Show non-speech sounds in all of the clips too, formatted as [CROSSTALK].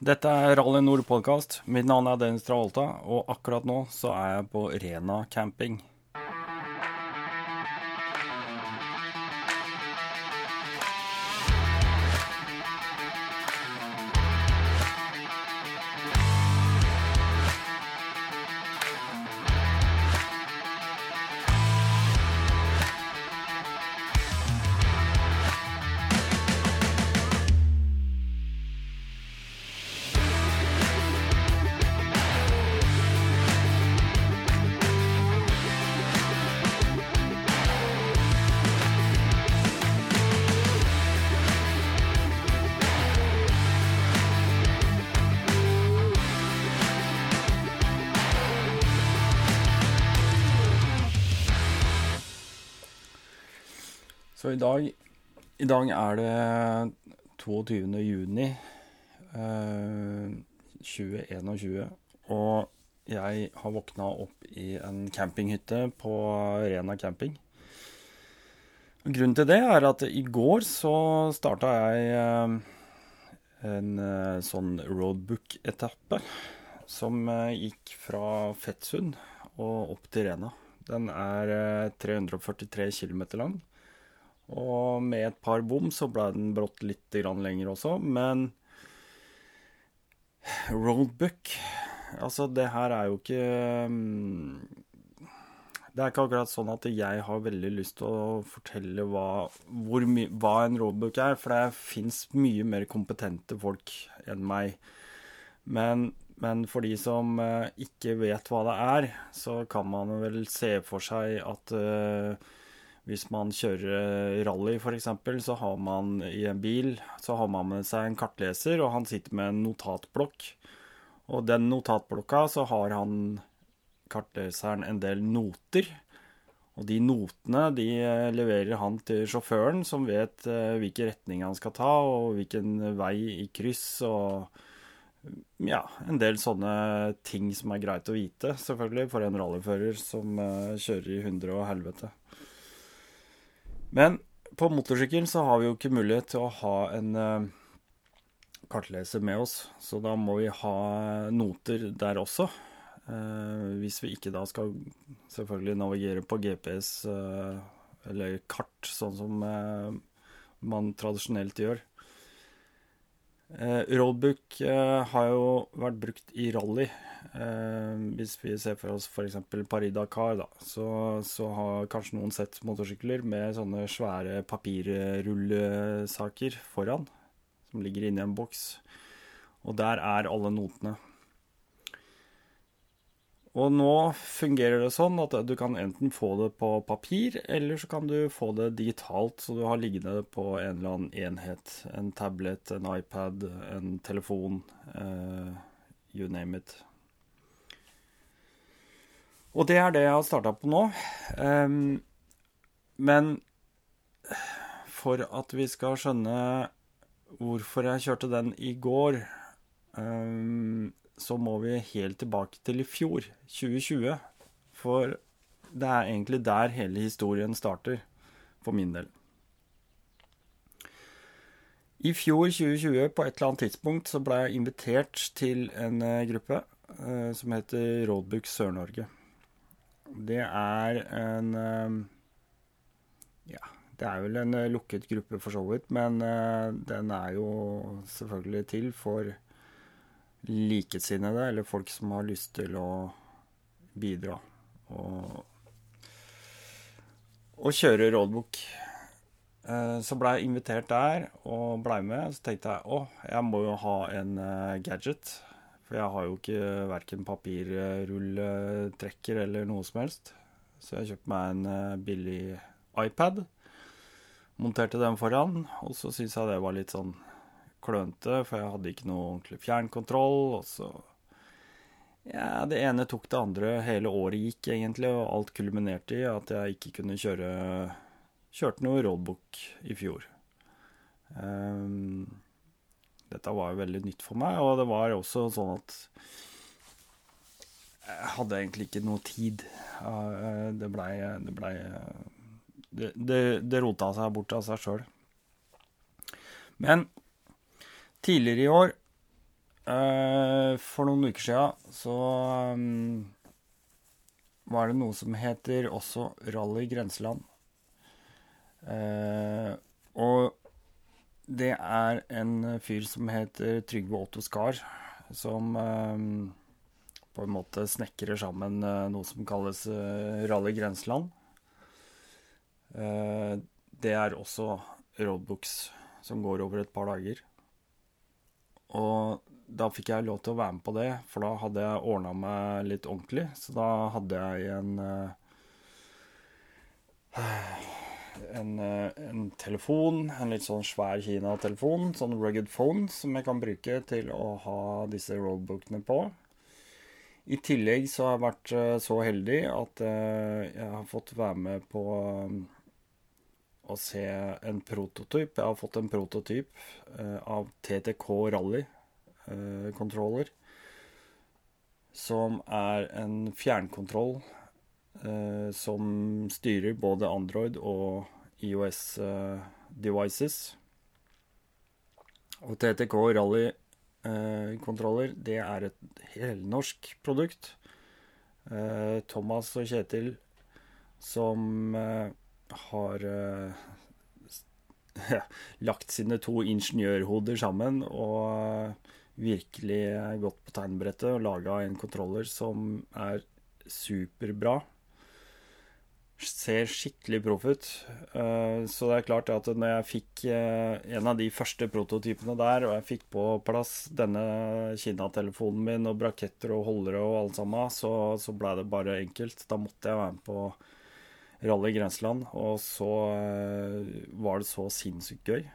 Dette er Rally Nord podkast. Mitt navn er Dennis Travolta, og akkurat nå så er jeg på Rena camping. Dag er det 22. juni eh, 2021, og jeg har våkna opp i en campinghytte på Rena camping. Grunnen til det er at i går så starta jeg eh, en eh, sånn roadbook-etappe som eh, gikk fra Fettsund og opp til Rena. Den er eh, 343 km lang. Og med et par bom så ble den brått litt lenger også, men roadbook Altså, det her er jo ikke mm, Det er ikke akkurat sånn at jeg har veldig lyst til å fortelle hva, my, hva en roadbook er, for det fins mye mer kompetente folk enn meg. Men, men for de som eh, ikke vet hva det er, så kan man vel se for seg at eh, hvis man kjører rally f.eks., så har man i en bil så har man med seg en kartleser, og han sitter med en notatblokk. Og den notatblokka så har han kartleseren en del noter. Og de notene de leverer han til sjåføren, som vet hvilken retning han skal ta, og hvilken vei i kryss, og ja, en del sånne ting som er greit å vite, selvfølgelig, for en rallyfører som kjører i hundre og helvete. Men på motorsykkel så har vi jo ikke mulighet til å ha en uh, kartleser med oss, så da må vi ha noter der også. Uh, hvis vi ikke da skal selvfølgelig navigere på GPS uh, eller kart, sånn som man tradisjonelt gjør. Roadbook har jo vært brukt i rally. Eh, hvis vi ser for oss f.eks. Paris-Dakar, da, så, så, har kanskje noen sett motorsykler med sånne svære papirrullesaker foran, som ligger inni en boks. Og der er alle notene. Og nå fungerer det sånn at du kan enten få det på papir, eller så kan du få det digitalt, så du har liggende på en eller annen enhet. En tablet, en iPad, en telefon. Uh, you name it. Og det er det jeg har starta på nå. Um, men for at vi skal skjønne hvorfor jeg kjørte den i går, um, så må vi helt tilbake til i fjor, 2020. For det er egentlig der hele historien starter, for min del. I fjor, 2020, på et eller annet tidspunkt, så ble jeg invitert til en uh, gruppe eh, som heter Roadbook Sør-Norge. Det er en eh, Ja, det er vel en eh, lukket gruppe for så vidt, men eh, den er jo selvfølgelig til for likesinnede, eller folk som har lyst til å bidra og, og kjøre roadbook. Eh, så blei jeg invitert der og blei med. Så tenkte jeg å, jeg må jo ha en gadget. For jeg har jo ikke verken papirrulletrekker eller noe som helst. Så jeg kjøpte meg en eh, billig iPad. Monterte den foran, og så syntes jeg det var litt sånn klønete, for jeg hadde ikke noe ordentlig fjernkontroll. Og så Ja, det ene tok det andre. Hele året gikk egentlig, og alt kulminerte i at jeg ikke kunne kjøre Kjørte noe roadbook i fjor. Um, dette var jo veldig nytt for meg, og det var også sånn at jeg hadde egentlig ikke noe tid. Det blei Det, ble, det, det, det rota seg bort av seg sjøl. Men tidligere i år Uh, for noen uker siden så um, var det noe som heter også Rally Grenseland. Uh, og det er en fyr som heter Trygve Otto Skar, som um, på en måte snekrer sammen uh, noe som kalles Rally Grenseland. det er også roadbooks som går over et par dager. Og da fikk jeg lov til å være med på det, for da hadde jeg ordna meg litt ordentlig. Så da hadde jeg en uh, en, uh, en, telefon, en litt sånn svær Kina-telefon, sånn rugged phone, som jeg kan bruke til å ha disse roadbookene på. I tillegg så har jeg vært uh, så heldig at jeg har fått være med på å se en prototyp. Jeg har fått en prototyp av TTK Rally Eh. Som er en fjernkontroll eh, som styrer både Android og IOS eh, devices. Og TTK Rally kontroller, det er et helnorsk produkt. Thomas og Kjetil som har [LAUGHS] lagt sine to ingeniørhoder sammen og virkelig gått på tegnebrettet og laga en kontroller som er superbra. Ser skikkelig proff ut. Uh, så det er klart at når jeg fikk uh, en av de første prototypene der, og jeg fikk på plass denne Kina-telefonen min og braketter og holdere og alt sammen, så, så blei det bare enkelt. Da måtte jeg være med på Rally Grenseland, og så eh, var det så sinnssykt gøy.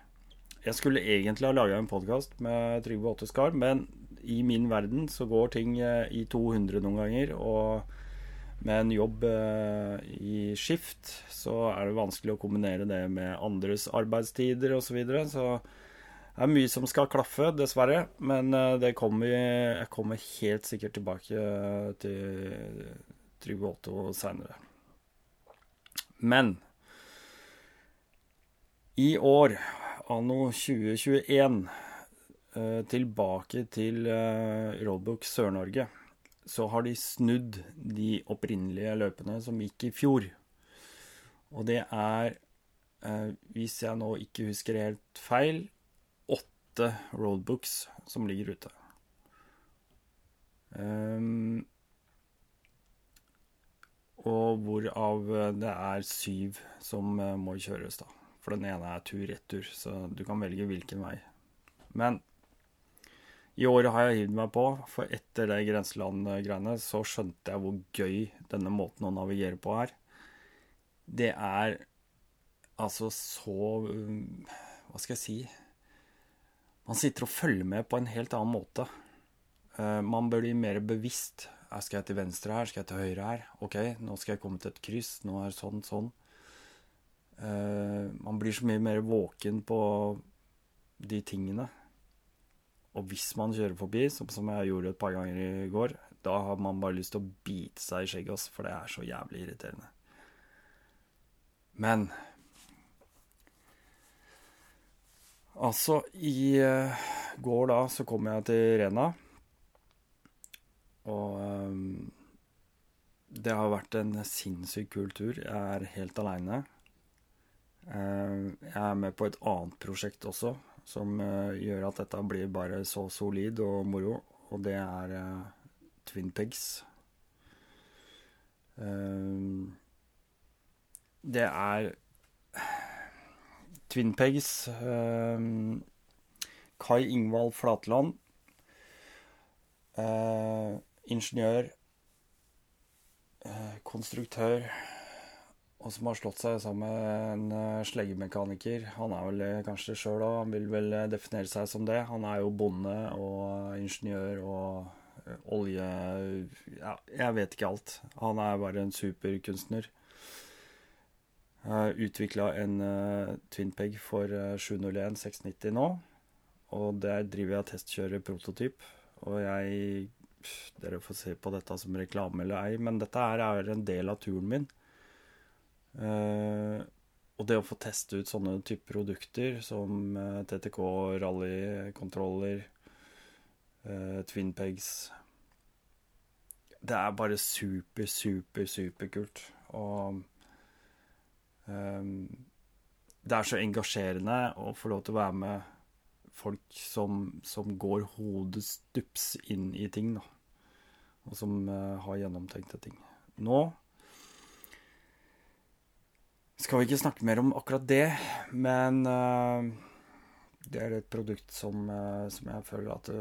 Jeg skulle egentlig ha laga en podkast med Trygve Otteskar, men i min verden så går ting eh, i 200 noen ganger. Og med en jobb eh, i skift så er det vanskelig å kombinere det med andres arbeidstider osv. Så, videre. så det er mye som skal klaffe, dessverre. Men det kommer, jeg kommer helt sikkert tilbake til Trygve Otto seinere. Men i år anno 2021 eh, tilbake til eh, Roadbook Sør-Norge, så har de snudd de opprinnelige løpene som gikk i fjor. Og det er, eh, hvis jeg nå ikke husker helt feil, åtte roadbooks som ligger ute. Um, og hvorav det er syv som må kjøres, da. For den ene er tur-retur, så du kan velge hvilken vei. Men i året har jeg hivd meg på, for etter det grenseland-greiene så skjønte jeg hvor gøy denne måten å navigere på er. Det er altså så Hva skal jeg si? Man sitter og følger med på en helt annen måte. Eh, man bør bli mer bevisst. Skal jeg til venstre her? Skal jeg til høyre her? OK, nå skal jeg komme til et kryss. Nå er det sånn, sånn. Uh, man blir så mye mer våken på de tingene. Og hvis man kjører forbi, som, som jeg gjorde et par ganger i går, da har man bare lyst til å bite seg i skjegget, for det er så jævlig irriterende. Men Altså, i uh, går da så kom jeg til Rena. Og um, det har vært en sinnssykt kul tur. Jeg er helt aleine. Uh, jeg er med på et annet prosjekt også, som uh, gjør at dette blir bare så solid og moro, og det er uh, Twin Pegs. Det er Twin Pegs Kai Ingvald Flatland. Ingeniør. konstruktør og som har slått seg sammen med en uh, sleggemekaniker. Han er vel uh, kanskje det sjøl òg, han vil vel definere seg som det. Han er jo bonde og ingeniør og olje... Ja, jeg vet ikke alt. Han er bare en superkunstner. Utvikla en Twinpeg for 701 690 nå. Og der driver jeg og testkjører prototyp. Og jeg Dere får se på dette som reklame eller ei, men dette her er en del av turen min. Uh, og det å få teste ut sånne type produkter som uh, TTK, rallykontroller, uh, Twin. Det er bare super, super, superkult. Og um, det er så engasjerende å få lov til å være med folk som, som går hodet stups inn i ting, da. Og som uh, har gjennomtenkte ting. Nå skal vi ikke snakke mer om akkurat det, men uh, det er et produkt som, uh, som jeg føler at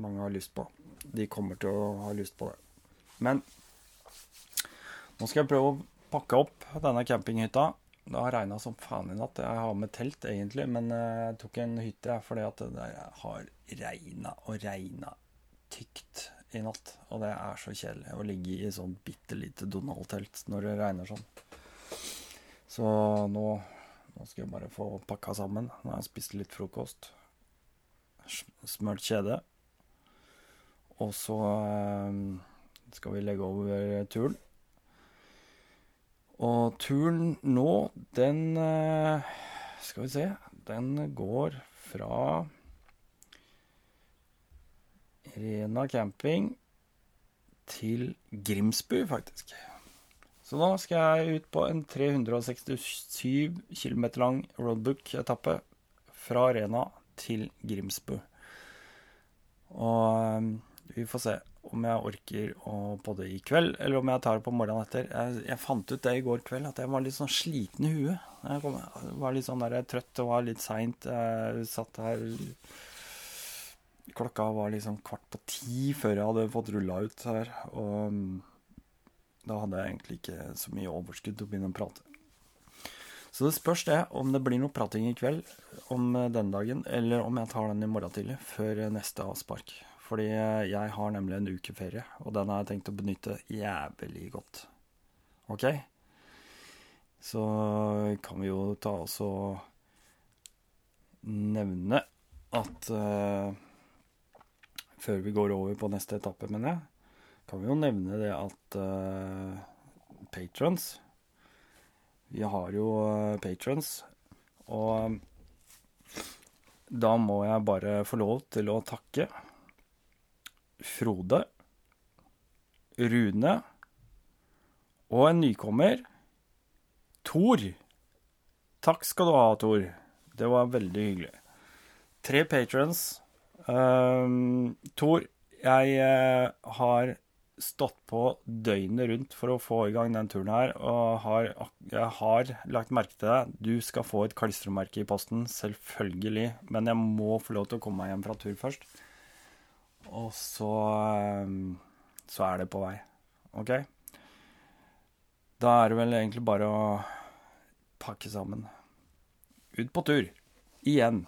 mange har lyst på. De kommer til å ha lyst på det. Men nå skal jeg prøve å pakke opp denne campinghytta. Det har regna som faen i natt. Jeg har med telt, egentlig, men jeg tok en hytte fordi at det har regna og regna tykt i natt. Og det er så kjedelig å ligge i sånn bitte lite Donald-telt når det regner sånn. Så nå, nå, skal jeg bare få pakka sammen. Nå har jeg spist litt frokost. Smørt kjede. Og så eh, skal vi legge over turen. Og turen nå, den eh, Skal vi se. Den går fra Rena camping til Grimsbu, faktisk. Så nå skal jeg ut på en 367 km lang roadbook-etappe fra Rena til Grimsbu. Og eh, vi får se om jeg orker å podde i kveld, eller om jeg tar det på morgenen etter. Jeg, jeg, fant ut det i går kveld, at jeg var litt sånn sliten i huet. Jeg, kom, var litt sånn der, trøtt og var litt seint. Jeg satt her Klokka var liksom kvart på ti før jeg hadde fått rulla ut her. Og mm, da hadde jeg egentlig ikke så mye overskudd til å begynne å prate. Så det spørs det om det blir noe prating i kveld om denne dagen, eller om jeg tar den i morgen tidlig, før neste avspark. Fordi jeg har nemlig en ukeferie, og den har jeg tenkt å benytte jævlig godt. OK? Så kan vi jo ta oss og nevne at uh, Før vi går over på neste etappe, mener jeg, kan vi jo nevne det at uh, patrons Vi har jo uh, patrons, og da må jeg bare få lov til å takke Frode, Rune og en nykommer, Tor. Takk skal du ha, Tor. Det var veldig hyggelig. Tre patrons. Um, Tor, jeg uh, har stått på døgnet rundt for å få i gang den turen her, og har, jeg har lagt merke til deg. Du skal få et klistremerke i posten, selvfølgelig, men jeg må få lov til å komme meg hjem fra tur først. Og så um, så er det på vei. OK? Da er det vel egentlig bare å pakke sammen. Ut på tur. Igjen.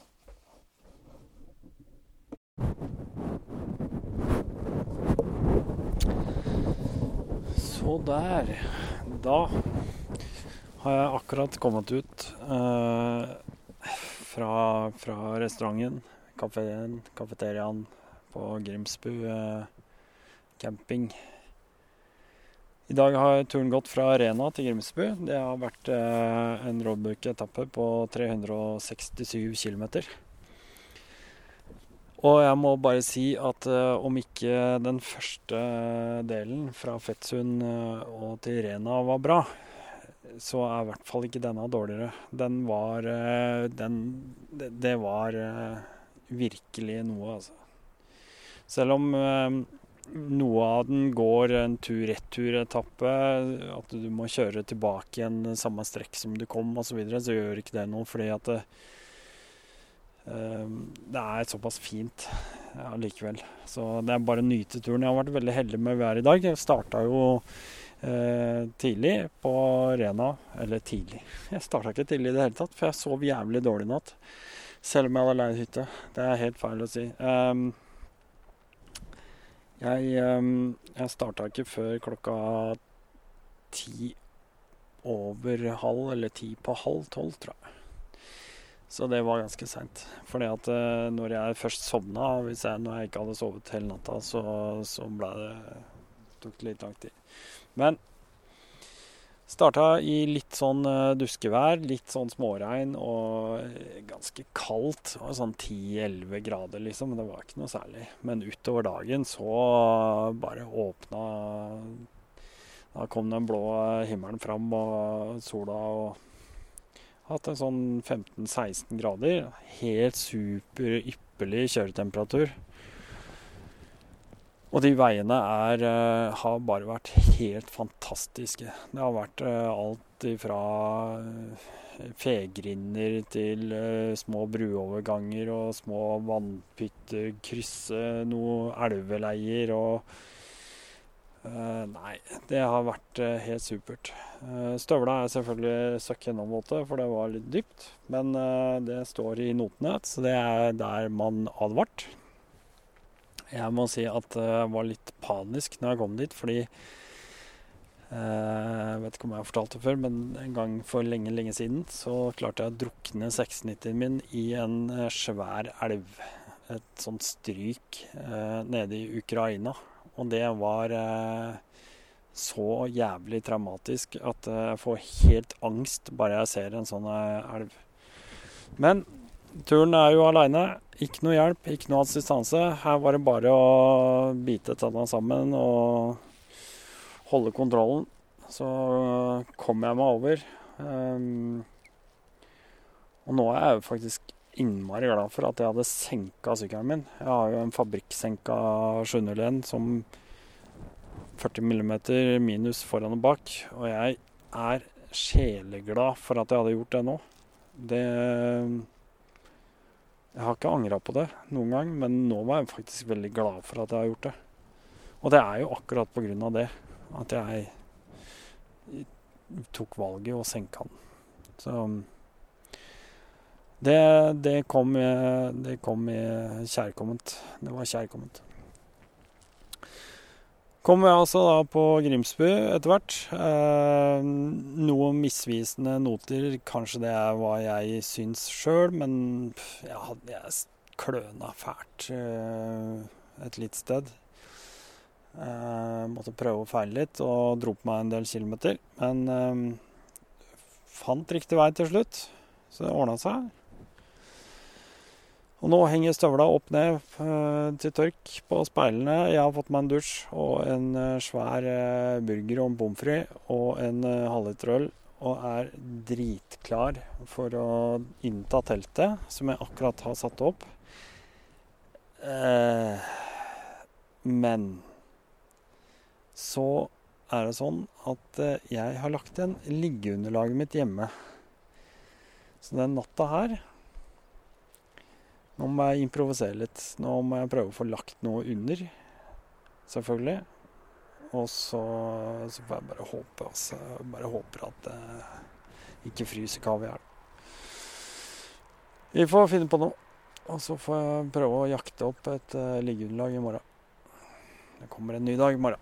Så der. Da har jeg akkurat kommet ut eh, fra, fra restauranten, kafeen, kafeteriaen på Grimsbu eh, camping. I dag har turen gått fra Arena til Grimsbu. Det har vært eh, en roadbook-etappe på 367 km. Og jeg må bare si at uh, om ikke den første delen fra Fettsund uh, og til Rena var bra, så er i hvert fall ikke denne dårligere. Den var uh, den, det, det, var virkelig noe, altså. Selv om eh, noe av den går en tur-retur-etappe, at du må kjøre tilbake igjen samme strekk som du kom osv., så, videre, så gjør ikke det noe, fordi at eh, det er såpass fint allikevel. Ja, så det er bare å nyte turen. Jeg har vært veldig heldig med været i dag. Jeg starta jo eh, tidlig på Rena. Eller tidlig. [LAUGHS] Jeg starta ikke tidlig i det hele tatt, for jeg sov jævlig dårlig i natt. Selv om jeg hadde leid hytte. Det er helt feil å si. Um, jeg, um, jeg starta ikke før klokka ti over halv, eller ti på halv tolv, tror jeg. Så det var ganske seint. Fordi at eh, når jeg først sovna, hvis jeg, når jeg ikke hadde sovet hele natta, så, så det tok det litt lang tid. Men Starta i litt sånn eh, duskevær, litt sånn småregn og ganske kaldt. Og sånn 10-11 grader, liksom. Det var ikke noe særlig. Men utover dagen så bare åpna Da kom den blå himmelen fram og sola og Hatt en sånn 15-16 grader. Helt super ypperlig kjøretemperatur. Og de veiene er, uh, har bare vært helt fantastiske. Det har vært uh, alt fra uh, fegrinder til små bruoverganger og små vannpytter, krysse noen elveleier og Nei, det har vært helt supert. Støvla er selvfølgelig søkk gjennomvåte, for det var litt dypt. Men det står i notene, så det er der man advart. Jeg må si at jeg var litt panisk når jeg kom dit, fordi Jeg vet ikke om jeg har fortalt det før, men en gang for lenge, lenge siden så klarte jeg å drukne 690-en min i en svær elv. Et sånt stryk nede i Ukraina. Og det var så jævlig traumatisk at jeg får helt angst bare jeg ser en sånn elv. Men turen er jo aleine. Ikke noe hjelp, ikke noe assistanse. Her var det bare å bite tenna sammen og holde kontrollen. Så kom jeg meg over. Um, og nå er jeg jo faktisk innmari glad for at jeg hadde senka sykkelen min. Jeg har jo en fabrikksenka 701 som 40 mm minus foran og bak. Og jeg er sjeleglad for at jeg hadde gjort det nå. Det jeg har ikke angra på det noen gang, men nå var jeg faktisk veldig glad for at jeg har gjort det. Og det er jo akkurat på grunn av det at jeg tok valget og senka den. Så det, det, kom, det kom kjærkomment. Det var kjærkomment. Kom jeg altså da på Grimsbu etter hvert. Eh, noen misvisende noter. Kanskje det er hva jeg syns sjøl, men jeg, hadde, jeg kløna fælt eh, et lite sted. Eh, måtte prøve å feile litt og dro på meg en del kilometer. Men eh, fant riktig vei til slutt, så det ordna seg. Og nå henger støvla opp ned uh, til tørk på speilene. Jeg har fått meg en dusj og en uh, svær uh, burger og en pommes frites og en halvliter øl. Og er dritklar for å innta teltet, som jeg akkurat har satt opp. men så er det sånn at jeg har lagt igjen liggeunderlaget mitt hjemme. Så den natta her nå må jeg improvisere litt. Nå må jeg prøve å få lagt noe under, selvfølgelig. Og så, så får jeg bare håpe, altså. Bare håper at det ikke fryser kaviar. Vi får finne på noe. Og så får jeg prøve å jakte opp et uh, liggeunderlag i morgen. Det kommer en ny dag i morgen.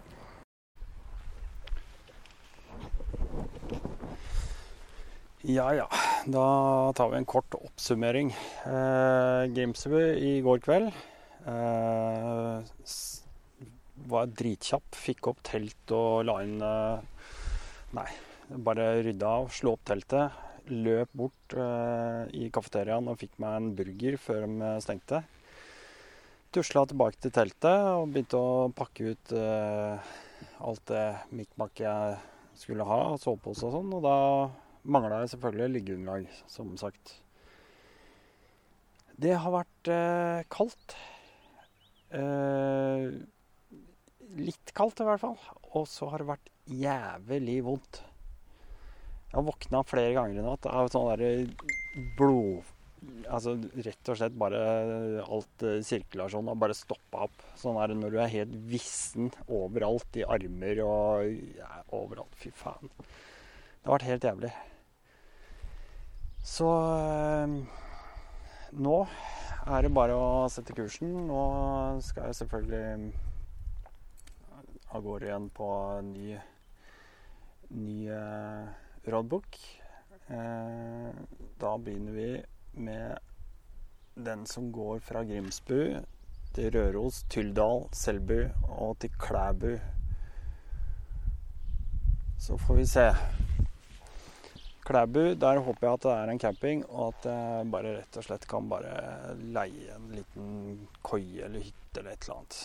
Ja ja, da tar vi en kort oppsummering. Eh, Grimsby i går kveld eh, var dritkjapp. Fikk opp telt og la inn eh, Nei, bare rydda av, slo opp teltet. Løp bort eh, i kafeteriaen og fikk meg en burger før de stengte. Tusla tilbake til teltet og begynte å pakke ut eh, alt det mikmak jeg skulle ha, sovepose og sånn. Og da mangla jeg selvfølgelig liggeunderlag, som sagt. Det har vært eh, kaldt. Eh, litt kaldt i hvert fall. Og så har det vært jævlig vondt. Jeg har våkna flere ganger i natt av sånn derre blod... Altså rett og slett bare alt sirkulasjonen har bare stoppa opp. Sånn er det når du er helt vissen overalt, i armer og ja, overalt. Fy faen. Det har vært helt jævlig. Så øh, nå er det bare å sette kursen. Nå skal jeg selvfølgelig av gårde igjen på ny, ny uh, roadbook. Uh, da begynner vi med den som går fra Grimsbu til Røros, Tyldal, Selbu og til Klæbu. Så får vi se. Klæbu, der håper jeg at det er en camping, og at jeg bare rett og slett kan bare leie en liten koie eller hytte eller et eller annet.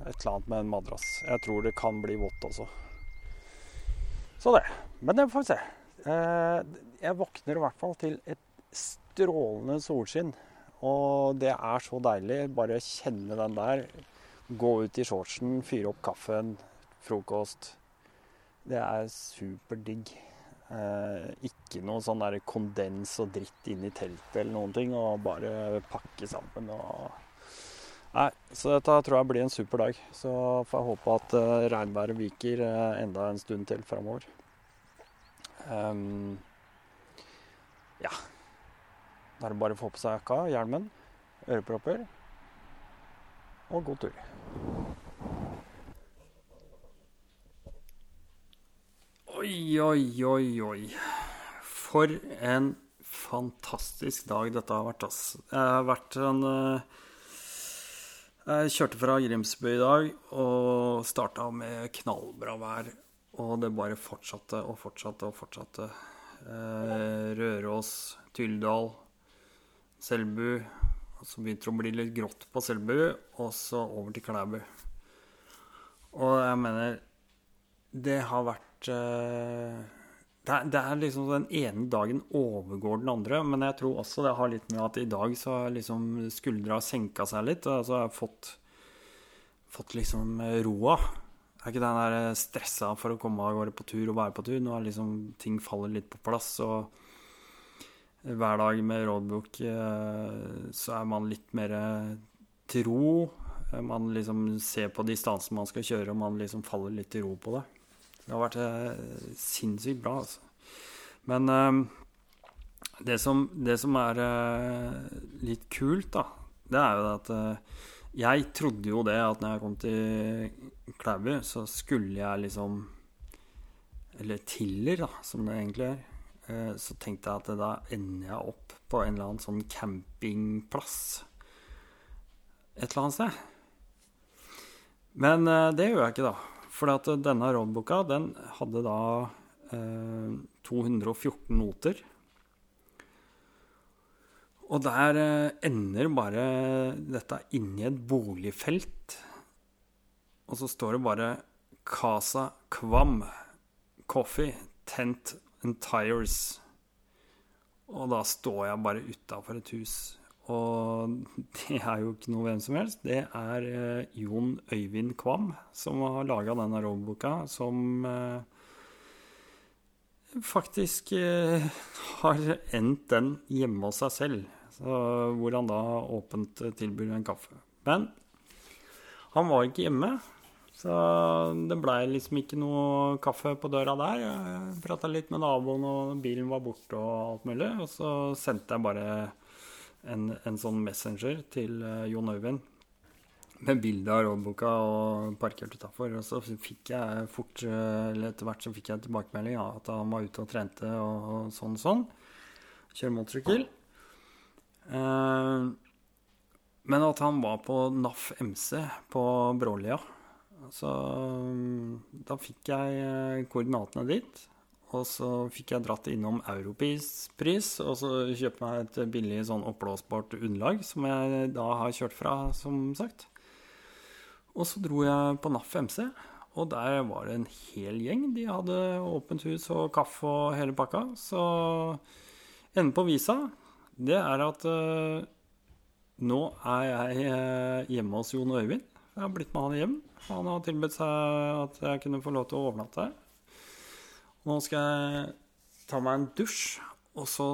Et eller annet med en madrass. Jeg tror det kan bli vått også. Så det. Men det får vi se. Eh, jeg våkner i hvert fall til et strålende solskinn. Og det er så deilig. Bare kjenne den der. Gå ut i shortsen, fyre opp kaffen, frokost. Det er superdigg. Eh, ikke noe sånn der kondens og dritt inn i teltet eller noen ting, og bare pakke sammen og Nei, så dette tror jeg blir en super dag. Så får jeg håpe at uh, regnværet viker uh, enda en stund til framover. Um, ja. Da er det bare å få på seg jakka, hjelmen, ørepropper og god tur. Oi, oi, oi, oi. For en fantastisk dag dette har vært, ass. Jeg har vært en eh, Jeg kjørte fra Grimsby i dag og starta med knallbra vær. Og det bare fortsatte og fortsatte og fortsatte. Eh, Røros, Tyldal, Selbu. Og så begynte det å bli litt grått på Selbu, og så over til Klæbu. Og jeg mener Det har vært Eh, det er, det er, liksom Den ene dagen overgår den andre, men jeg tror også det har litt med at i dag så har liksom skuldra senka seg litt. Og så har jeg fått, fått liksom roa. Jeg er ikke den der stressa for å komme av gårde på tur og være på tur. Nå er liksom ting faller litt på plass. og hver dag med roadbook eh, så er man litt mer til ro. Man liksom ser på distansen man skal kjøre, og man liksom faller litt i ro på det. Det har vært eh, sinnssykt bra, altså. Men eh, det, som, det, som, er eh, litt kult, da, det er jo at jeg trodde jo det at når jeg kom til Klæbu, så skulle jeg liksom Eller Tiller, da, som det egentlig er. Så tenkte jeg at da ender jeg opp på en eller annen sånn campingplass et eller annet sted. Men det gjør jeg ikke, da. For denne rådboka den hadde da eh, 214 noter. Og der eh, ender bare dette inni et boligfelt. Og så står det bare Casa Kvam. Coffee, tent and tires. Og da står jeg bare utafor et hus og [LAUGHS] det er jo ikke noe hvem som helst. Det er eh, Jon Øyvind Kvam som har laga denne rollboka, som eh, faktisk eh, har endt den hjemme hos seg selv. Så, hvor han da åpent tilbyr en kaffe. Men han var ikke hjemme, så det blei liksom ikke noe kaffe på døra der. Jeg prata litt med naboen, og bilen var borte og alt mulig. Og så sendte jeg bare en, en sånn messenger til uh, Jon Øyvind med bilde av rådboka og parkert utafor. Og så fikk jeg fort, eh, eller etter hvert så fikk jeg tilbakemelding ja, at han var ute og trente og, og sånn sånn. Kjøre motorsykkel. Uh, men at han var på NAF MC på Brålia. Så da fikk jeg koordinatene dit. Og så fikk jeg dratt innom Europris, og så kjøpte meg et billig sånn oppblåsbart underlag, som jeg da har kjørt fra, som sagt. Og så dro jeg på NAF MC, og der var det en hel gjeng. De hadde åpent hus og kaffe og hele pakka. Så enden på visa, det er at uh, nå er jeg uh, hjemme hos Jon Øyvind. Jeg har blitt med han hjem. Han har tilbudt seg at jeg kunne få lov til å overnatte her. Nå skal jeg ta meg en dusj, og så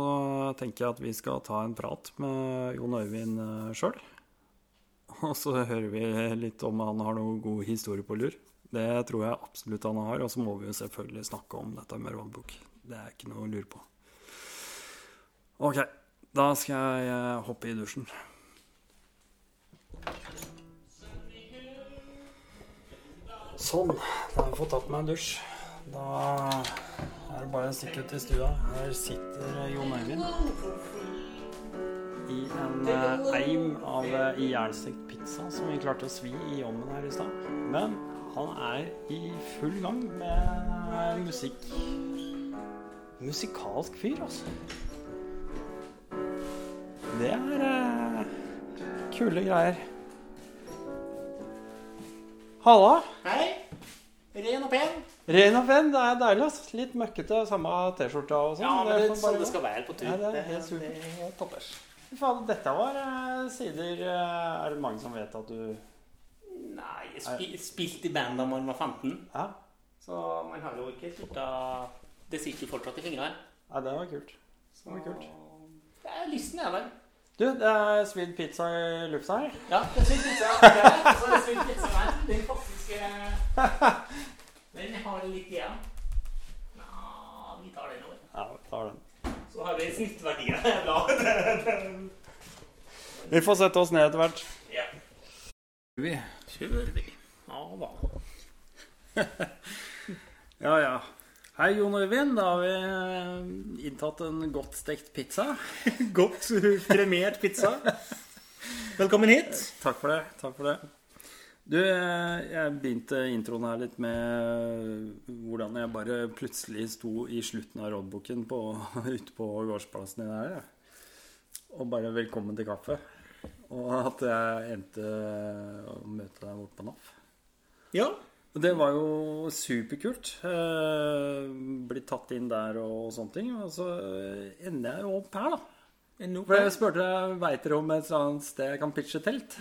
tenker jeg at vi skal ta en prat med Jon Øyvind eh, sjøl. Og så hører vi litt om han har noen god historie på lur. Det tror jeg absolutt han har. Og så må vi jo selvfølgelig snakke om dette med rådbok. Det er ikke noe å lure på. Ok, da skal jeg eh, hoppe i dusjen. Sånn. Da har jeg fått tatt meg en dusj. Da er det bare å stikke ut i stua. Her sitter Jon Øyvind i en eh, eim av uh, ihjelstekt pizza som vi klarte å svi i ovnen her i stad. Men han er i full gang med musikk. Musikalsk fyr, altså. Det er eh, kule greier. Halla! Hei. Ren og pen. Ren og pen. Det er deilig. Litt møkkete, samme T-skjorta og sånn. Ja, men det er sånn bare det skal være på tur. Ja, det er helt supert. det er toppers. Faen, dette var eh, sider eh, Er det mange som vet at du Nei, jeg spi, spilte i band da man var 15, Ja, så man har jo ikke slutta Det sitter jo fortsatt i fingrene. ja det var kult. Det var kult. Det er lysten er der. Du, det er svidd pizza i lufta her. Ja, det er svidd pizza. Okay. så er det svidd pizza her. Den faktisk [LAUGHS] eh, jeg har litt igjen. Ja, vi tar den over. Ja, vi tar den. Så har vi snittverdien. [LAUGHS] Er. Vi får sette oss ned etter hvert. Ja. Vi. Kjører vi. Ja da. [LAUGHS] Ja, ja. Hei, Jon Øyvind. Da har vi eh, inntatt en godt stekt pizza. [LAUGHS] Godt kremert pizza. Velkommen hit. Takk for det. Takk for det. Du, jeg begynte introen her litt med hvordan jeg bare plutselig sto i slutten av rådboken på, [LAUGHS] ute på gårdsplassen din her. Og bare 'velkommen til kaffe'. Og at jeg endte å møte deg borte på NAF. Ja. Og det var jo superkult. Eh, Blitt tatt inn der og sånne ting. Og så ender jeg jo opp her, da. For jeg spurte deg veit dere om et eller annet sted jeg kan pitche telt.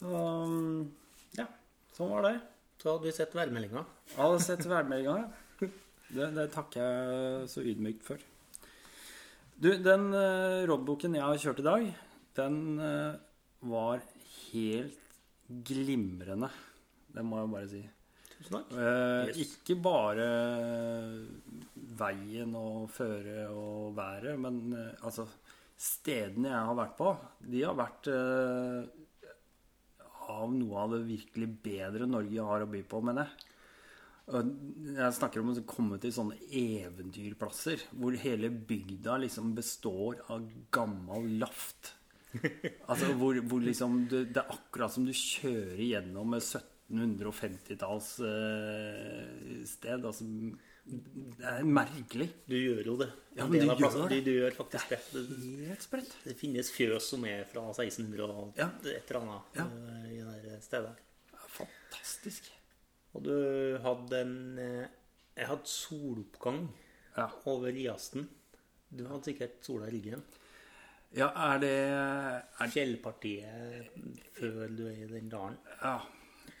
Så ja, sånn var det. Så hadde vi sett værmeldinga. Jeg hadde sett værmeldinga. ja. Det, det takker jeg så ydmykt for. Du, den uh, rådboken jeg har kjørt i dag, den uh, var helt glimrende. Det må jeg bare si. Tusen takk. Uh, Yes. Ikke bare veien og føre og været, men eh, altså Stedene jeg har vært på, de har vært eh, av noe av det virkelig bedre Norge har å by på, mener jeg. Jeg snakker om å komme til sånne eventyrplasser hvor hele bygda liksom består av gammel laft. Altså hvor, hvor liksom det, det er akkurat som du kjører gjennom 1750-talls eh, sted. Altså, det er merkelig. Du gjør jo det. Ja, men du gjør det. Du, du gjør faktisk det. det. Helt sprøtt. Det finnes fjøs som er fra 1600 og Ja. et eller annet Ja. eh, i det der stedet. Fantastisk. Og du hadde en eh, Jeg hadde soloppgang Ja. over Iasten. Du hadde sikkert sola i ryggen. ja, er det er, Fjellpartiet før du er i den dalen. Ja.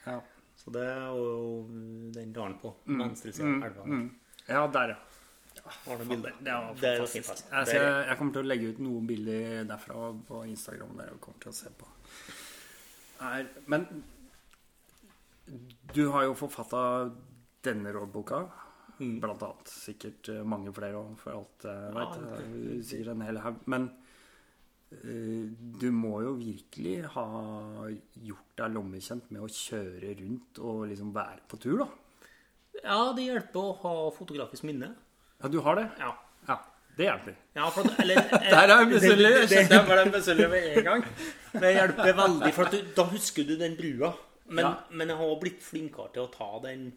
ja. Så det er jo den dalen på venstre side av elva. Mm. Ja, der, ja. Har du bilder? Det var fantastisk. Det er- jeg, jeg kommer til å legge ut noen bilder derfra på Instagram. Der jeg kommer til å se på. Er, men du har jo forfatta denne rådboka. Mm. Blant annet. Sikkert eh, mange flere òg, for alt jeg Ja, er jo Sikkert en hel haug. Men eh, du må jo virkelig ha gjort deg lommekjent med å kjøre rundt og liksom være på tur, da. Ja, det hjelper å ha fotografisk minne. Ja, du har det? Ja. Ja, det hjelper. Ja, for, eller, [LAUGHS] Der er jeg misunnelig. Det- det- ble misunnelig med en gang. [LAUGHS] Det hjelper veldig, for at du, da husker du den brua. Men, Ja. men jeg har blitt flinkere til å ta, den,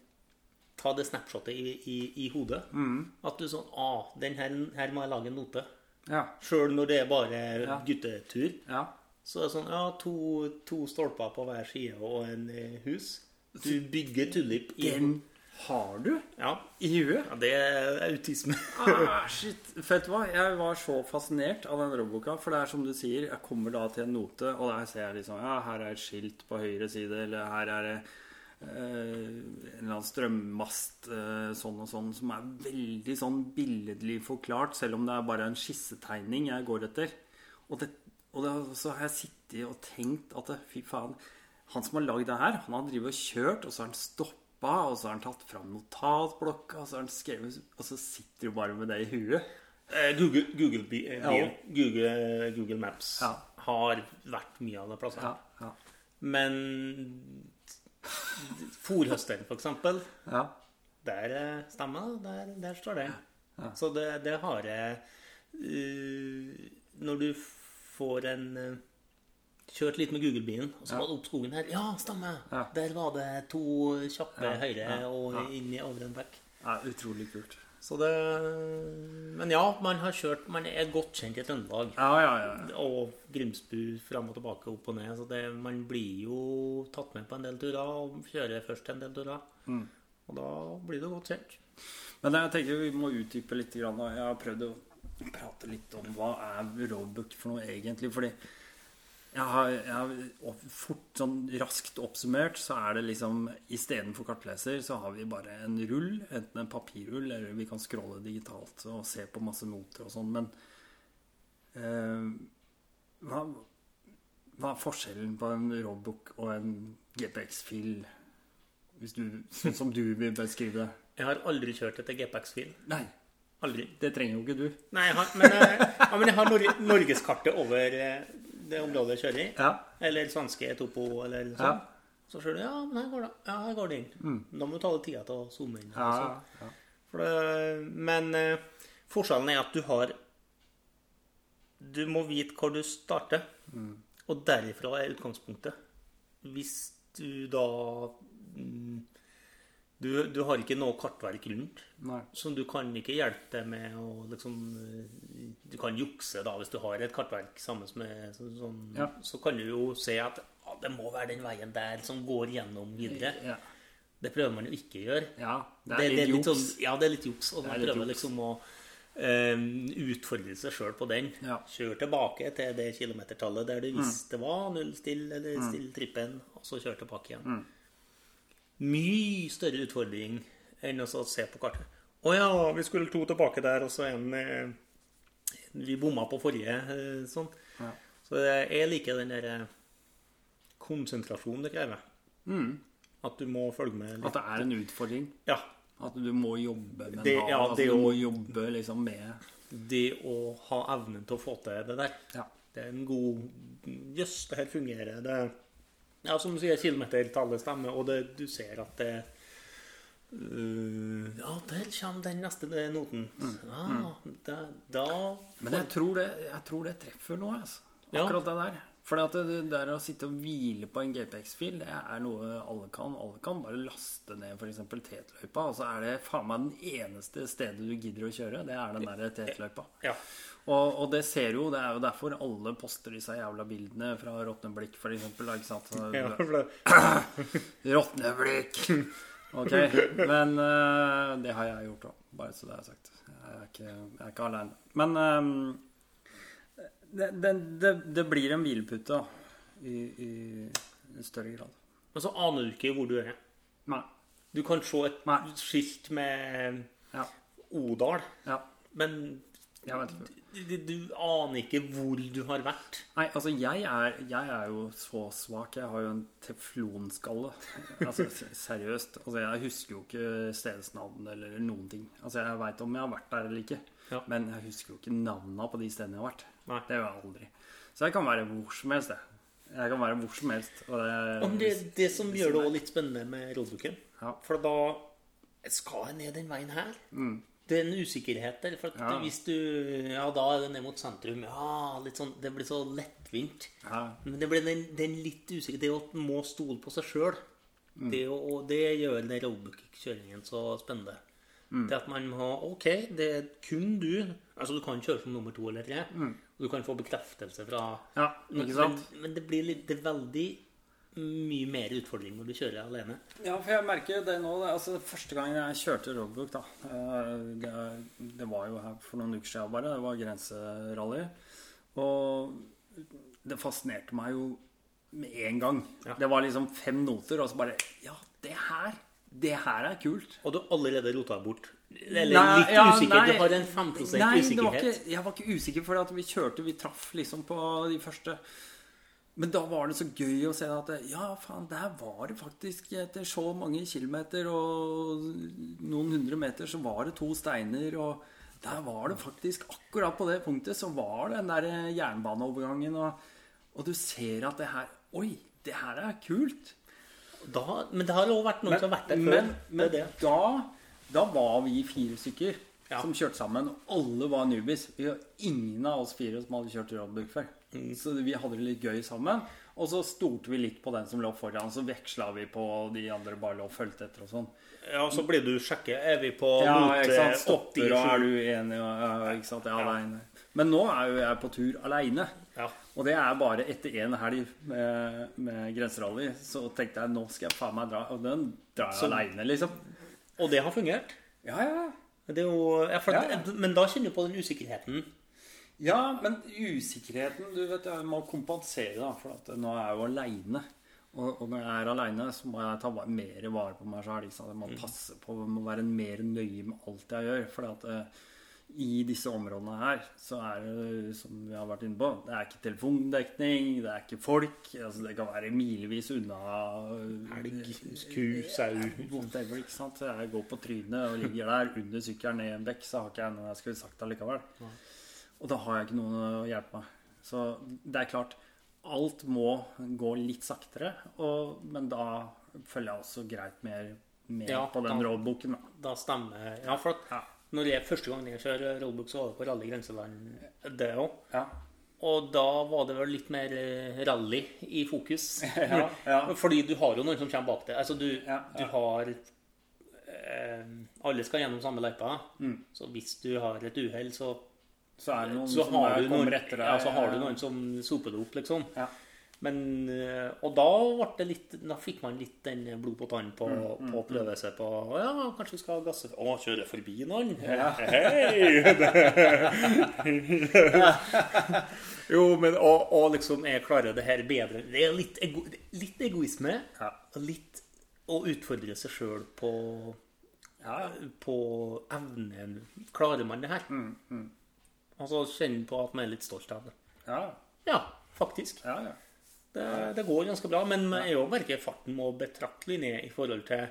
ta det snapshotet i, i, i hodet. Mm. At du sånn ah, den her, her må jeg lage en note. Ja. Sjøl når det er bare Ja. guttetur. ja. Så er sånn Ja, to, to stolper på hver side og en eh, hus. Du bygger tulip i Den har du Ja, i huet? ja det er autisme. Ah, [LAUGHS] shit. Vet du hva? Jeg var så fascinert av den robboka. For det er som du sier, jeg kommer da til en note, og der ser jeg liksom Ja, her er et skilt på høyre side, eller her er det en eller annen strømmast eh, sånn og sånn, som er veldig sånn billedlig forklart, selv om det er bare en skissetegning jeg går etter. Og, det, og det, så har jeg sittet og tenkt at det, fy faen Han som har lagd det her, han har drevet og kjørt, og så har han stoppa, og så har han tatt fram notatblokka, og så har han skrevet Og så sitter du bare med det i huet. Eh, Google, Google, eh. Google, Google Maps Ja. har vært mye av det plasset. Ja, ja, Men Fòrhøsteren, for eksempel, ja. der eh, stemmer. Der, der står det. Så det, det har jeg uh, Når du får en uh, Kjørt litt med Google-bilen, og så Ja. var det opp skogen her. Ja, stemmer! Ja. Der var det to kjappe Ja, høyre ja, og ja. inn i over en bekk. Ja, utrolig kult. Så det Men ja, man har kjørt Man er godt kjent i Trøndelag. Ja, ja, ja. Og Grimsbu fram og tilbake, opp og ned. Så det, man blir jo tatt med på en del turer, og kjører først en del turer. Mm. Og da blir du godt kjent. Men jeg tenker vi må utdype litt. Jeg har prøvd å prate litt om hva er roadbook for noe egentlig. Fordi jeg har, jeg har fort, sånn raskt oppsummert, så er det liksom istedenfor kartleser, så har vi bare en rull. Enten en papirrull, eller vi kan scrolle digitalt og se på masse noter og sånn. Men eh, hva, hva er forskjellen på en roadbook og en GPX-fil? Sånn som du vil beskrive det. Jeg har aldri kjørt etter GPX-fil. Nei, Aldri. det trenger jo ikke du. Nei, jeg har, men, jeg, ja, men jeg har norgeskartet over eh, det området jeg kjører i. Ja. Eller svenske topo, eller Ja. sånn. Så ser du ja, men her går det, ja, her går det inn. Da må du ta deg tida til å zoome inn. Ja, ja. For det, men eh, forskjellen er at du har Du må vite hvor du starter, og derifra er utgangspunktet. Hvis du da mm, du, du har ikke noe kartverk rundt, Nei. så du kan ikke hjelpe deg med å liksom eh, Du kan jukse da hvis du har et kartverk sammen med så, sånn, Ja. Så kan du jo se at ah, det må være den veien der som går gjennom videre. Ja. Det prøver man jo ikke å gjøre. ja, det er litt juks. sånn, ja, det er litt juks. Og man er prøver liksom å um, utfordre seg sjøl på den. Ja. Kjør tilbake til det kilometertallet der du Mm. visste var null still eller still trippen, og så kjør tilbake igjen. Mye større utfordring enn å se på kartet. Å ja, vi skulle to tilbake der, og så en eh, Vi bomma på forrige eh, sånn. Ja. Så jeg liker den der eh, konsentrasjonen det krever. At du må følge med litt. At det er en utfordring. Ja. At du må jobbe med Det- ja, altså, det du å- må jobbe liksom med Det å ha evnen til å få til det der. Ja. Det er en god Jøss, det her fungerer. Det Ja, som du sier, kilometertallet stemmer, og det, du ser at det uh, Ja, der kommer den neste noten. Ja, da, da Men jeg tror det, jeg tror det treffer noe, altså. Ja. Akkurat det der. For det, det der å sitte og hvile på en GPX-fil, det er noe alle kan. Alle kan bare laste ned f.eks. T-løypa, og så er det faen meg den eneste stedet du gidder å kjøre. Det er den der T-løypa. Ja. Og, og det ser jo, det er jo derfor alle poster disse jævla bildene fra Råtneblikk, for eksempel. Ikke sant? For det, [CLEARS THROAT] Ok, men uh, det har jeg gjort òg, bare så det er sagt. Jeg er ikke, jeg er ikke aleine. Men um, det, det, det, det blir en hvilepute i, i større grad. Men så aner du ikke hvor du er. Nei. Du kan se et Nei. skilt med Ja. Odal, ja. men Jeg vet ikke. Du, du aner ikke hvor du har vært. Nei, altså jeg er, jeg er jo så svak. Jeg har jo en teflonskalle. Altså [LAUGHS] seriøst. Altså jeg husker jo ikke stedsnavn eller noen ting. Altså jeg veit om jeg har vært der eller ikke. Ja. Men jeg husker jo ikke navnene på de stedene jeg har vært. Nei. Det gjør jeg aldri. Så jeg kan være hvor som helst, jeg. Jeg kan være hvor som helst. Og det, Og det, det som gjør det litt spennende med roadbooken, Ja. for da skal jeg ned den veien her. Det er en usikkerhet der. For at Mm. Ja. hvis du Ja, da er det ned mot sentrum. Ja, litt sånn Det blir så lettvint. Ja. Men det blir den, den litt usikker Det å må stole på seg sjøl. Mm. Det, og det gjør den roadbook-kjøringen så spennende. Mm. Det at man må Ok, det er kun du. Altså, du kan kjøre som nummer to eller tre. Og du kan få bekreftelse fra Mm. ja, men, men det blir litt Det er veldig mye mer utfordring når du kjører alene. Ja, for jeg merker det nå. Altså, første gang jeg kjørte roadbook, da eh, det, det var jo her for noen uker siden bare. Det var grenserally. Og det fascinerte meg jo med en gang. Ja. Det var liksom fem noter, og så bare Ja, det her Det her er kult. Og du har allerede rota bort. Eller Nei, litt ja, usikker. nei. du har en 5 Nei, det var usikkerhet. ikke, jeg var ikke usikker, for vi kjørte Vi traff liksom på de første Men da var det så gøy å se at Ja, faen, der var det faktisk Etter så mange kilometer og noen hundre meter Så var det to steiner Og der var det faktisk Akkurat på det punktet så var det den der jernbaneovergangen Og, og du ser at det her Oi, det her er kult Da, men det har også vært noen som har vært der før. men, men det det. da, da var vi fire stykker Ja. som kjørte sammen. og Alle var newbies. Vi var ingen av oss fire som hadde kjørt roadbook før. Så vi hadde det litt gøy sammen. Og så stolte vi litt på den som lå foran, så veksla vi på de andre bare lå og fulgte etter og sånn. Ja, så blir du sjekke. Er vi på Ja, ikke sant. Stopper, og er du enig? Og, ja, ikke sant. Ja, aleine. Men nå er jo jeg på tur aleine. Ja. Og det er bare etter én helg med, med grenserally. Så tenkte jeg nå skal jeg faen meg dra. Og den drar jeg aleine, liksom. Og det har fungert. Ja, ja. Det jo, ja, Ja, ja. Men da kjenner du på den usikkerheten. Ja, men usikkerheten Du vet, jeg må kompensere, da. For at nå er jeg jo aleine. Og, og når jeg er aleine, så må jeg ta mer vare på meg sjøl. Jeg må passe på, jeg må være mer nøye med alt jeg gjør. For at uh, i disse områdene her, så er det, som vi har vært inne på, det er ikke telefondekning, det er ikke folk. Altså, det kan være milevis unna Elg, ku, sau. Whatever, ikke sant? Jeg går på trynet og ligger der under sykkelen i en bekk, så har ikke jeg noe jeg skulle sagt allikevel. Og da har jeg ikke noen å hjelpe meg. Så det er klart, alt må gå litt saktere, og, men da følger jeg også greit mer med Ja, på den da- Da. Da stemmer Ja, for at Ja. når jeg første gang jeg kjører rollbook, så var det på Rally Grenseland, det òg. Ja. Og da var det vel litt mer eh, rally i fokus. [LAUGHS] Ja, ja. Fordi du har jo noen som kommer bak deg. Altså, du, du har eh, Alle skal gjennom samme løypa. Mm. Så hvis du har et uhell, så, Så er det noen så, som er- noen, kommer etter deg. ja, så har du noen som soper det opp, liksom. Ja. Men, eh, og da, litt, da fikk man litt den blod på tann på, Mm, på å prøve seg på å, Ja, kanskje vi skal gasse Å, kjøre forbi noen? Ja. [LAUGHS] Hei! [LAUGHS] jo, men og, og liksom Jeg klarer det her bedre. Det er litt, ego, litt egoisme. Ja. Litt å utfordre seg sjøl på, Ja, på evnen. Klarer man det her? Mm, Og så kjenne på at man er litt stolt av det. ja. Ja, faktisk. ja, ja. Det, det går ganske bra, men jeg òg merker farten må betraktelig ned i forhold til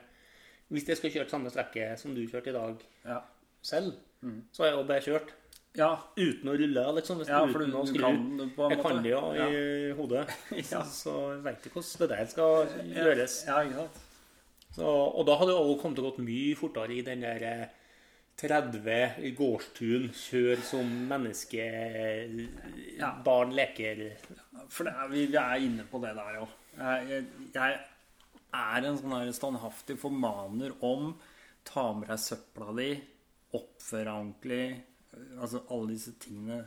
Hvis jeg skal kjøre samme strekke som du kjørte i dag ja. selv, Mm. så har jeg jo bare kjørt ja. uten å rulle, liksom. Hvis, Ja, for du, å skru. kan det på en jeg måte. kan det jo i hodet. [LAUGHS] Ja. Så, så jeg veit ikke hvordan det der skal gjøres. Ja, ikke sant? Så, og da hadde det også kommet til å gått mye fortere i den der eh, 30 i gårdstun, kjør som menneske, Ja. leker For det er, vi, vi er inne på det der òg. Jeg, jeg, er en sånn standhaftig formaner om ta med deg søpla di, oppfør deg ordentlig. Altså alle disse tingene.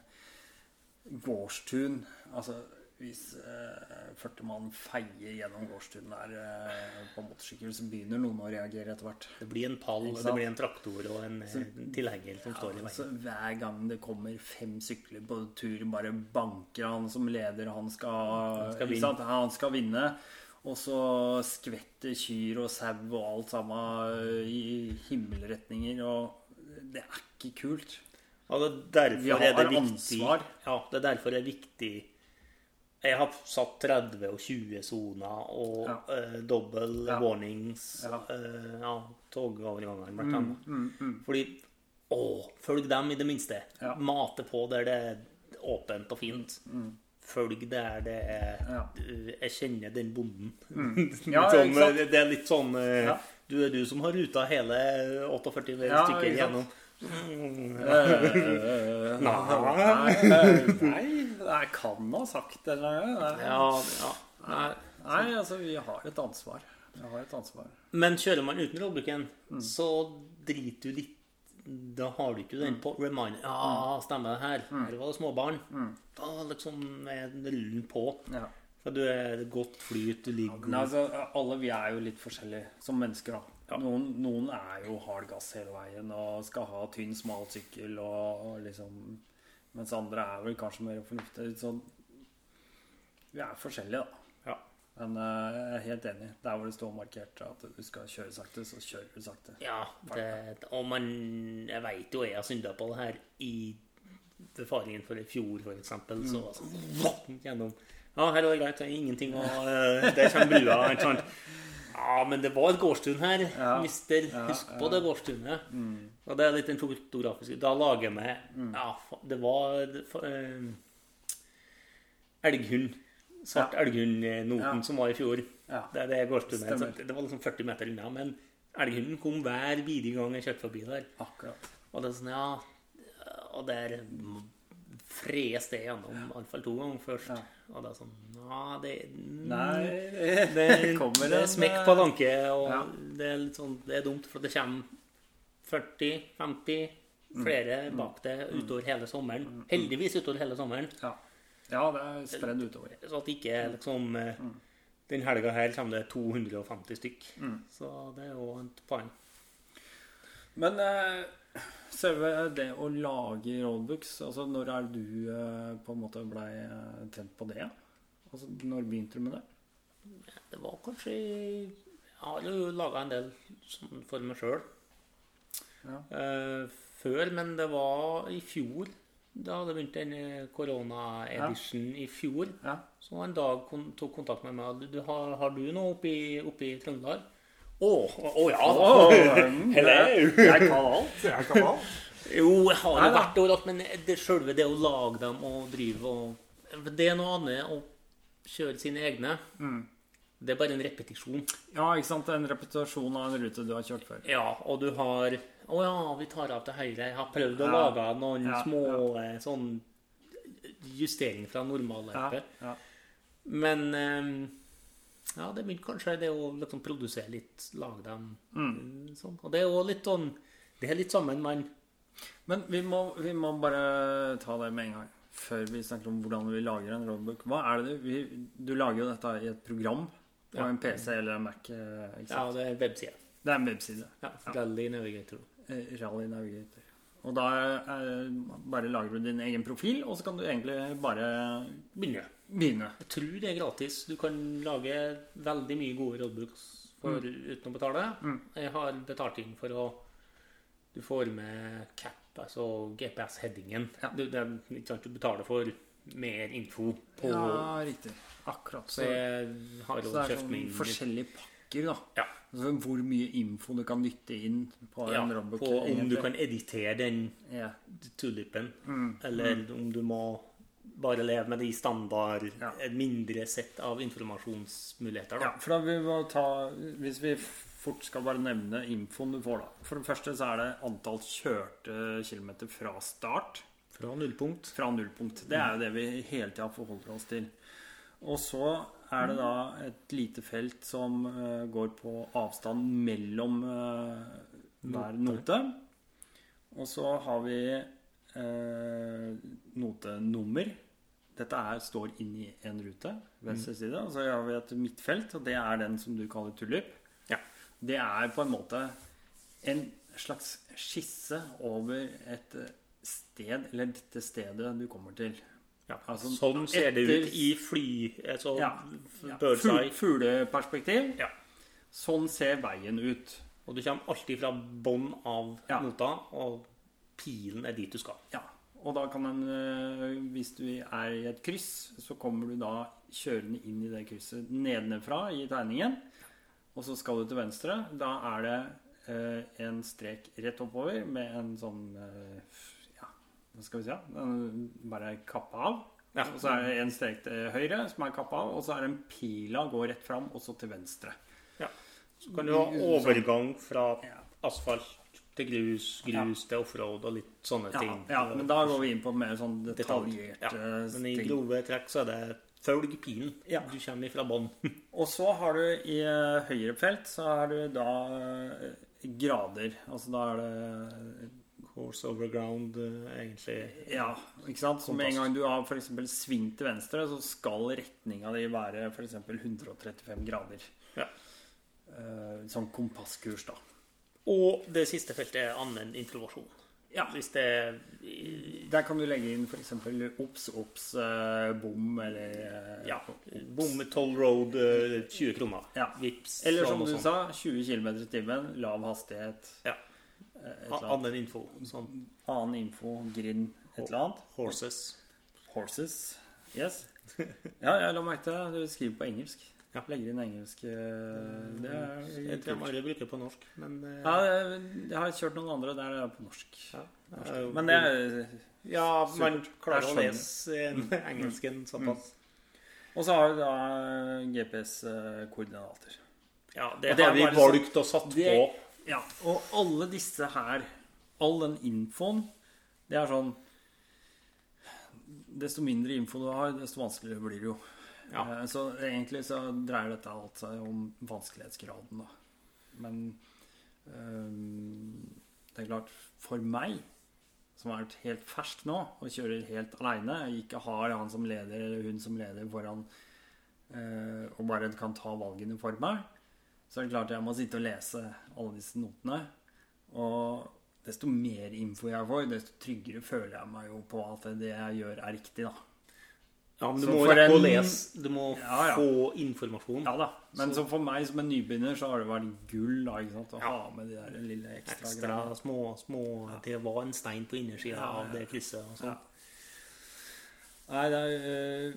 Gårdstun. Altså hvis eh, 40 mann feier gjennom gårdstun der eh, på motorsykkel, så begynner noen å reagere etter hvert. Det blir en pall, det blir en traktor og en så, tilhenger som står i veien. Så hver gang det kommer fem sykler på tur, bare banker han som leder. Han skal, skal vinne. sant? Han skal vinne. Og så skvetter kyr og sau og alt sammen i himmelretninger. Og det er ikke kult. Ja, det er derfor Vi har er det viktig ansvar. Ja, det er derfor det er viktig Jeg har satt 30 og 20 soner og Ja. uh, dobbel Ja. warnings. Ja. Uh, ja togovergangene, blant annet. Mm, mm. Fordi Å, følg dem i det minste. Mate på der det er åpent og fint. Følg der det er Mm. Ja. Jeg kjenner den bonden. [LAUGHS] Ja, Litt sånn, ikke det er litt sånn eh. Du er du som har ruta hele 48 Ja, stykker gjennom. Nei. Nei, jeg kan ha sagt det. Ja, ja. Nei. nei, altså, vi har et ansvar. Vi har et ansvar. Men kjører man uten rollbooken, Mm. så driter du litt Da har du ikke den på reminder. Ja, stemmer det her. Mm. Her var det småbarn. Da liksom er rullen på. Ja. For du er godt flyt, du ligger Men altså, alle vi er jo litt forskjellige som mennesker. da. Ja. Noen, noen er jo hard gass hele veien og skal ha tynn, smal sykkel. Og, og liksom, mens andre er vel kanskje mer fornuftige. Så vi er forskjellige, da. Ja. Men eh, jeg er helt enig. Der hvor det står markert at du skal kjøre sakte, så kjører du sakte. Ja, det, og man Jeg veit jo jeg har synda på det her i befaringen for i fjor, for eksempel. Så Mm. var det sånn [LAUGHS] gjennom Ja, her var det greit, det er ingenting å det Der kommer brua? Ja, men det var et gårdstun her, Ja. mister. Husk på det gårdstunet. Og det er litt den fotografiske Da lager jeg meg Mm. Ja, det var det, eh, elghund. Svart elghund-noten Ja. som var i fjor. Ja. Det er det gårdstunet. Det var liksom 40 meter unna. Men elghunden kom hver bidige gang jeg kjørte forbi der. Akkurat. Og det er sånn, ja Og der fres det gjennom iallfall to ganger først. Ja. Og det er sånn Ja, det Nei, Det, det kommer det er smekk eh, på tanke, og ja. det er litt sånn Det er dumt, for det kommer 40-50 Mm. flere bak det utover hele sommeren. Heldigvis utover hele sommeren. Ja. ja, det er spredd utover. Så at ikke liksom eh, Mm. Den helga her kommer det 250 stykk. Mm. Så det er jo et poeng. Men eh, selve det å lage rollbooks, altså når er du eh, på en måte blei eh, tent på det? Altså, når begynte du med det? Det var kanskje Jeg har jo laga en del sånn for meg sjøl Ja. eh, før, men det var i fjor. Da hadde begynt den eh, korona-edition i fjor. Ja. Så en dag tok kontakt med meg. Du, har, har du noe oppe i Trøndelag? Å oh, ja! [LAUGHS] Hello! [LAUGHS] Jeg kan alt. Jeg kan alt. Jo, jeg har jo vært overalt, men det selve det å lage dem og drive og Det er noe annet å kjøre sine egne. Mm. Det er bare en repetisjon. Ja, ikke sant? En repetisjon av en rute du har kjørt før. Ja, og du har Å ja, vi tar av til høyre. Jeg har prøvd å Ja. lage noen Ja, små ja. sånn justeringer fra normalløpet. Ja. Men eh, ja, det begynte kanskje det å liksom produsere litt, lage dem Mm. sånn. Og det er jo litt sånn Det er litt sammen, men Men vi må, vi må bare ta det med en gang. Før vi snakker om hvordan vi lager en roadbook. Hva er det du, vi, du lager jo dette i et program på Ja. en PC eller en Mac. eh, ja, det er en webside. Det er en webside. Ja, Rally Navigator. Eh, Rally Navigator. Og da er, bare lager du din egen profil, og så kan du egentlig bare Begynner. Begynne. Jeg tror det er gratis. Du kan lage veldig mye gode roadbooks for, uten å betale. Mm. Jeg har betalt inn for å Du får med cap, altså GPS-headingen. Ja. Du, det du betaler for mer info på Ja, riktig. Akkurat. Så Så, jeg har jo er kjøpt min sånn forskjellige pakker, da. Ja. Altså, hvor mye info du kan dytte inn på ja, en roadbook. på om egentlig. du kan editere den ja. tulipen, Mm. eller om du må bare leve med de standard Ja. Et mindre sett av informasjonsmuligheter. Da. Ja, for da vi må ta Hvis vi fort skal bare nevne infoen du får, da. For det første så er det antall kjørte kilometer fra start. Fra nullpunkt. Fra nullpunkt. Det er jo det vi hele tida forholder oss til. Og så er det da et lite felt som eh, går på avstand mellom eh, hver note. Og så har vi uh, notenummer. Dette er, står i en rute, venstre side. Og så har vi et midtfelt, og det er den som du kaller tulip. Ja. Det er på en måte en slags skisse over et eh, sted, eller dette stedet du kommer til. Ja. Altså, sånn ser det etter- ut i fly... Altså Ja. Ja, fugl- Fugleperspektiv. Ja. Sånn ser veien ut. Og du kommer alltid fra bånn av nota, og pilen er dit du skal. Ja. Og da kan en øh, Hvis du er i et kryss, så kommer du da kjørende inn i det krysset nedenfra i tegningen. Og så skal du til venstre. Da er det øh, en strek rett oppover med en sånn øh, Ja, hva skal vi si? Ja? Den bare kappa av. Ja. Og så er det en strek til høyre som er kappa av, og så er det en pila går rett fram, og så til venstre. Så kan du ha overgang fra asfalt til grus, grus til offroad og litt sånne Ja, ting. ja, men da går vi inn på mer sånn detaljerte detaljert Ja, øh, Men i ting. grove trekk så er det følg pilen. Ja. Du kommer ifra bånn. [LAUGHS] Og så har du i eh, høyre felt så har du da eh, grader. Altså da er det Course over ground, eh, egentlig. Ja, ikke sant? Så med en gang du har f.eks. sving til venstre, så skal retninga di være f.eks. 135 grader. Ja. Eh, sånn kompasskurs, da. Og det siste feltet er annen informasjon. Ja. Hvis det er Der kan du legge inn f.eks. obs, obs, eh, bom eller eh, ja, bom toll road, eh, 20 kroner. Ja. Vips. Eller sånn som du sånn. sa, 20 km i timen, lav hastighet. Ja. eh. Annen info. Sånn Annen info, grind, et eller annet. horses. Horses. Yes. Ja, jeg la merke til det. Du skriver på engelsk. Ja. Legger inn engelsk eh, Det Jeg er tror jeg bare bruker på norsk, men eh, Ja, jeg jeg har kjørt noen andre der det er på norsk. ja, norsk. er Men det er Ja, man klarer å lese eh, engelsken såpass. Og så har du da GPS-koordinater. Ja, det, det har vi sånn- valgt og satt det- på. Ja, og alle disse her, all den infoen, det er sånn desto mindre info du har, desto vanskeligere blir det jo. Ja. Eh, Så egentlig så dreier dette alt seg om vanskelighetsgraden, da. Men um, det er klart, for meg, som er helt fersk nå, og kjører helt aleine, ikke har han som leder eller hun som leder foran, uh, og bare kan ta valgene for meg, så er det klart jeg må sitte og lese alle disse notene. Og desto mer info jeg får, desto tryggere føler jeg meg jo på at det jeg gjør, er riktig, da. Ja, men du må rekke å lese. Du må Ja, ja. få informasjon. Ja da. Men Så- for meg som en nybegynner, så har det vært gull da, ikke sant? å ha med de der lille ekstra, Ekstra greiene. små, små Det var en stein på innersida av det krysset. Og sånt. Ja. Nei, det er øh,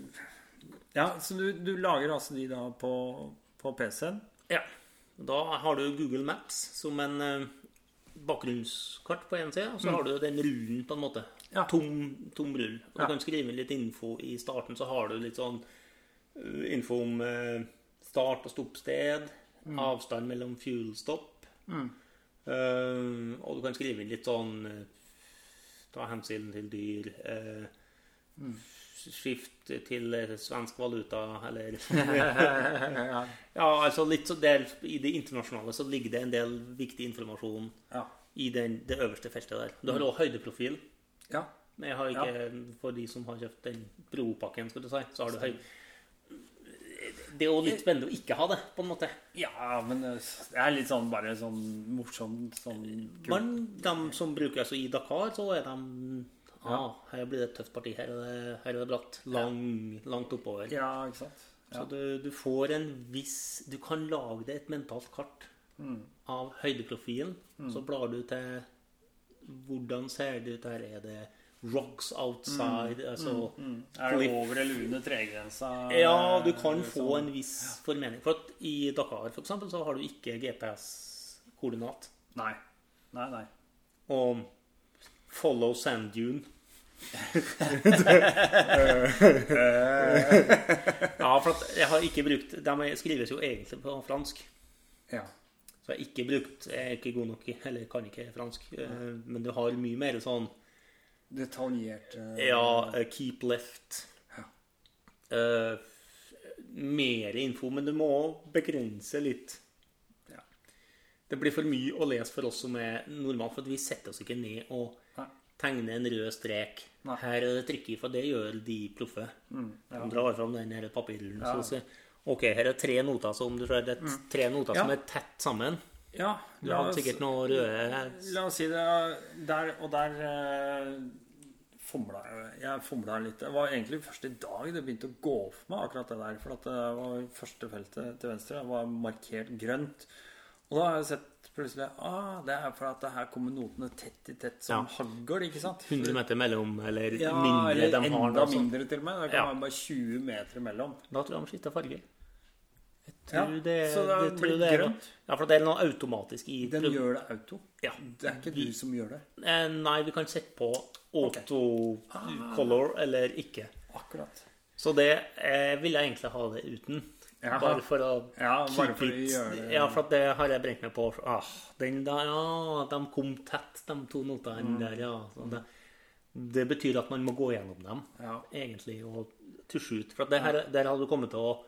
Ja, så du, du lager altså de da på, på PC-en? Ja. Da har du Google Maps som en eh, bakgrunnskart på én side, og så har du den rullen på en måte. Mm. Ja. Tom, tom rull. Og Ja. Du kan skrive inn litt info i starten, så har du litt sånn eh, info om eh, start- og stoppsted, Mm. avstand mellom fuel stop. Eh, og du kan skrive inn litt sånn Ta hensyn til dyr. Uh, Mm. Skift til svensk valuta, eller ja. [LAUGHS] [LAUGHS] Ja, altså litt så der I det internasjonale så ligger det en del viktig informasjon Ja. i den, det øverste feltet der. Du har også høydeprofil. Ja. Men jeg har ikke, for de som har kjøpt den Pro-pakken, skal du si, så har du høy... Det er jo litt spennende å ikke ha det, på en måte. Ja, men øh, det er litt sånn bare sånn morsomt sånn kult. Men de som bruker altså i Dakar, så er de ah, Her blir det et tøft parti. Her er det, her er det bratt. Lang, langt oppover. Ja, ikke sant? Så du, du får en viss Du kan lage deg et mentalt kart Mm. av høydeprofilen. Så blar du til Hvordan ser det ut her? Er det rocks outside? Altså Mm. Er det over eller under tregrensa? Ja, du kan liksom. få en viss formening. For at i Dakar for eksempel, så har du ikke GPS-koordinat. Nei. Nei, nei. Og follow sand dune. [LAUGHS] ja, for at jeg har ikke brukt De skrives jo egentlig på fransk. Ja. Så jeg har ikke brukt Jeg er ikke god nok Eller kan ikke fransk. eh, Men du har mye mer sånn Detaljert uh, Ja, eh, keep left. Ja. Uh, mer info, men du må begrense litt. Ja. Det blir for mye å lese for oss som er normalt, for vi setter oss ikke ned og Nei. tegner en rød strek. Nei. Her er det tricky, for det gjør de proffe. Mm, ja. De drar fram den papirrullen. Ja. Så OK, her er tre noter som du tror det er tre noter som Mm. Er tett sammen. ja Du har sikkert noe røde La oss si det der Og der eh, fomla jeg. Jeg fomla litt. Det var egentlig først i dag det begynte å gå for meg, akkurat det der. For at det var første feltet til venstre det var markert grønt. Og da har jeg sett plutselig ah, det er for at det her kommer notene tett i tett som Ja. hagl, ikke sant? 100 meter mellom, eller Ja, mindre eller de har. enda da, mindre til og med. Det kan Ja. være bare 20 meter mellom. Da tror jeg de skifter farge. Jeg Ja, det, så det det blir det grønt. Ja, for det er noe automatisk i Den gjør det auto. Ja. Det er ikke du som gjør det. Eh, Nei, du kan sette på auto color eller ikke. Akkurat. Så det eh, vil jeg egentlig ha det uten. Jaha. Bare for å Ja, bare keep for å it- gjøre det Ja, for det har jeg brent meg på. Ah, den der, ja, de kom tett, de to notene Mm. der, ja. Så det, det betyr at man må gå gjennom dem, Ja. egentlig, og tusje ut. For det her, der hadde du kommet til å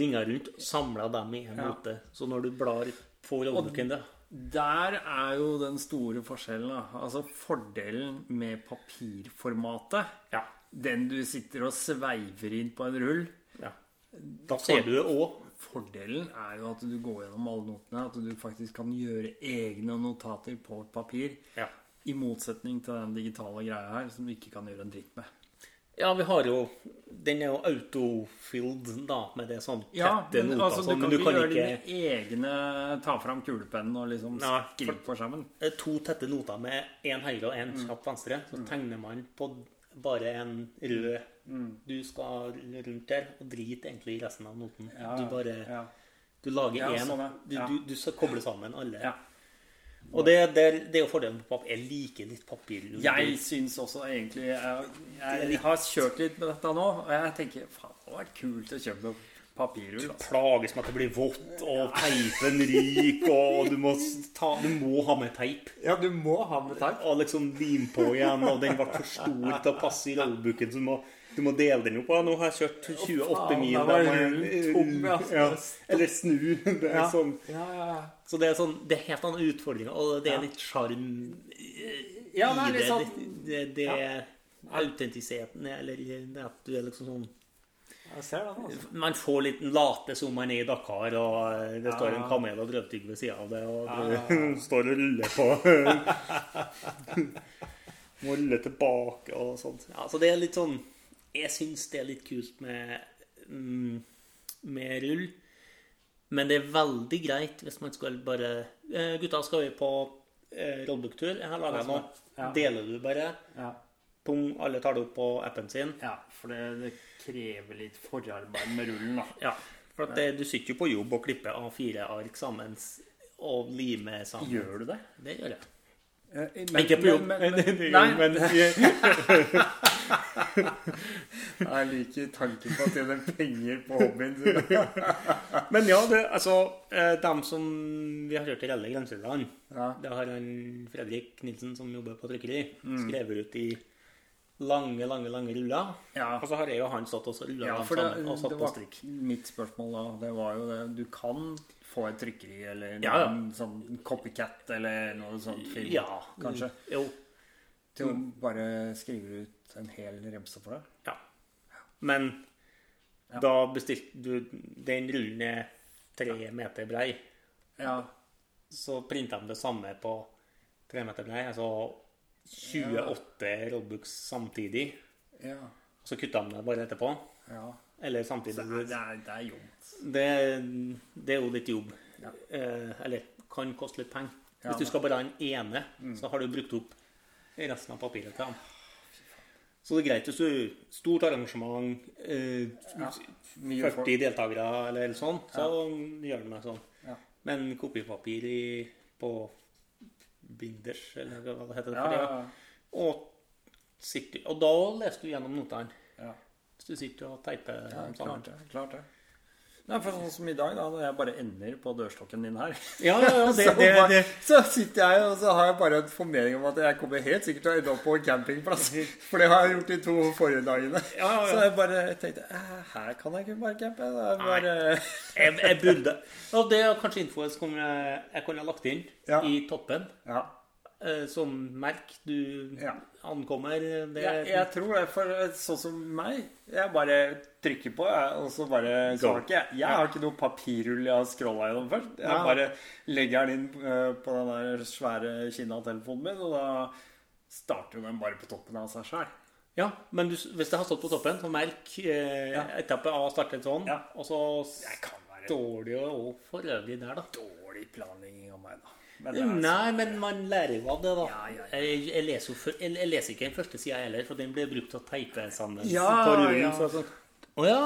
ringe rundt, samler dem i en Ja. note. Så når du blar får rollebooken det- Der er jo den store forskjellen. Da. Altså Fordelen med papirformatet, Ja. den du sitter og sveiver inn på en rull ja. Da ser du det òg. Fordelen er jo at du går gjennom alle notene. At du faktisk kan gjøre egne notater på papir. Ja. I motsetning til den digitale greia her, som du ikke kan gjøre en dritt med. Ja, vi har jo Den er jo autofilled, da, med det sånn Ja, tette men, noter. altså, du sånn, kan men ikke du kan gjøre ikke dine egne Ta fram kulepennen og liksom Nei, skrive skjermen. Eh, To tette noter med én høyre og én Mm. kjapp venstre. Så tegner man på bare en rød Mm. Du skal rundt der og driter egentlig i resten av noten. Ja, Du bare ja. Du lager Ja, én. sånn, ja. du, Ja. du, du skal koble sammen alle. Ja. Og det, det, det er jo fordelen på papir. Jeg liker litt papir. Jeg syns også egentlig Jeg, jeg har kjørt litt med dette nå, og jeg tenker faen, det hadde vært kult å kjøpe papirrull. Altså. Plages med at det blir vått, og teipen ryker, og du må, ta, du må ha med teip. Ja, du må ha med teip. Og liksom lim på igjen, og den ble for stor til å passe i rollbooken, så du må, du må dele den opp. Nå har jeg kjørt 28 faen, mil. da må jeg- tom, ja. [LAUGHS] ja. Eller snu. [LAUGHS] Det er Ja. sånn. Ja. Så det er sånn, det er helt annen utfordringer, og det er litt sjarm i det. sånn- Det, det, det autentisiteten, eller at du er liksom sånn altså. Man får litt late som man er i Dakar, og eh, det står en kamel og drøvtygg ved sida av det, og du [LAUGHS] står og ruller på Må rulle tilbake og sånt. Ja, så det er litt sånn Jeg syns det er litt kult med, mm, med rull. Men det er veldig greit hvis man skal bare uh, Gutta, skal vi på uh, rollbooktur? Jeg har laga noe. Ja. Deler du bare? Ja. Pung, alle tar det opp på appen sin. ja, for det, det krever litt forarbeid med rullen, da. Ja, for at det, du sitter jo på jobb og klipper A4-ark sammen og limer sammen. Gjør du det? Det gjør jeg. Men, Ikke på jobb. Men, men, men, nei, men [LAUGHS] [LAUGHS] jeg liker tanken på å tjene penger på hobbyen. [LAUGHS] Men ja, det, altså eh, Dem som vi har kjørt i Relle Grenseland, Ja. det har han Fredrik Nilsen, som jobber på trykkeri, Mm. skrevet ut i lange, lange lange ruller. Ja. Og så har jeg og han stått og rulla Ja, dem sammen og satt det på strikk. mitt spørsmål da. Det var jo det Du kan få et trykkeri eller Ja, ja. en sånn copycat eller noe sånt film, Ja, kanskje, Jo. Til å bare skrive ut en hel remse for deg. Ja. Men Ja. da bestilte du Den rullen er tre meter brei. Ja. Så printa de det samme på tre meter brei. Altså 28 rollbooks samtidig. Ja. Og så kutta de det bare etterpå. ja. Eller samtidig. Så det er, det er jobb. Det, det er jo litt jobb. Ja. Eh, eller kan koste litt penger. Ja, Hvis du skal bare ha den ene, så har du brukt opp resten av papiret til ham. Så det er greit hvis du Stort arrangement, eh, Mye 40 deltakere eller sånn, så gjør du meg sånn. Ja. Men kopipapir i, på binders, eller hva det heter. Ja, det, ja, Og, sitter, og da leser du gjennom notene. ja. Hvis du sitter og teiper ja dem sammen. klart det. Klart det. Nei, for sånn som i dag, da, når jeg bare ender på dørstokken din her Ja, ja, ja, det, [LAUGHS] så, det, det, så sitter jeg og så har jeg bare en formening om at jeg kommer helt sikkert til å ende opp på en campingplass. [LAUGHS] For det har jeg gjort de to forrige dagene. Ja, ja. Så jeg bare tenkte "Eh, her kan jeg ikke bare campe. Det er bare [LAUGHS] jeg, jeg burde Og det er kanskje info som jeg, jeg kunne lagt inn i toppen. Ja. Eh, Som merk du Ja. ankommer. Det, Jeg, jeg tror det, for sånn som meg Jeg bare trykker på, jeg, og så bare så ikke jeg Jeg har ikke noe papirrull jeg har scrolla gjennom først. Jeg Ja. bare legger den inn eh, på den der svære Kinna-telefonen min, og da starter den bare på toppen av seg sjøl. Ja, men du, hvis det har stått på toppen, så merk eh, Ja. etappe A startet sånn. Ja. Og så Jeg kan være står det jo for øvrig der, da. dårlig planlegging av meg, da. Men det er Nei, men man lærer jo av det, da. Ja, ja. Jeg, jeg, leser for, jeg, jeg leser ikke den første sida heller, for den ble brukt til å teipe sammen Ja, på rullen. ja. Så sånn, Å ja!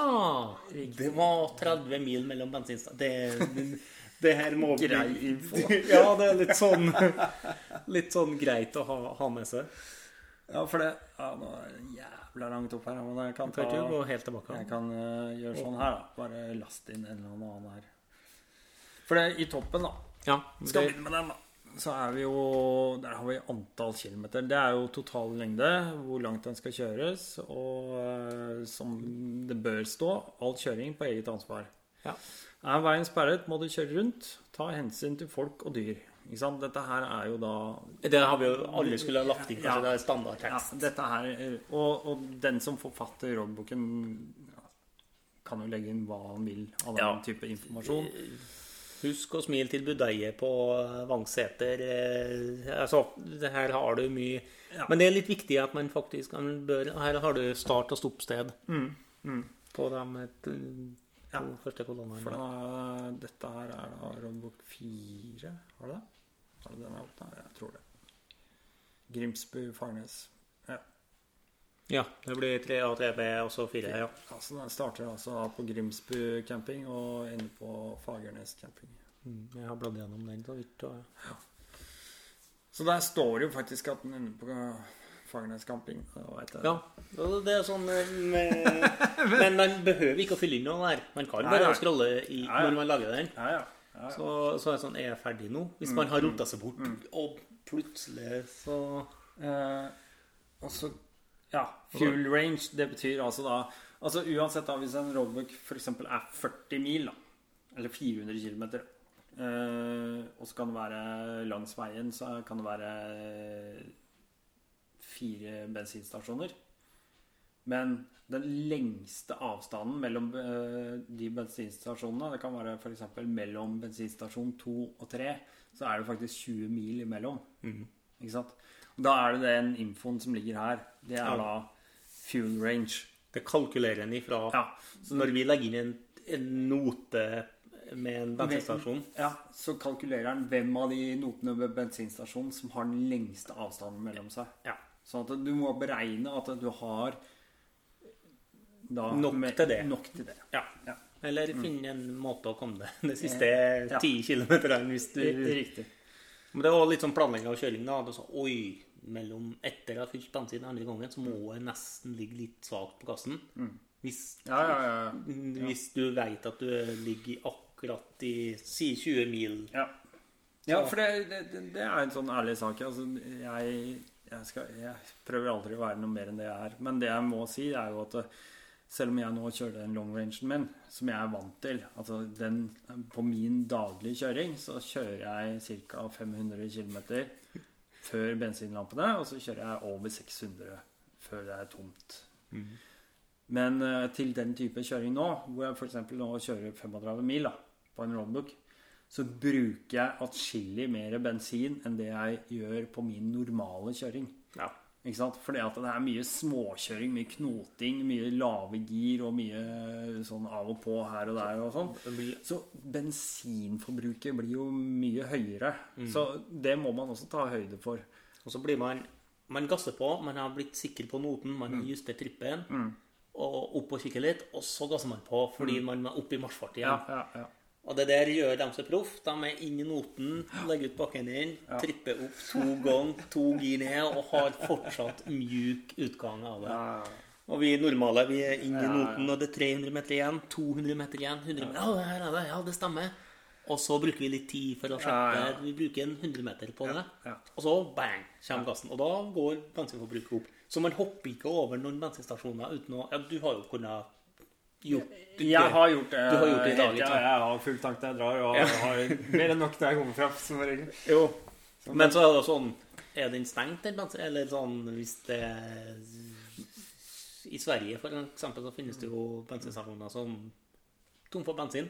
Det var 30 mil mellom bensinstasjonene. Det, her må bli [LAUGHS] Ja, det er litt sånn Litt sånn greit å ha, ha med seg. Ja, for det Ja, nå er det jævla langt opp her, men jeg kan ta gå helt tilbake. Jeg kan eh, gjøre sånn her, da. Bare last inn en eller annen her. For det i toppen, da. Ja, Skal det, begynne med den, da. Så er vi jo Der har vi antall kilometer. Det er jo total lengde, hvor langt den skal kjøres, og eh, som det bør stå, all kjøring på eget ansvar. ja. Er veien sperret, må du kjøre rundt. Ta hensyn til folk og dyr. Ikke sant? Dette her er jo da det har vi jo alle skulle ha lagt inn. Kanskje Ja. det er ja, standardtekst. dette her, og, og den som forfatter rådboken ja, kan jo legge inn hva han vil av den Ja. type informasjon. Husk å smile til budeiet på Vangseter. Eh, altså, det her har du mye Ja. Men det er litt viktig at man faktisk man bør, Her har du start- og stoppsted Mm, mm. på de to Ja. første kolonnene. For da, dette her er da rombok 4, har du det? Har du den her oppe? Jeg tror det. Grimsby, Farnes. Ja. Ja, det blir 3A, 3B og så 4. Ja. Altså, den starter altså på Grimsby camping og ender på Fagernes camping. Mm, Jeg har bladd gjennom den så vidt. Og, Så der står det jo faktisk at den ender på Fagernes camping. Da. Ja, det er sånn eh, [LAUGHS] med, Men man behøver ikke å fylle inn noe der. Man kan Nei, bare nei. scrolle i, Ja, ja. når man lager den. Ja, ja. ja, ja. Så, så er det sånn Er jeg ferdig nå? Hvis man har rota seg bort, og plutselig så Eh, og så Ja, fuel range, det betyr altså da Altså uansett da, hvis en roadbook f.eks. er 40 mil, da, eller 400 km, eh, og så kan det være langs veien, så kan det være fire bensinstasjoner. Men den lengste avstanden mellom eh, de bensinstasjonene, det kan være f.eks. mellom bensinstasjon 2 og 3, så er det faktisk 20 mil imellom. Ikke sant? Da er det den infoen som ligger her. Det er Ja. da fuel range. Det kalkulerer en ifra Ja. Så når vi legger inn en, en note med en bensinstasjon Ja, Så kalkulerer den hvem av de notene ved bensinstasjonen som har den lengste avstanden mellom seg. Ja. Sånn at du må beregne at du har da, Nok til det. Nok til det. Ja. Ja. Eller finne en måte å komme det de siste Ja. ti kilometerne hvis du Riktig. Men det var litt sånn planlegging av kjøring. da. Oi, mellom etter jeg har fylt bensin andre gangen, så må jeg nesten ligge litt svakt på gassen. Hvis, Ja, ja, ja. hvis du veit at du ligger akkurat i si 20 mil Ja, ja for det, det, det er en sånn ærlig sak. Altså, jeg, jeg, skal, jeg prøver aldri å være noe mer enn det jeg er. Men det jeg må si, er jo at eh, selv om jeg nå kjører den long rangen min, som jeg er vant til altså den, På min daglige kjøring så kjører jeg ca. 500 km før bensinlampene, og så kjører jeg over 600 før det er tomt. Men eh, til den type kjøring nå, hvor jeg f.eks. nå kjører 35 mil da, på en roadbook, så bruker jeg atskillig mer bensin enn det jeg gjør på min normale kjøring. Ja. Ikke sant? Fordi at det er mye småkjøring, mye knoting, mye lave gir og mye sånn av og på her og der og sånn. Så bensinforbruket blir jo mye høyere. Så det må man også ta høyde for. Og så blir man Man gasser på, man har blitt sikker på noten, man har justert trippen, og opp og kikker litt, og så gasser man på fordi man er oppe i marsjfart igjen. Ja, ja, ja. Og det der gjør de som proff. De er inn i noten, legger ut bakken inn, tripper opp to ganger, to gir ned, og har fortsatt mjuk utgang av det. Og vi normale, vi er inn i Ja, ja. noten, og det er 300 meter igjen, 200 meter igjen, 100 meter. Ja, her er det, ja, det stemmer. Og så bruker vi litt tid for å sjekke. Ja, ja. Vi bruker en 100 meter på det. ja. Og så bang, kommer gassen. Og da går bensinforbruket opp. Så man hopper ikke over noen bensinstasjoner uten å Ja, du har jo kunnet gjort Jeg har gjort det. Du har gjort det i dag, Ja, jeg har full tank når jeg drar, og jeg har mer enn nok når jeg kommer fram. Som regel. Jo. Men så er det sånn Er den stengt? Eller sånn hvis det I Sverige, for eksempel, så finnes det jo bensinstasjoner som tom for bensin.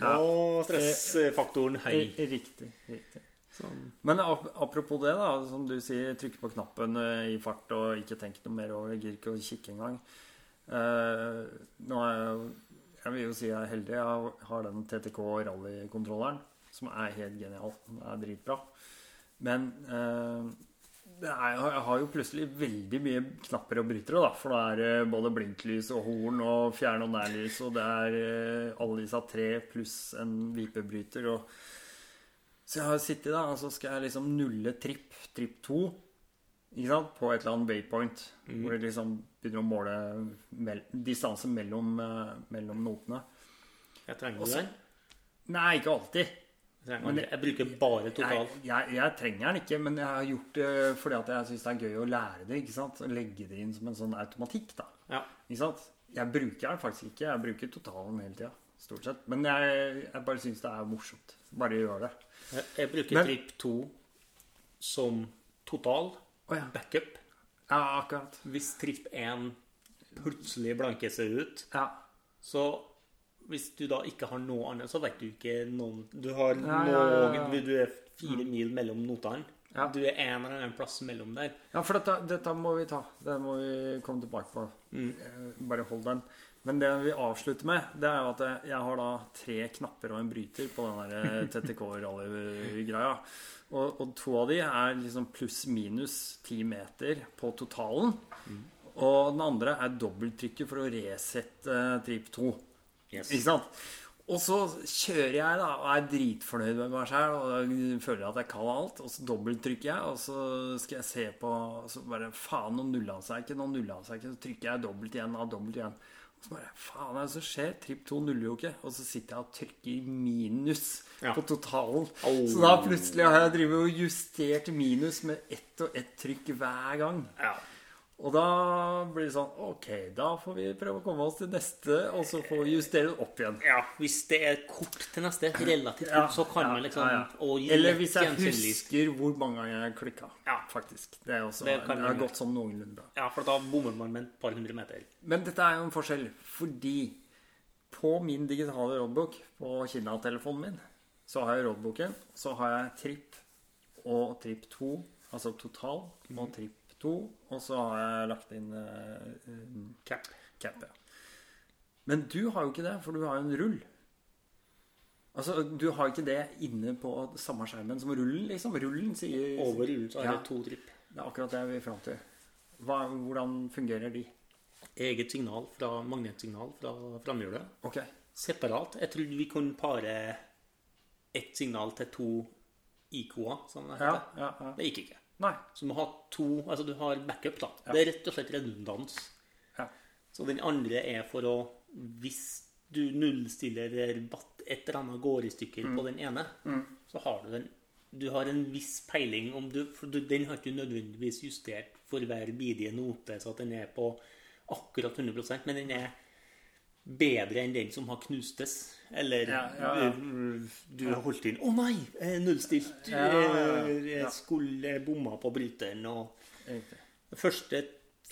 Og stressfaktoren høy. Riktig. riktig. Sånn. Men apropos det, da, som du sier, trykke på knappen eh, i fart og ikke tenke noe mer over, gidder ikke å kikke engang. Eh, nå er jeg Jeg vil jo si jeg er heldig. Jeg har den TTK rallykontrolleren, som er helt genial. Den er dritbra. Men uh, er, jeg har jo plutselig veldig mye knapper og brytere, da. For da er det både blinklys og horn og fjern- og nærlys, og det er uh, alle disse tre pluss en vipebryter. og så jeg har sittet da, og så skal jeg liksom nulle tripp, tripp 2, ikke sant, på et eller annet waypoint, hvor det liksom begynner å måle mel distanse mellom, uh, mellom notene. Jeg trenger Også- den? Nei, ikke alltid. Jeg, Men jeg bruker bare total. jeg, jeg trenger den ikke, men jeg har gjort det fordi at jeg syns det er gøy å lære det. ikke sant? Legge det inn som en sånn automatikk. da. Ja. Ikke sant? Jeg bruker den faktisk ikke. Jeg bruker totalen hele tida. Stort sett. Men jeg, jeg bare syns det er morsomt. Bare gjør det. Jeg, jeg bruker Men- tripp 2 som total Å ja. backup. Ja, akkurat. Hvis tripp 1 plutselig blanker seg ut, Ja. så hvis du da ikke har noe annet, så vet du ikke noen Du har noen Du er fire mil mellom notene. Du er en eller annen plass mellom der. Ja, for dette, dette må vi ta. Det må vi komme tilbake på. Mm. Bare hold den. Men det vi avslutter med, det er jo at jeg- har da tre knapper og en bryter på den der TTK-rally-greia. Og, og to av de er liksom pluss-minus ti meter på totalen. Og den andre er dobbelttrykket for å resette uh, trip 2. Yes. Ikke sant? Og så kjører jeg da og er dritfornøyd med meg sjøl og føler at jeg kan alt. Og så dobbelttrykker jeg, og så skal jeg se på Så bare Faen, nå nulla han seg ikke. Nå nulla han seg ikke. Så trykker jeg dobbelt igjen av dobbelt igjen. Så bare Faen, hva er det som skjer? Tripp 2 nuller jo ikke. Og så sitter jeg og trykker minus Ja. på totalen. Oh. Så da plutselig har jeg drevet og justert minus med ett og ett trykk hver gang. Ja. Og da blir det sånn Ok, da får vi prøve å komme oss til neste, og så får vi justere det opp igjen. ja. Hvis det er kort til neste, relativt Ja, kort, så kan ja, man liksom ja, Eller hvis jeg husker hvor mange ganger jeg klikka. Ja. Faktisk. Det, er også, Det det, har gått sånn noenlunde bra. Ja, for da bommer man med et par hundre meter. Men dette er jo en forskjell, fordi på min digitale roadbook på Kina-telefonen min, så har jeg roadbooken, så har jeg tripp og tripp 2, altså total, og tripp 2, og så har jeg lagt inn eh, Cap. cap. Ja. Men du har jo ikke det, for du har jo en rull. Altså, Du har ikke det inne på samme skjermen som rullen, liksom. Rullen sier Over rullen så er Ja. det to tripp. Det er akkurat det vi er fram til. Hva, hvordan fungerer de? Eget signal fra magnetsignal fra framhjulet. Okay. Separat. Jeg trodde vi kunne pare ett signal til to IK-er, som det heter. ja, ja. Det gikk ikke. Nei. Så du må ha to Altså du har backup, da. Det er rett og slett redundans. Ja. Så den andre er for å Hvis du nullstiller rabatt, et eller annet går i stykker Mm. på den ene, så har du den Du har en viss peiling om du For du, den har ikke nødvendigvis justert for hver bidige note, så at den er på akkurat 100 men den er bedre enn den som har knustes. Eller Ja, ja, ja. du, har holdt inn 'Å nei! eh, Nullstilt. Ja. eh, Jeg skulle bomma på bryteren.' og de første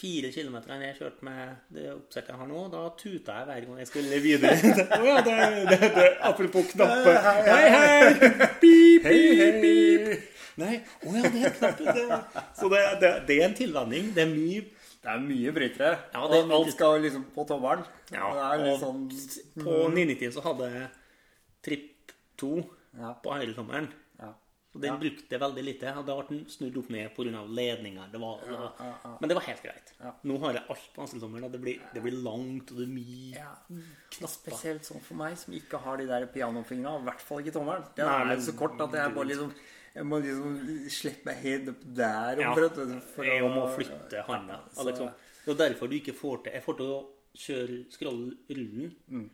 fire kilometerne jeg kjørte med det oppsettet jeg har nå, da tuta jeg hver gang jeg skulle videre. [LAUGHS] oh, ja, det, det, det, apropos knapper. Hei, hei! Pip, pip, pip. Nei, å ja, det er knappen. Så det, det, det er en tilvenning. Det er mye Det er mye brytere. Ja, det er og mye alt skal liksom på tommelen. Ja, det og sånn På 990 så hadde jeg tripp 2 Ja. på høyretommelen. ja. Og den brukte jeg veldig lite. Hadde vært snudd opp ned pga. ledninger. Det var, det var. Men det var helt greit. Ja. Nå har jeg alt på venstretommelen, og det blir, det blir langt, og det er mye Ja. knapper. Spesielt sånn for meg som ikke har de der pianofingrene, i hvert fall ikke tommelen. Det er men- så kort at jeg bare liksom Jeg må liksom slippe meg helt opp der Ja. omtrent. for Jeg å- må flytte handa. Ja, liksom, det er derfor du ikke får til Jeg får til å kjøre scroll rullen Mm.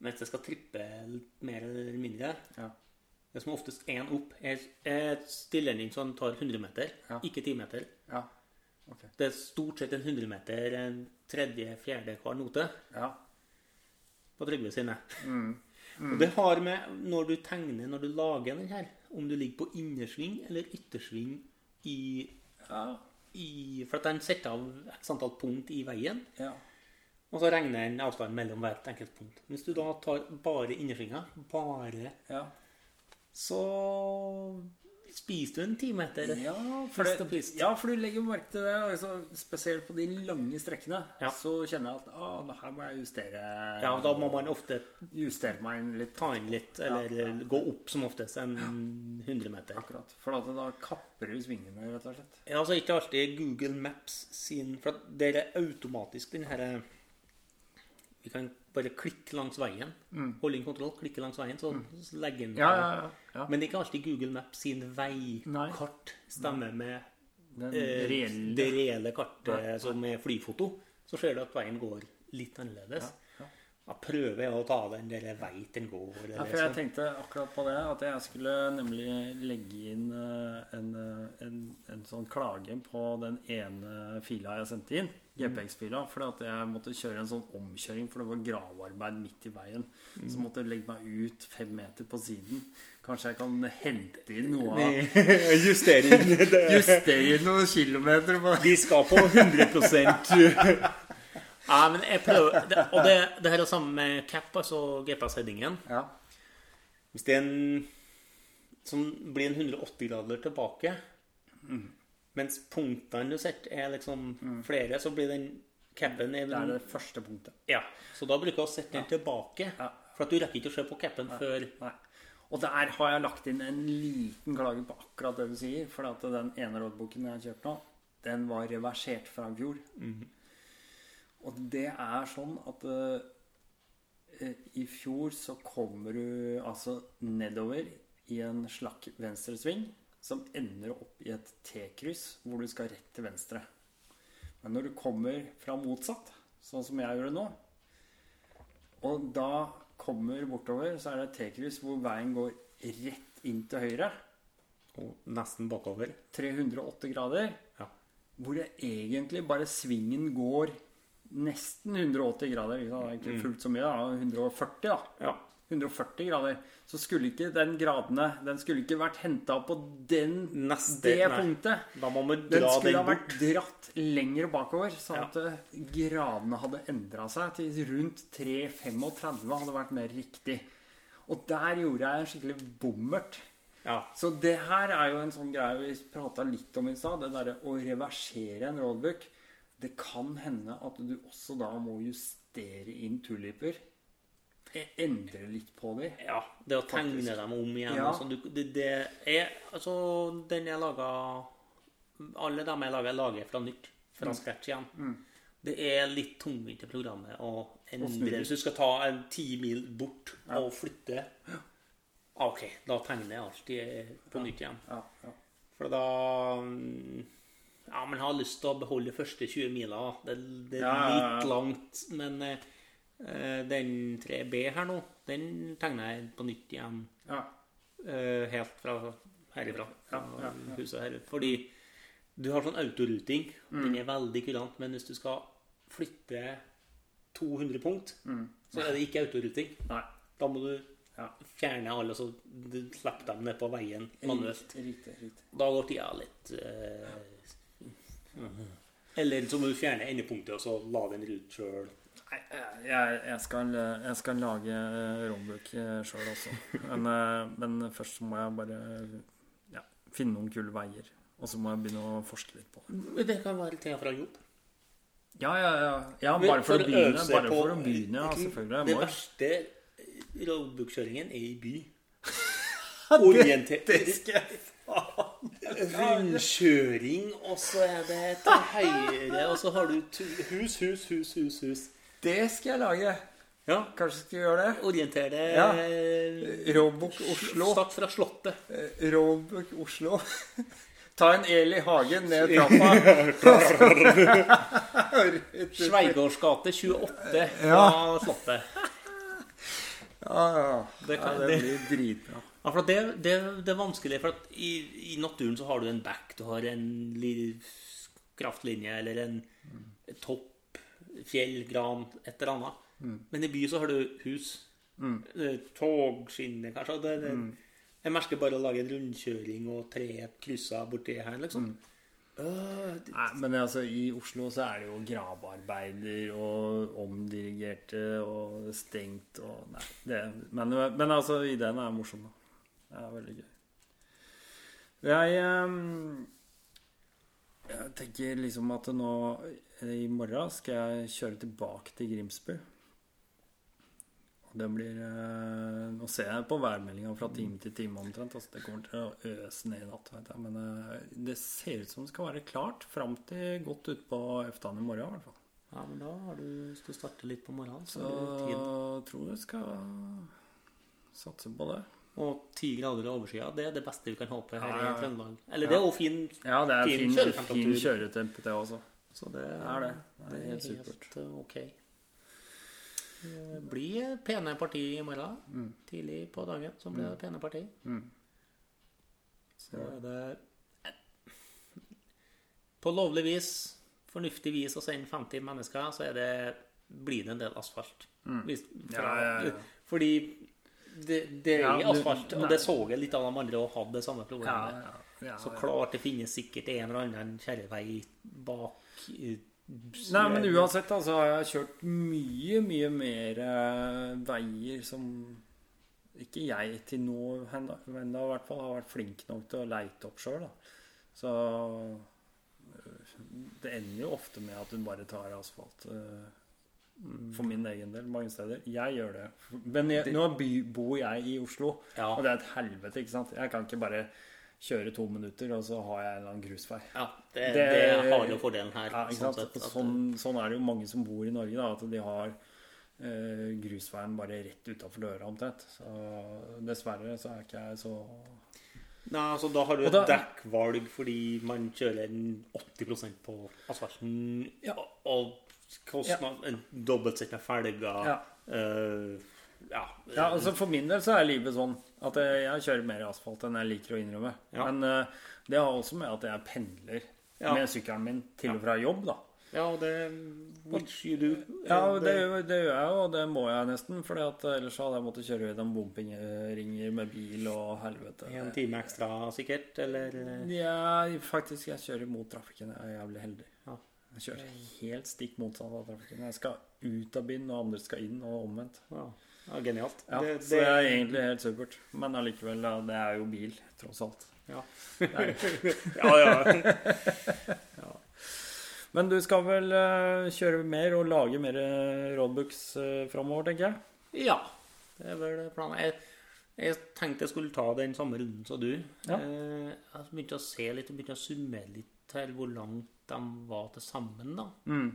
mens jeg skal trippe litt mer eller mindre. Ja. Det er som oftest én opp. Jeg er stilledning som tar 100 meter, Ja. ikke 10 meter. ja. Okay. Det er stort sett en 100 meter, en tredje, fjerde hver note Ja. på Trygve sine. Mm. Og det har med når du tegner, når du lager den her, om du ligger på innersving eller yttersving i, Ja. i For at den setter av x antall punkt i veien, ja. og så regner den avstanden mellom hvert enkelt punkt. Hvis du da tar bare innersvinga, bare, ja. så spiser du en timeter. Ja, for det, ja, for du legger merke til det. Altså, spesielt på de lange strekkene. Ja. Så kjenner jeg at ah, her må jeg justere Ja, da må man ofte Justere meg litt. ta inn litt, eller gå opp som oftest en 100 meter. Akkurat. For da, da kapper du svingene, rett og slett. Ja, altså ikke alltid Google Maps sin For det er automatisk den her Vi kan bare klikke langs veien. Holde inn kontroll, klikke langs veien, så legge inn Mm. Ja, ja, ja. ja. Men det er ikke alltid Google Maps sin veikart stemmer med eh, reelle det reelle kartet som er flyfoto. Så ser du at veien går litt annerledes. Da prøver jeg å ta den der jeg veit den går. Ja, for jeg tenkte akkurat på det, at jeg skulle nemlig legge inn eh, en, eh, en, en sånn klage på den ene fila jeg sendte inn, GPX-fila, for at jeg måtte kjøre en sånn omkjøring, for det var gravearbeid midt i veien. Så måtte jeg legge meg ut fem meter på siden. Kanskje jeg kan hente inn noe av [LAUGHS] [LAUGHS] Justere inn noen kilometer på De skal på 100 [LAUGHS] Ja, men jeg prøver det, Og det, det her er samme med cap, altså GPS-headingen. Ja. Hvis det er en som blir en 180 grader tilbake, mens punktene du setter, er liksom flere, så blir den capen Det er det første punktet. Ja, så da bruker jeg å sette den tilbake. Ja. For at du rekker ikke å se på capen før Nei. Og der har jeg lagt inn en liten klage på akkurat det du sier. For at den ene rådboken jeg har kjørt nå, den var reversert fra i fjor. Og det er sånn at uh, i fjor så kommer du altså nedover i en slakk venstresving som ender opp i et T-kryss hvor du skal rett til venstre. Men når du kommer fra motsatt, sånn som jeg gjør det nå, og da kommer bortover, så er det et T-kryss hvor veien går rett inn til høyre. Og nesten bakover. 308 grader. Ja. Hvor det egentlig bare svingen går nesten 180 grader. Sant? Det er ikke fullt så mye, da. 140, da. Ja. 140 grader. Så skulle ikke den gradene Den skulle ikke vært henta på den, Neste- det nei. punktet. Da må vi Den skulle den ha bort. vært dratt lenger bakover, sånn at eh, gradene hadde endra seg til rundt 3,35 hadde vært mer riktig. Og der gjorde jeg en skikkelig bommert. Ja. Så det her er jo en sånn greie vi prata litt om i stad. Det derre å reversere en roadbook. Det kan hende at du også da må justere inn tuliper. E- Endre litt på dem. ja. Det å tegne Faktisk. dem om igjen Ja. sånn. Du- Det, det er Altså, den jeg laga Alle dem jeg lager, lager jeg fra nytt. Fra scratch igjen. Det er litt tungvint i programmet å endre. Hvis du skal ta en ti mil bort og flytte OK, da tegner jeg alltid på nytt igjen. Ja, ja. For da Ja, jeg har lyst til å beholde de første 20 mila. Det, det er litt langt. Men eh, den 3B her nå, den tegner jeg på nytt igjen. ja. eh, helt fra herifra. Fra ja, ja. Huset her. Fordi du har sånn autoruting. Mm. Den er veldig kurant. Men hvis du skal flytte 200 punkt, Mm. så er det ikke autoruting. Nei. Da må du Ja. fjerne alle, så du slipper dem ned på veien manuelt. Riktig. riktig. Da går tida litt eh, Eller så må du fjerne endepunktet og så la den rute sjøl. Nei, jeg, jeg, skal, jeg skal lage roadbook sjøl også. Men, eh, men først må jeg bare ja, finne noen kule veier. Og så må jeg begynne å forske litt på det. Det kan være ting fra jobb. Ja, ja, ja. ja bare for, å begynne. Bare for å begynne, ja, selvfølgelig. Det verste roadbook-kjøringen er i by. [LAUGHS] Det skal jeg Rundkjøring, og så er det til høyre, og så har du hus, hus, hus, hus, hus. Det skal jeg lage. Ja. Kanskje skal skal gjøre det. Orientere det Ja. Robok Oslo. Start fra Slottet. Robok Oslo. [LAUGHS] Ta en Eli Hagen ned trappa. Sveigårds gate 28 fra [LAUGHS] Ja. Slottet. Ja, ja. Det kan- ja, det- blir dritbra. Ja, for det, det, det er vanskelig, for i, i naturen så har du en back, du har en li- kraftlinje eller en topp, fjell, gran, et eller annet. Men i by så har du hus, Mm. togskinner kanskje. Det, det, Jeg merker bare å lage en rundkjøring og tre krysser borti her, liksom. Det- Nei, men altså, i Oslo så er det jo gravearbeider og omdirigerte og stengt og Nei. Det, men, men altså, ideen er morsom, da. Det er veldig gøy. Jeg, ehm, jeg tenker liksom at nå i morgen skal jeg kjøre tilbake til Grimsby. Og det blir eh, Nå ser jeg på værmeldinga fra time til time omtrent. Altså det kommer til å øse ned i natt, vet jeg. Men eh, det ser ut som det skal være klart fram til godt utpå eftan i morgen, i hvert fall. Ja, men da har du, hvis du starter litt på morgenen, så Så har du tid. jeg tror jeg skal satse på det. Og ti grader og overskya, det er det beste vi kan håpe her i Trøndelag. Eller det er jo fin Ja, det er Fin fin, kjøretemp, det også. Så det, er det. Det er helt supert. eh, ok. Det blir pene parti i morgen. Mm. Tidlig på dagen så blir det pene parti. Så er det På lovlig vis, fornuftig vis å sende 50 mennesker, så er det, blir det en del asfalt. Hvis, fra, Mm. Ja, ja, ja. Fordi det, det er Ja, asfalt, og det så jeg litt av de andre og hadde det samme problemet. Ja, ja, ja, Så klart det finnes sikkert en eller annen kjerrevei bak i- Nei, men uansett da, så har jeg kjørt mye, mye mer eh, veier som ikke jeg til nå men da i hvert fall har vært flink nok til å leite opp sjøl. Så eh, det ender jo ofte med at hun bare tar asfalt. eh, For min egen del, mange steder. Jeg gjør det. Men jeg, nå bor jeg i Oslo, Ja. og det er et helvete, ikke sant? Jeg kan ikke bare kjøre to minutter, og så har jeg en eller annen grusvei. Ja, det, det, Det- har jo fordelen her. Ja, sånn sett, sånn, sånn er det jo mange som bor i Norge, da, at de har eh, grusveien bare rett utafor døra omtrent. Så dessverre så er ikke jeg så Nei, altså Da har du et da- dekkvalg fordi man kjører en 80% på asfalten, Ja. og kostnad, en dobbelt sett med felger Ja. Uh, ja. Ja, altså For min del så er livet sånn at jeg, jeg kjører mer asfalt enn jeg liker å innrømme. Ja. Men uh, det har også med at jeg pendler Ja. med sykkelen min til og fra jobb, da. ja, det Which you do. Ja, det, gjør- det gjør jeg jo, og det må jeg nesten. For ellers hadde jeg måttet kjøre gjennom bompengeringer med bil og helvete. En time ekstra sikkert, eller Ja, faktisk, jeg kjører mot trafikken. Jeg er jævlig heldig. Jeg kjører helt stikk motsatt av trafikken. Jeg skal ut av byen, og andre skal inn, og omvendt. Ja, ja genialt. Ja, det, Så det er egentlig helt supert. Men allikevel, ja, det er jo bil, tross alt. ja. Det [LAUGHS] ja, [LAUGHS] ja. Men du skal vel eh, kjøre mer og lage mer roadbooks uh, framover, tenker jeg? ja. Det er vel planen. Jeg, jeg tenkte jeg skulle ta den samme runden som du. Ja. Eh, Jeg begynte å se litt og begynte å summere litt til hvor langt de var til sammen. da. Mm.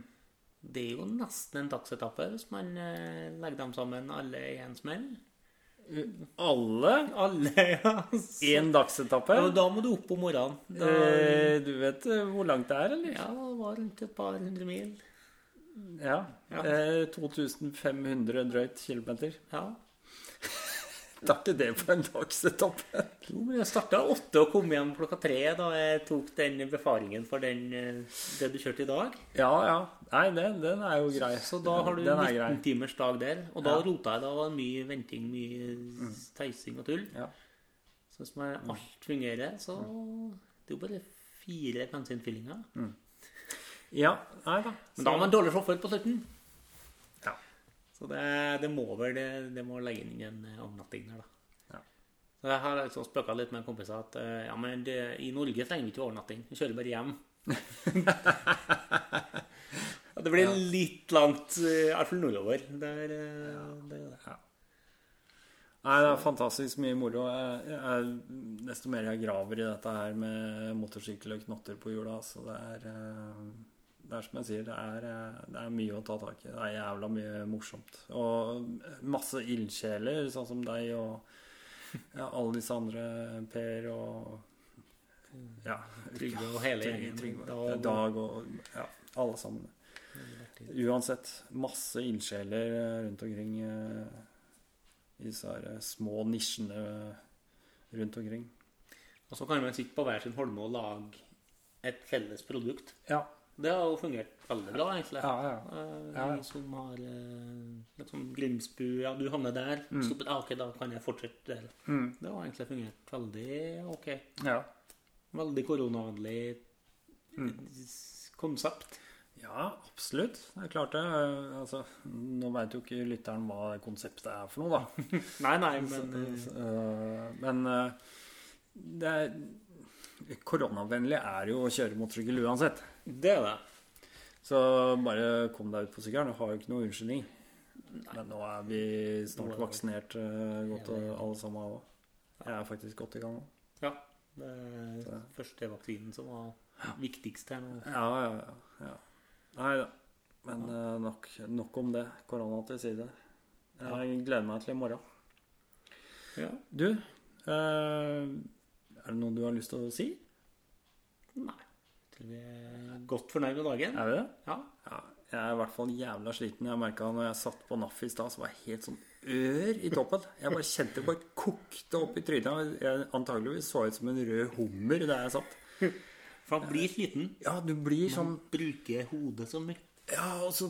Det er jo nesten en dagsetappe hvis man eh, legger dem sammen alle i en smell. Alle? Alle, [LAUGHS] ja. Én dagsetappe? ja. Da må du opp om morgenen. Da, Eh, du vet eh, hvor langt det er, eller? ja, det var rundt et par hundre mil. Ja. Ja. Eh, 2500 drøyt kilometer. Ja. Er ikke det på en dagsetappe. Jo, men jeg starta åtte og kom hjem klokka tre da jeg tok den befaringen for den, eh, det du kjørte i dag. Ja, ja. Nei, den, den er jo grei. Så da har du Den er grei. 19 timers dag der. Og da Ja. rota jeg. Da var det mye venting, mye teising og tull. Ja. Så hvis man alt fungerer, så Det er jo bare fire bensinfyllinger. Ja, nei da. Men da har man dårlig sjåfør på slutten. Ja. Så det, det må vel det, det må legge inn en eh, overnatting der, da. Ja. Så jeg har liksom spøka litt med kompiser at eh, ja, men det, i Norge trenger vi ikke overnatting. Vi kjører bare hjem. [LAUGHS] ja, det blir litt langt, eh, i hvert fall nordover. Der, ja. det er det. Nei, det er fantastisk mye moro. Jeg, jeg, desto mer jeg graver i dette her med motorsykkel og knotter på hjula, så det er Det er som jeg sier, det er, eh, det er mye å ta tak i. Det er jævla mye morsomt. Og masse ildsjeler, sånn som deg og ja, alle disse andre, Per og ja, Trygve og hele gjengen. Dag og- ja, alle sammen. Uansett, masse ildsjeler eh, rundt omkring eh, i disse små nisjene rundt omkring. Og så kan man sitte på hver sin holme og lage et felles produkt. Ja. Det har jo fungert veldig bra, egentlig. Ja, ja. Eh, Ja. Vi som har eh, liksom Grimsbu Ja, du havner der. stoppet, ah, ok, da kan jeg fortsette der. Mm. Det har egentlig fungert veldig ok. ja. Veldig koronavennlig Mm. konsept. Ja, absolutt. Det er klart det. Altså, nå veit jo ikke lytteren hva konseptet er for noe, da. [LAUGHS] Nei, nei, men Eh, Men uh, det er Koronavennlig er jo å kjøre motorsykkel uansett. Det er det. Så bare kom deg ut på sykkelen. Du har jo ikke noe unnskyldning. Men nå er vi snart vaksinert eh, godt alle sammen òg. Jeg er faktisk godt i gang nå. Ja. Det er første vaksinen som var viktigst her nå. Ja, ja, ja. ja. Nei da. Men eh, nok, nok om det. Korona til side. Jeg gleder meg til i morgen. Ja. Du, eh, er det noe du har lyst til å si? Nei. Vi er godt fornøyd med dagen. Er vi det? Ja. Ja, jeg er i hvert fall jævla sliten. Jeg merka når jeg satt på NAF i stad, så var jeg helt sånn ør i toppen. Jeg bare kjente det bare kokte opp i trynet. Jeg antageligvis så ut som en rød hummer der jeg satt. For man blir sliten. Ja, du blir sånn Bruker hodet som mye. Ja, og så,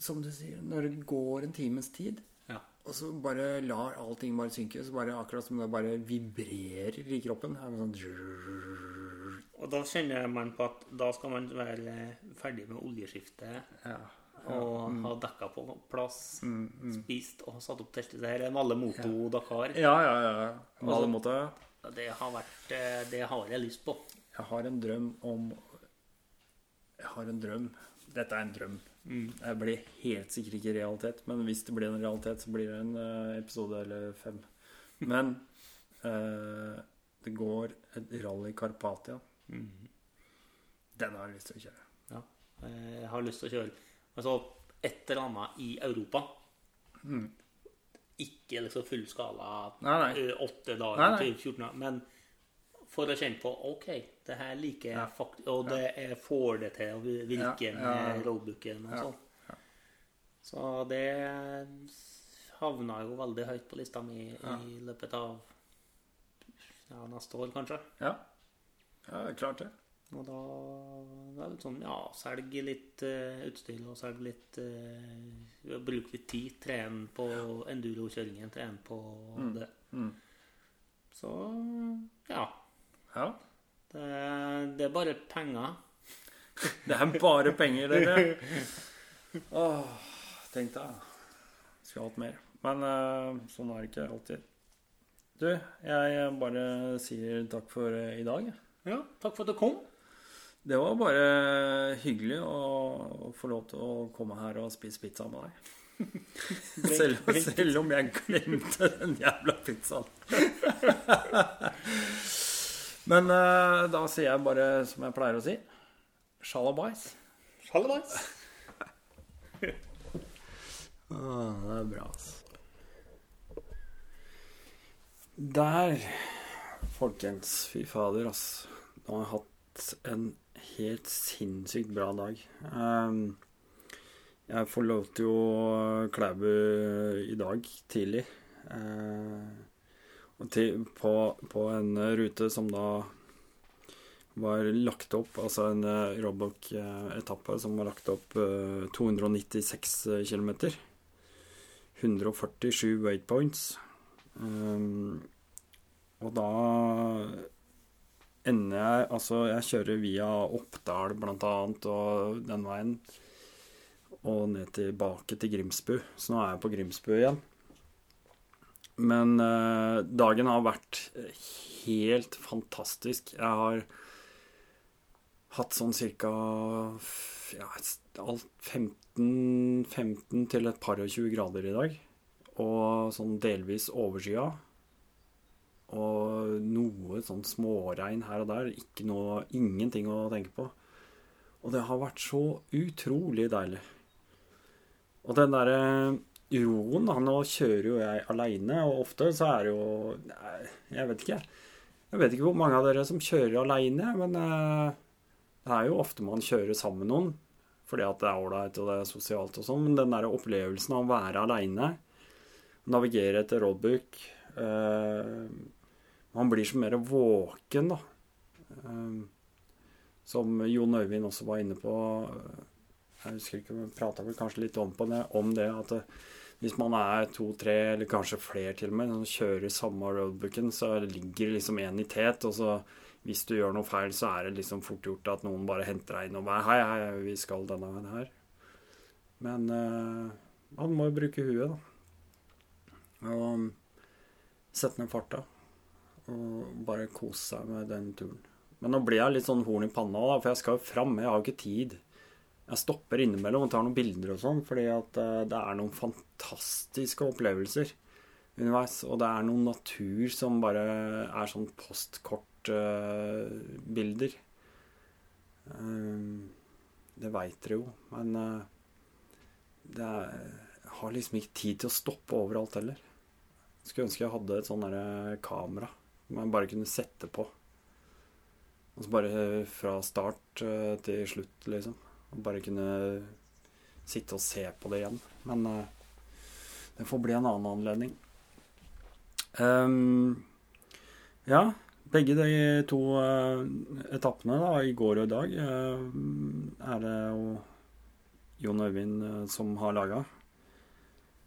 som du sier, når det går en times tid, Ja. og så bare lar allting bare synke, så bare akkurat som det bare vibrerer i kroppen. Er sånn Og da kjenner man på at da skal man være ferdig med oljeskiftet ja. og ha dekka på plass, spist og satt opp teltet. Det her er Valle Moto Dakar. ja, ja, ja. På Moto. Det har vært eh, Det har jeg lyst på. Jeg har en drøm om Jeg har en drøm. Dette er en drøm. Jeg blir helt sikkert ikke realitet, men hvis det blir en realitet, så blir det en eh, episode eller fem. Men eh, det går et rally i Karpatia. Den har jeg lyst til å kjøre. Ja. Jeg har lyst til å kjøre altså, et eller annet i Europa. Ikke liksom full skala Nei, nei. ø, åtte dager Nei, nei. til 14 dager, men for å kjenne på OK, det her liker jeg faktisk, og det jeg får det til å virke Ja, ja, ja. med roadbooken og sånn. Så det havna jo veldig høyt på lista mi i løpet av ja, neste år, kanskje. Ja. Ja, det klart det. Og da det er litt sånn Ja, selg litt uh, utstyr og selg litt uh, Bruk litt tid. Tren på endurokjøringen. Tren på det. mm. Så ja. Ja. Det, det er bare penger. Det er bare penger, dere. [LAUGHS] Åh, tenk deg. Skulle hatt mer. Men uh, sånn er det ikke alltid. Du, jeg bare sier takk for i dag. Ja, takk for at du kom. Det var bare hyggelig å, få lov til å komme her og spise pizza med deg. [LAUGHS] Selv, selv om jeg glemte den jævla pizzaen. [LAUGHS] Men uh, da sier jeg bare som jeg pleier å si Sjalabais. Sjalabais. [LAUGHS] Ah, det er bra, altså. Der, folkens. Fy fader, ass. Nå har jeg hatt en helt sinnssykt bra dag. Ehm, jeg forlot jo Klæbu i dag tidlig. Eh, til, på, på en rute som da var lagt opp, altså en uh, Robock-etappe som var lagt opp eh, 296 km. 147 weight points. Um, og da ender jeg Altså, jeg kjører via Oppdal blant annet, og den veien. Og ned tilbake til Grimsbu. Så nå er jeg på Grimsbu igjen. Men eh, dagen har vært helt fantastisk. Jeg har hatt sånn cirka ja, 15, 15 til et par og 20 grader i dag. Og sånn delvis overskya. Og noe sånn småregn her og der. Ikke noe, ingenting å tenke på. Og det har vært så utrolig deilig. Og den derre roen da, Nå kjører jo jeg aleine, og ofte så er det jo nei, Jeg vet ikke. Jeg vet ikke hvor mange av dere som kjører aleine, men eh, det er jo ofte man kjører sammen med noen. Fordi at det er ålreit og det er sosialt og sånn. Men den der opplevelsen av å være aleine, navigere etter roadbook eh, Man blir så mer våken, da. Eh, som Jon Øyvind også var inne på. Jeg husker ikke, vi prata vel kanskje litt om, det, om det at hvis man er to-tre, eller kanskje flere til og med, som kjører samme roadbooken, så ligger det liksom én i tet. Og så hvis du gjør noe feil, så er det liksom fort gjort at noen bare henter deg inn og bare Hei, hei, vi skal denne veien her. Men uh, man må jo bruke huet, da. Og sette ned farta. Og bare kose seg med den turen. Men nå blir jeg litt sånn horn i panna, da, for jeg skal jo fram. Jeg har ikke tid. Jeg stopper innimellom og tar noen bilder og sånn, fordi at eh, det er noen fantastiske opplevelser underveis. Og det er noen natur som bare er sånn postkortbilder. det veit dere jo, men eh, det er, jeg har liksom ikke tid til å stoppe overalt heller. Skulle ønske jeg hadde et sånn kamera man bare kunne sette på. Og så bare fra start eh, til slutt, liksom. Og bare kunne sitte og se på det igjen. Men eh, det får bli en annen anledning. Um, ja, begge de to uh, etappene, da, i går og i dag, uh, er det jo Jon Øyvind uh, som har laga.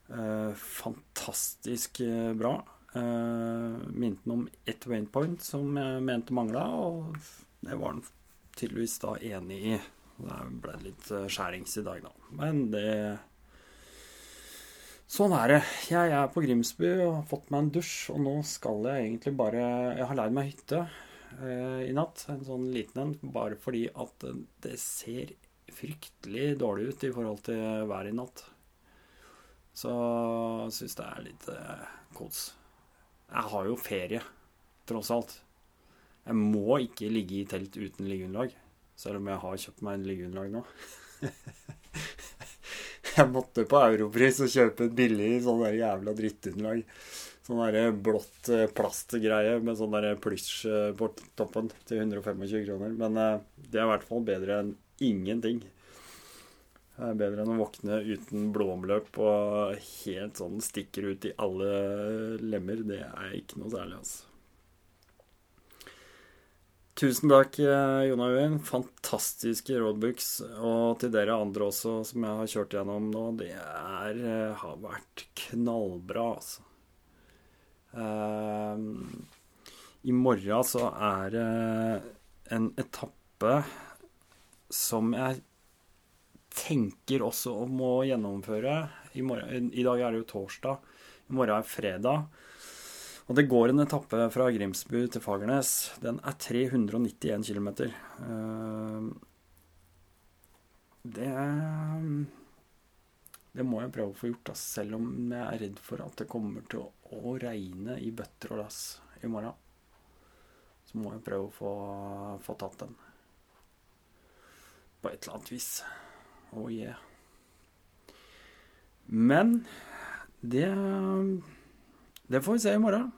Eh, fantastisk eh, bra. Uh, minte han om ett waypoint som jeg mente mangla, og det var han tydeligvis da enig i. Det ble litt uh, skjærings i dag, da. Men det Sånn er det. Jeg er på Grimsby og har fått meg en dusj, og nå skal jeg egentlig bare Jeg har leid meg hytte uh, i natt, en sånn liten en, bare fordi at det ser fryktelig dårlig ut i forhold til været i natt. Så syns det er litt kos. Jeg har jo ferie, tross alt. Jeg må ikke ligge i telt uten liggeunderlag. Selv om jeg har kjøpt meg en liggeunderlag nå. [LAUGHS] Jeg måtte på Europris og kjøpe et billig sånn der jævla drittunderlag. Sånn der blått eh, plastgreie med sånn der plysj eh, på toppen til 125 kroner. Men eh, det er i hvert fall bedre enn ingenting. Det er bedre enn å våkne uten blodomløp og helt sånn stikker ut i alle lemmer. Det er ikke noe særlig, altså. Tusen takk, Jon Øyvind. Fantastiske roadbooks. Og til dere andre også, som jeg har kjørt gjennom nå. Det er, har vært knallbra, altså. Uh, I morgen så er det en etappe som jeg tenker også om å gjennomføre. I, morgen, I, dag er det jo torsdag. I morgen er fredag. Og det går en etappe fra Grimsbu til Fagernes. Den er 391 km. Uh, det Det må jeg prøve å få gjort, selv om jeg er redd for at det kommer til å regne i bøtter og lass i morgen. Så må jeg prøve å få, få tatt den. På et eller annet vis. Oh yeah. Men det Det får vi se i morgen.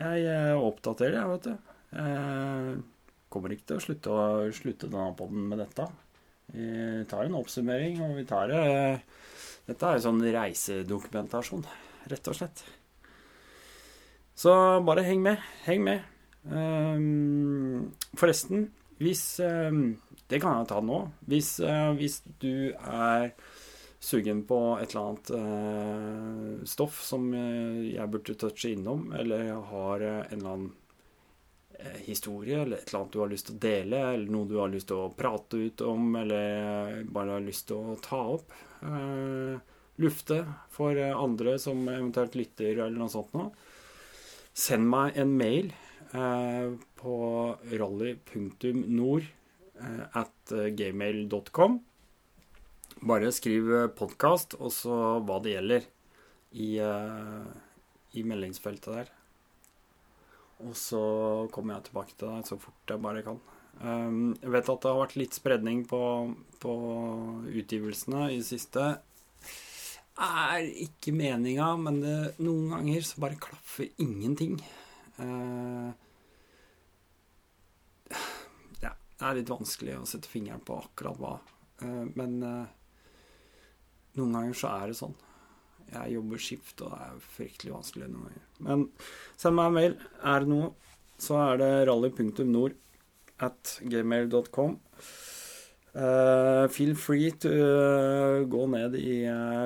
Jeg oppdaterer, jeg, vet du. Jeg kommer ikke til å slutte, å, slutte denne poden med dette. Vi tar en oppsummering, og vi tar det Dette er jo sånn reisedokumentasjon, rett og slett. Så bare heng med. Heng med. Um, forresten, hvis um, Det kan jeg ta nå. Hvis, uh, hvis du er sugen på et eller annet uh, stoff som uh, jeg burde touche innom, eller har en eller annen historie eller et eller annet du har lyst til å dele, eller noe du har lyst til å prate ut om, eller bare har lyst til å ta opp. lufte for andre som eventuelt lytter, eller noe sånt noe. Send meg en mail eh, på rally.nord eh, at gmail.com. Bare skriv podkast, og så hva det gjelder, i, eh, i meldingsfeltet der. Og så kommer jeg tilbake til deg så fort jeg bare kan. Um, jeg vet at det har vært litt spredning på, på utgivelsene i det siste. Er ikke meninga, men det, noen ganger så bare klaffer ingenting. Uh, ja, det er litt vanskelig å sette fingeren på akkurat hva. Uh, men uh, noen ganger så er det sånn. Jeg jobber skift, og det er fryktelig vanskelig noen ganger. Men send meg en mail. Er det noe, så er det rally.nord at gmail.com. Uh, feel free to gå ned i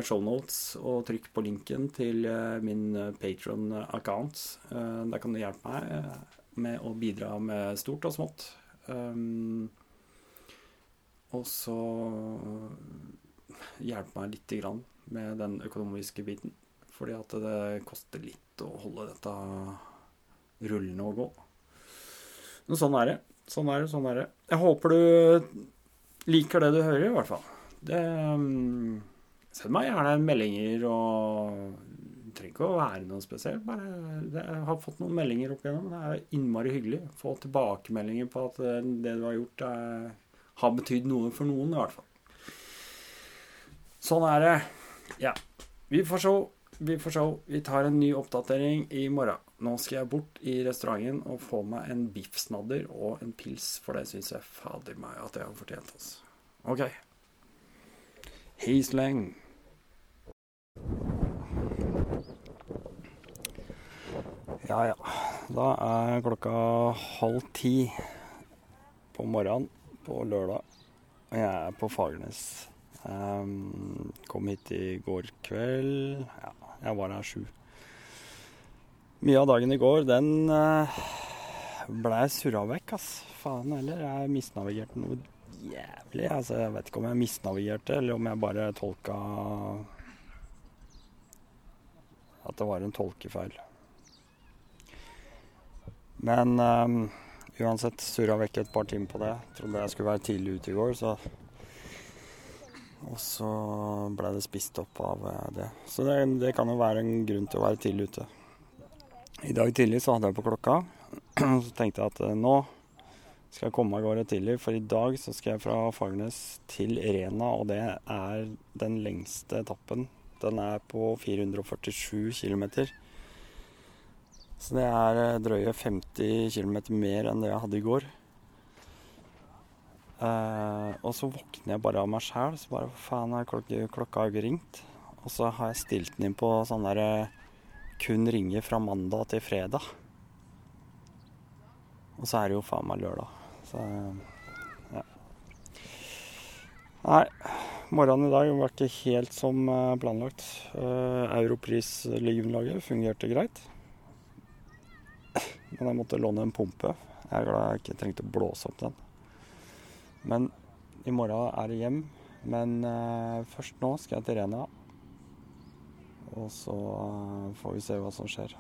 shownotes og trykk på linken til min Patron-account. der kan du hjelpe meg med å bidra med stort og smått. Um, og så hjelpe meg lite grann med den økonomiske biten. Fordi at det koster litt å holde dette rullende og gå. Men sånn er det. Sånn er det, sånn er det. Jeg håper du liker det du hører, i hvert fall. Det, um, send meg gjerne meldinger og trenger ikke å være noe spesielt. Bare, jeg har fått noen meldinger opp igjennom. Det er innmari hyggelig. å Få tilbakemeldinger på at det du har gjort, er, har betydd noe for noen, i hvert fall. Sånn er det. Ja. Vi får se. Vi får se. Vi tar en ny oppdatering i morgen. Nå skal jeg bort i restauranten og få meg en biffsnadder og en pils, for det syns jeg fader meg at jeg har fortjent. Altså. OK. Hei sleng. Ja, ja. Da er klokka halv ti på morgenen på lørdag, og jeg er på Fagernes. Um, kom hit i går kveld. Ja, jeg var her sju. Mye av dagen i går, den uh, blei surra vekk, ass. Faen heller. Jeg misnavigerte noe jævlig. Altså, jeg vet ikke om jeg misnavigerte, eller om jeg bare tolka At det var en tolkefeil. Men um, uansett surra vekk et par timer på det. Trodde jeg skulle være tidlig ute i går, så Og så ble det spist opp av eh, det. Så det, det kan jo være en grunn til å være tidlig ute. I dag tidlig så hadde jeg på klokka. [CLEARS THROAT] Så tenkte jeg at eh, nå skal jeg komme av gårde tidlig, for i dag så skal jeg fra Fagernes til Rena, og det er den lengste etappen. Den er på 447 km. Så det er eh, drøye 50 km mer enn det jeg hadde i går. Eh, og så våkner jeg bare av meg sjæl, så bare faen, er klokka, klokka har ikke ringt. Og så har jeg stilt den inn på sånn derre kun ringer fra mandag til fredag. Og så er det jo faen meg lørdag. Så ja. Nei, morgenen i dag var ikke helt som eh, planlagt. Uh, Europris-liggeunderlaget fungerte greit. Men jeg måtte låne en pumpe. Jeg er glad jeg ikke trengte å blåse opp den. Men i morgen er det hjem. Men eh, først nå skal jeg til Rena. Og så eh, får vi se hva som skjer.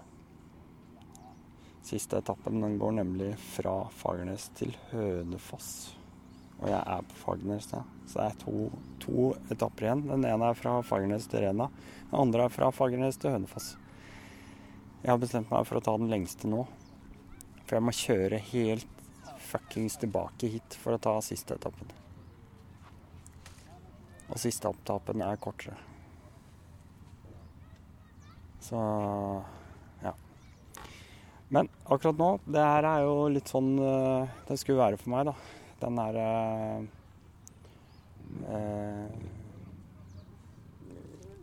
Siste etappen den går nemlig fra Fagernes til Hønefoss. Og jeg er på Fagernes, da. Så det er to, to, etapper igjen. Den ene er fra Fagernes til Rena. Den andre er fra Fagernes til Hønefoss. Jeg har bestemt meg for å ta den lengste nå. For jeg må kjøre helt fuckings tilbake hit for å ta siste etappen. Og siste etappen er kortere. Så ja. men akkurat nå, det her er jo litt sånn uh, det skulle være for meg, da. Den derre eh, uh,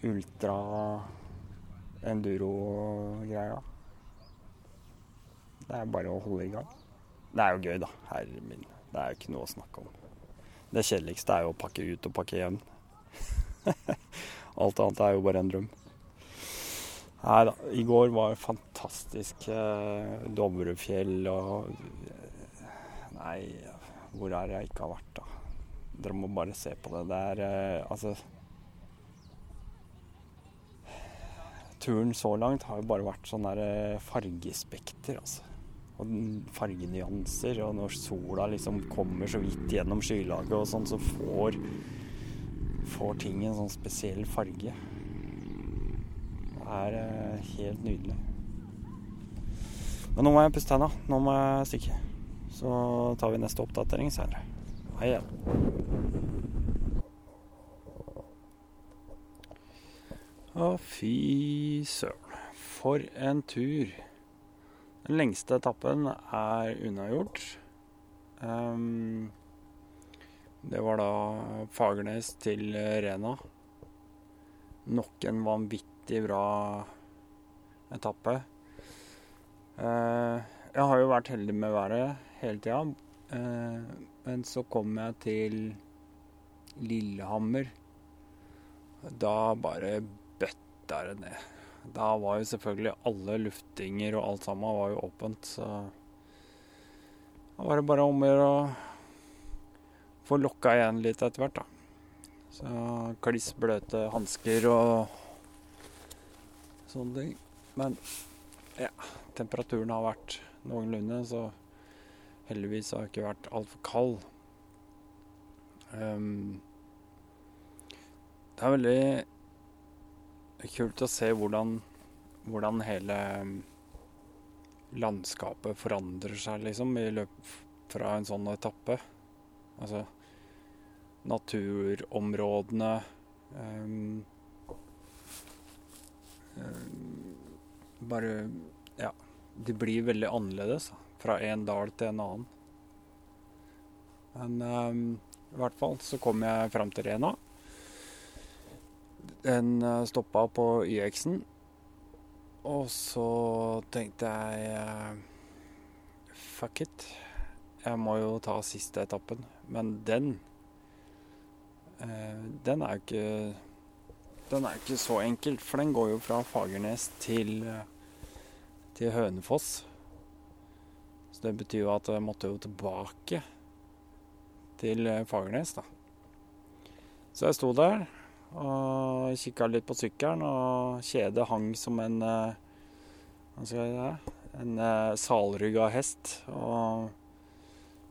ultra enduro-greia. Det er bare å holde i gang. Det er jo gøy, da. Herre min. Det er jo ikke noe å snakke om. Det kjedeligste er jo å pakke ut og pakke igjen. [LAUGHS] Alt annet er jo bare en drøm. Nei da. I går var fantastisk. Eh, Dovrefjell og Nei, hvor er det jeg ikke har vært, da? Dere må bare se på det. Det er eh, altså Turen så langt har jo bare vært sånn der eh, fargespekter, altså. Og fargenyanser. Og når sola liksom kommer så vidt gjennom skylaget og sånn, så får, får ting en sånn spesiell farge Det er eh, helt nydelig. Men nå må jeg pusse tenna. Nå må jeg stikke. Så tar vi neste oppdatering senere. Hei igjen. Å, fy søren. For en tur. Den lengste etappen er unnagjort. Um, det var da Fagernes til Rena. Nok en vanvittig bra etappe. Uh, jeg har jo vært heldig med været hele tida. Uh, men så kom jeg til Lillehammer. Da bare bøtta det ned. Da var jo selvfølgelig alle luftinger og alt sammen var jo åpent, så da var det bare om å gjøre å få lokka igjen litt etter hvert, da. Så kliss bløte hansker og sånne ting. Men ja, temperaturen har vært noenlunde, så heldigvis har jeg ikke vært altfor kald. Um, det er veldig kult å se hvordan, hvordan hele landskapet forandrer seg, liksom, i løpet fra en sånn etappe. Altså naturområdene um, um, bare Ja. De blir veldig annerledes fra en dal til en annen. Men um, i hvert fall så kom jeg fram til Rena. Den uh, stoppa på YX-en. Og så tenkte jeg uh, Fuck it. Jeg må jo ta siste etappen. Men den uh, Den er jo ikke den er ikke så enkel, for den går jo fra Fagernes til, til Hønefoss. Så det betyr jo at jeg måtte jo tilbake til Fagernes, da. Så jeg sto der og kikka litt på sykkelen, og kjedet hang som en eh, Hva skal jeg si? En uh, salrygga hest. Og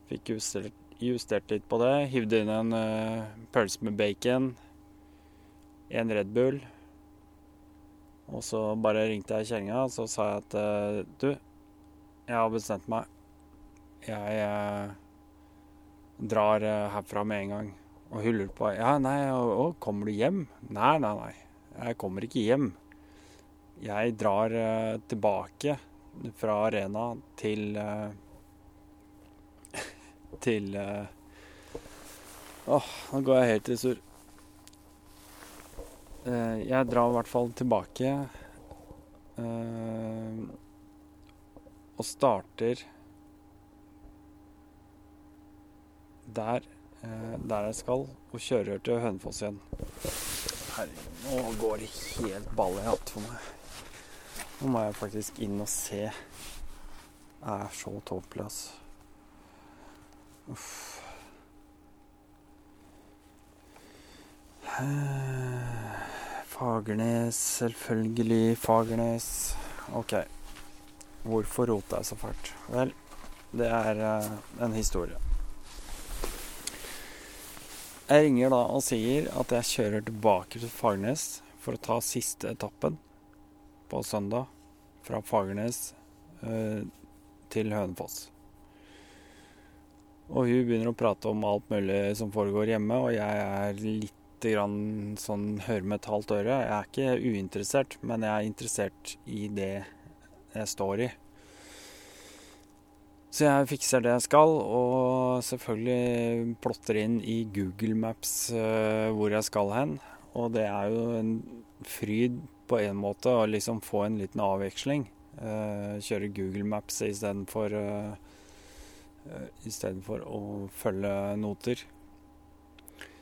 fikk justert, justert, litt på det. Hivde inn en pølse med bacon en Red Bull. Og så bare ringte jeg kjerringa og så sa jeg at eh, du, jeg har bestemt meg. Jeg, jeg, eh, drar eh, herfra med en gang. Og hun lurte på Ja, nei, å, å, kommer du hjem? Nei, nei, nei. Jeg kommer ikke hjem. Jeg drar uh, tilbake fra arena til uh, [LAUGHS] Til eh, Åh, nå går jeg helt i surr. Jeg drar i hvert fall tilbake og starter der, der jeg skal, og kjører til Hønefoss igjen. Herregud, nå går det helt balle i hatt for meg. Nå må jeg faktisk inn og se. Det er så altså. Uff. Eh, Fagernes, selvfølgelig. Fagernes. OK. Hvorfor rota jeg så fælt? Vel, det er eh, en historie. Jeg ringer da og sier at jeg kjører tilbake til Fagernes for å ta siste etappen på søndag. Fra Fagernes eh, til Hønefoss. Og hun begynner å prate om alt mulig som foregår hjemme, og jeg er litt grann sånn hører med et halvt øre. Jeg er ikke uinteressert, men jeg er interessert i det jeg står i. Så jeg fikser det jeg skal, og selvfølgelig plotter inn i Google Maps uh, hvor jeg skal hen. Og det er jo en fryd på en måte å liksom få en liten avveksling. Uh, kjøre Google Maps istedenfor uh, istedenfor å følge noter.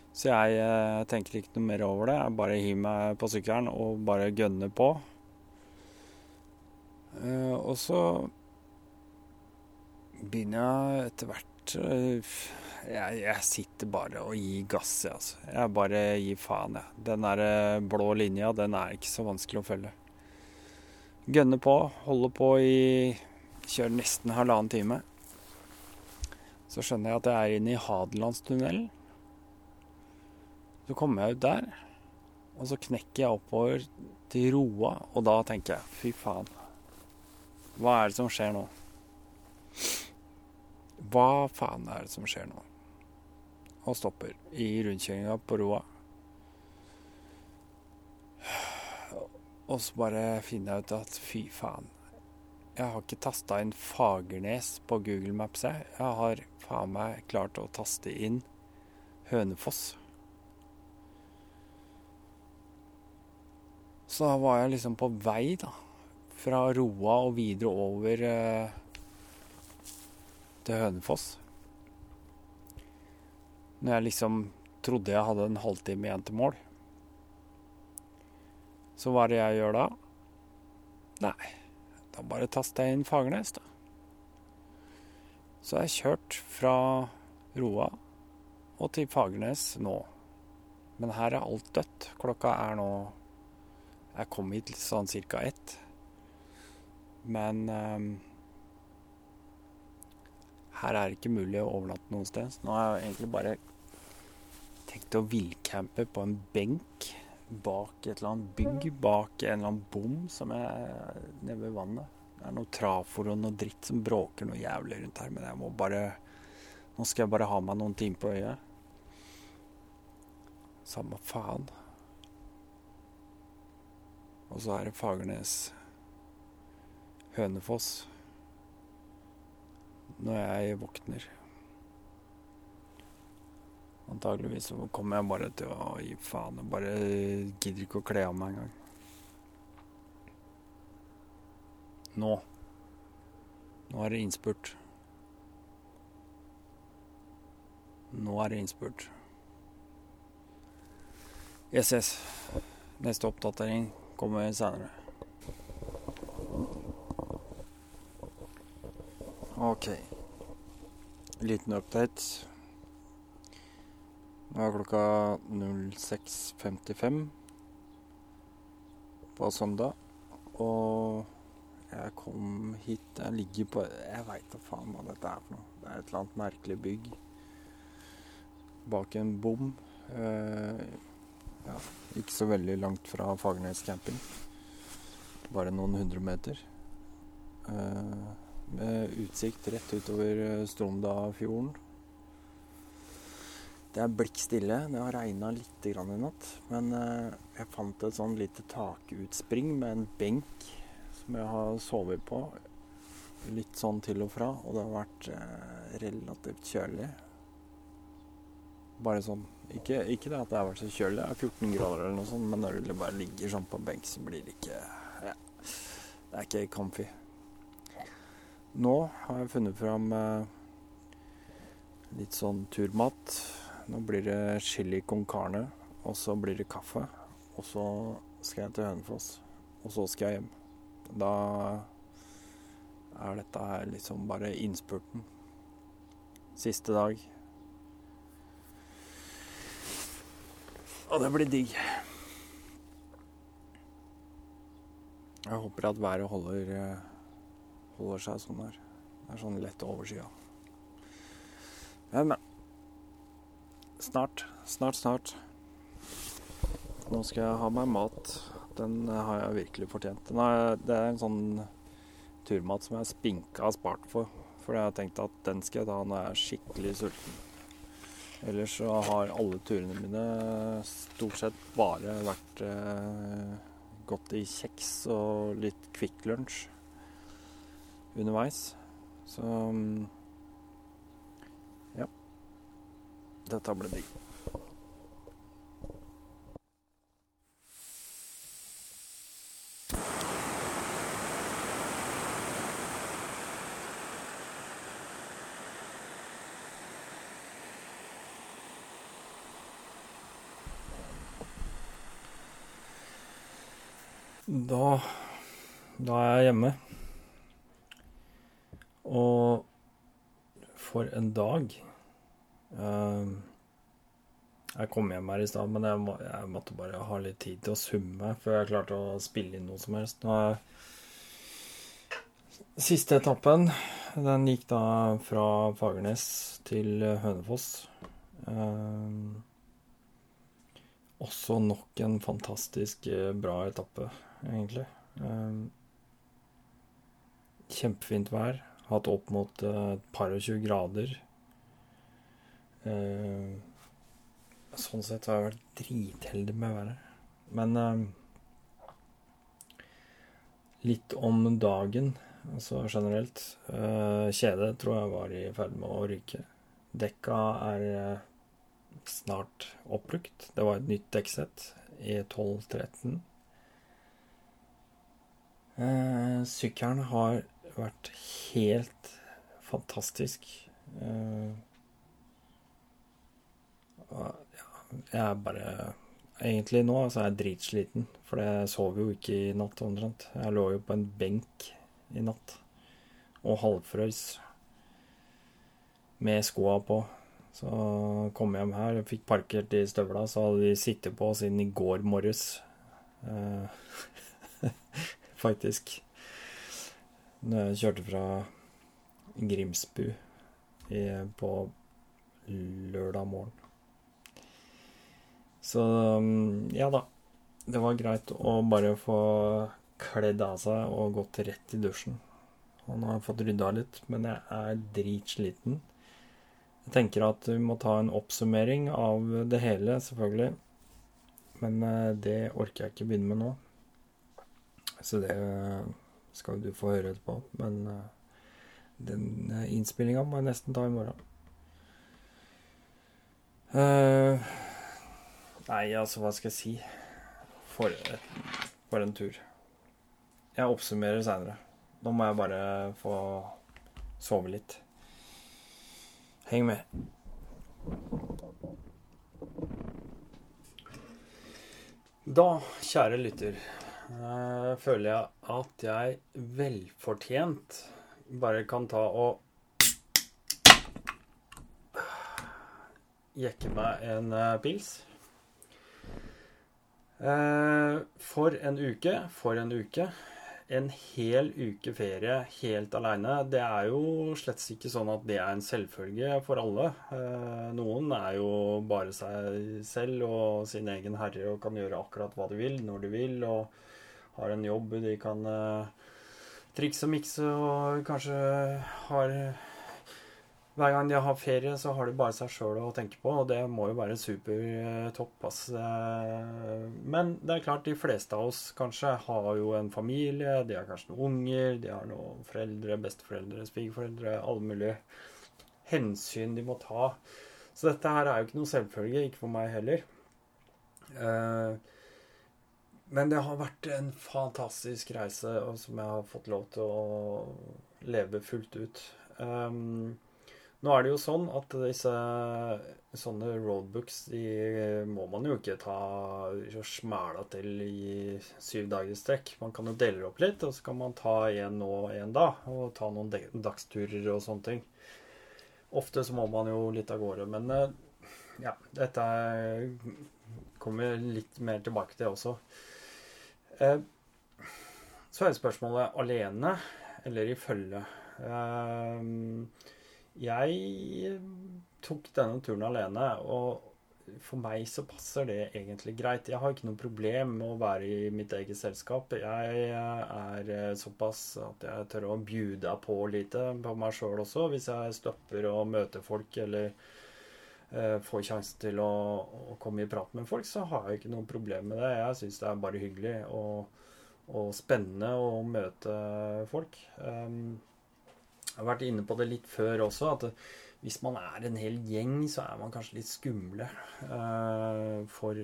Så jeg tenker ikke noe mer over det. Jeg bare hiver meg på sykkelen og bare gønner på. Og så begynner jeg etter hvert uh, jeg, jeg, sitter bare og gir gass, jeg, altså. Jeg bare gir faen, jeg. Den der blå linja, den er ikke så vanskelig å følge. Gønner på, holder på i Kjører nesten halvannen time. Så skjønner jeg at jeg er inne i Hadelandstunnelen. Så kommer jeg ut der, og så knekker jeg oppover til Roa, og da tenker jeg fy faen. Hva er det som skjer nå? Hva faen er det som skjer nå? Og stopper i rundkjøringa på Roa. Og så bare finner jeg ut at fy faen. Jeg har ikke tasta inn Fagernes på Google Maps. Jeg, jeg har faen meg klart å taste inn Hønefoss. Så da var jeg liksom på vei, da. Fra Roa og videre over eh, til Hønefoss. Når jeg liksom trodde jeg hadde en halvtime igjen til mål. Så hva er det jeg gjør da? Nei, da bare taster jeg inn Fagernes, da. Så jeg har kjørt fra Roa og til Fagernes nå. Men her er alt dødt. Klokka er nå Jeg kom hit sånn cirka ett. Men um, her er det ikke mulig å overnatte noe sted. Så nå har jeg egentlig bare tenkt å villcampe på en benk bak et eller annet bygg, bak en eller annen bom som er nede ved vannet. Det er noe trafor og noe dritt som bråker noe jævlig rundt her, men jeg må bare Nå skal jeg bare ha meg noen timer på øyet. Samme faen. Og så er det Fagernes. Hønefoss. Når jeg våkner. Antageligvis så kommer jeg bare til å gi faen. Jeg bare gidder ikke å kle av meg engang. Nå. Nå er det innspurt. Nå er det innspurt. Yes, yes. Neste oppdatering kommer senere. OK. Liten update. Nå er klokka 06.55 på søndag. Og jeg kom hit Jeg ligger på Jeg veit da faen hva dette er for noe. Det er et eller annet merkelig bygg bak en bom. Eh, ja, ikke så veldig langt fra Fagernes camping. Bare noen hundre meter. Eh, med utsikt rett utover Stromdafjorden. Det er blikk stille. Det har regna litt i natt. Men eh, jeg fant et sånn lite takutspring med en benk som jeg har sovet på. Litt sånn til og fra. Og det har vært eh, relativt kjølig. Bare sånn ikke, ikke, det at det har vært så kjølig, det er 14 grader eller noe sånt, men når du bare ligger sånn på benk, så blir det ikke ja, Det er ikke comfy. Nå har jeg funnet fram eh, litt sånn turmat. Nå blir det chili con carne, og så blir det kaffe. Og så skal jeg til Hønefoss, og så skal jeg hjem. Da er dette her liksom bare innspurten. Siste dag. Og det blir digg. Jeg håper at været holder, eh, holder seg sånn her. Det er sånn lett overskya. Men, men. Snart. Snart, snart. Nå skal jeg ha meg mat. Den har jeg virkelig fortjent. Er, det er en sånn turmat som jeg spinka og spart for. For jeg har tenkt at den skal jeg ta når jeg er skikkelig sulten. Ellers så har alle turene mine stort sett bare vært eh, gått i kjeks og litt Kvikk Lunsj underveis. Så mm, ja. Dette ble digg. Da, da er jeg hjemme. Og for en dag uh, Jeg kom hjem her i stad, men jeg, må, jeg, måtte bare ha litt tid til å summe før jeg klarte å spille inn noe som helst. Nå er Siste etappen, den gikk da fra Fagernes til Hønefoss. Uh, også nok en fantastisk eh, bra etappe egentlig. Kjempefint vær. Hatt opp mot eh, et par og tjue grader. Ehm, sånn sett har jeg vært dritheldig med været. Men ehm, litt om dagen, altså generelt. Eh, kjedet tror jeg var i ferd med å ryke. Dekka er eh, snart oppbrukt. Det var et nytt dekksett i 1213. Eh, sykkelen har vært helt fantastisk. Eh, jeg er bare Egentlig nå så er jeg dritsliten, for jeg sov jo ikke i natt omtrent. Jeg lå jo på en benk i natt og halvfrøys med skoa på. Så kom jeg hjem her, fikk parkert de støvla, så hadde de sittet på siden i går morges. Eh, [LAUGHS] faktisk. Når jeg kjørte fra Grimsbu på lørdag morgen. Så mm, ja da. Det var greit å bare få kledd av seg og gått rett i dusjen. Og nå har jeg fått rydda litt, men jeg er dritsliten. Jeg tenker at vi må ta en oppsummering av det hele, selvfølgelig. Men eh, det orker jeg ikke begynne med nå. Så det skal du få høre etterpå. Men uh, den uh, innspillinga må jeg nesten ta i morgen. Uh, nei, altså, hva skal jeg si? For, for en tur. Jeg oppsummerer seinere. Nå må jeg bare få sove litt. Heng med. Da, kjære lytter uh, føler jeg at jeg velfortjent bare kan ta og jekke meg en uh, pils. Uh, for en uke, for en uke. En hel uke ferie helt aleine. Det er jo slett ikke sånn at det er en selvfølge for alle. Uh, noen er jo bare seg selv og sin egen herre og kan gjøre akkurat hva de vil, når de vil. og har en jobb, de kan uh, trikse og mikse og kanskje har hver gang de har ferie, så har de bare seg sjøl å tenke på, og det må jo være supertopp. Altså. Men det er klart, de fleste av oss kanskje har jo en familie, de har kanskje noen unger, de har noen foreldre, besteforeldre, svigerforeldre, alle mulige hensyn de må ta. Så dette her er jo ikke noe selvfølge, ikke for meg heller. Eh, men det har vært en fantastisk reise som jeg har fått lov til å leve fullt ut. Um, nå er det jo sånn at disse sånne roadbooks de må man jo ikke ta og smæla til i syv dager i strekk. Man kan jo dele opp litt, og så kan man ta én nå og én da. Og ta noen dagsturer og sånne ting. Ofte så må man jo litt av gårde. Men eh, ja, dette kommer litt mer tilbake til også. Eh, så er spørsmålet alene eller i følge. Um, jeg tok denne turen alene, og for meg så passer det egentlig greit. Jeg har ikke noe problem med å være i mitt eget selskap. Jeg er eh, såpass at jeg tør å bjude på litt på meg sjøl også, hvis jeg stopper og møter folk eller får sjansen til å, å, komme i prat med folk, så har jeg ikke noe problem med det. Jeg syns det er bare hyggelig og, og spennende å møte folk. Um, jeg har vært inne på det litt før også, at hvis man er en hel gjeng, så er man kanskje litt skumle uh, for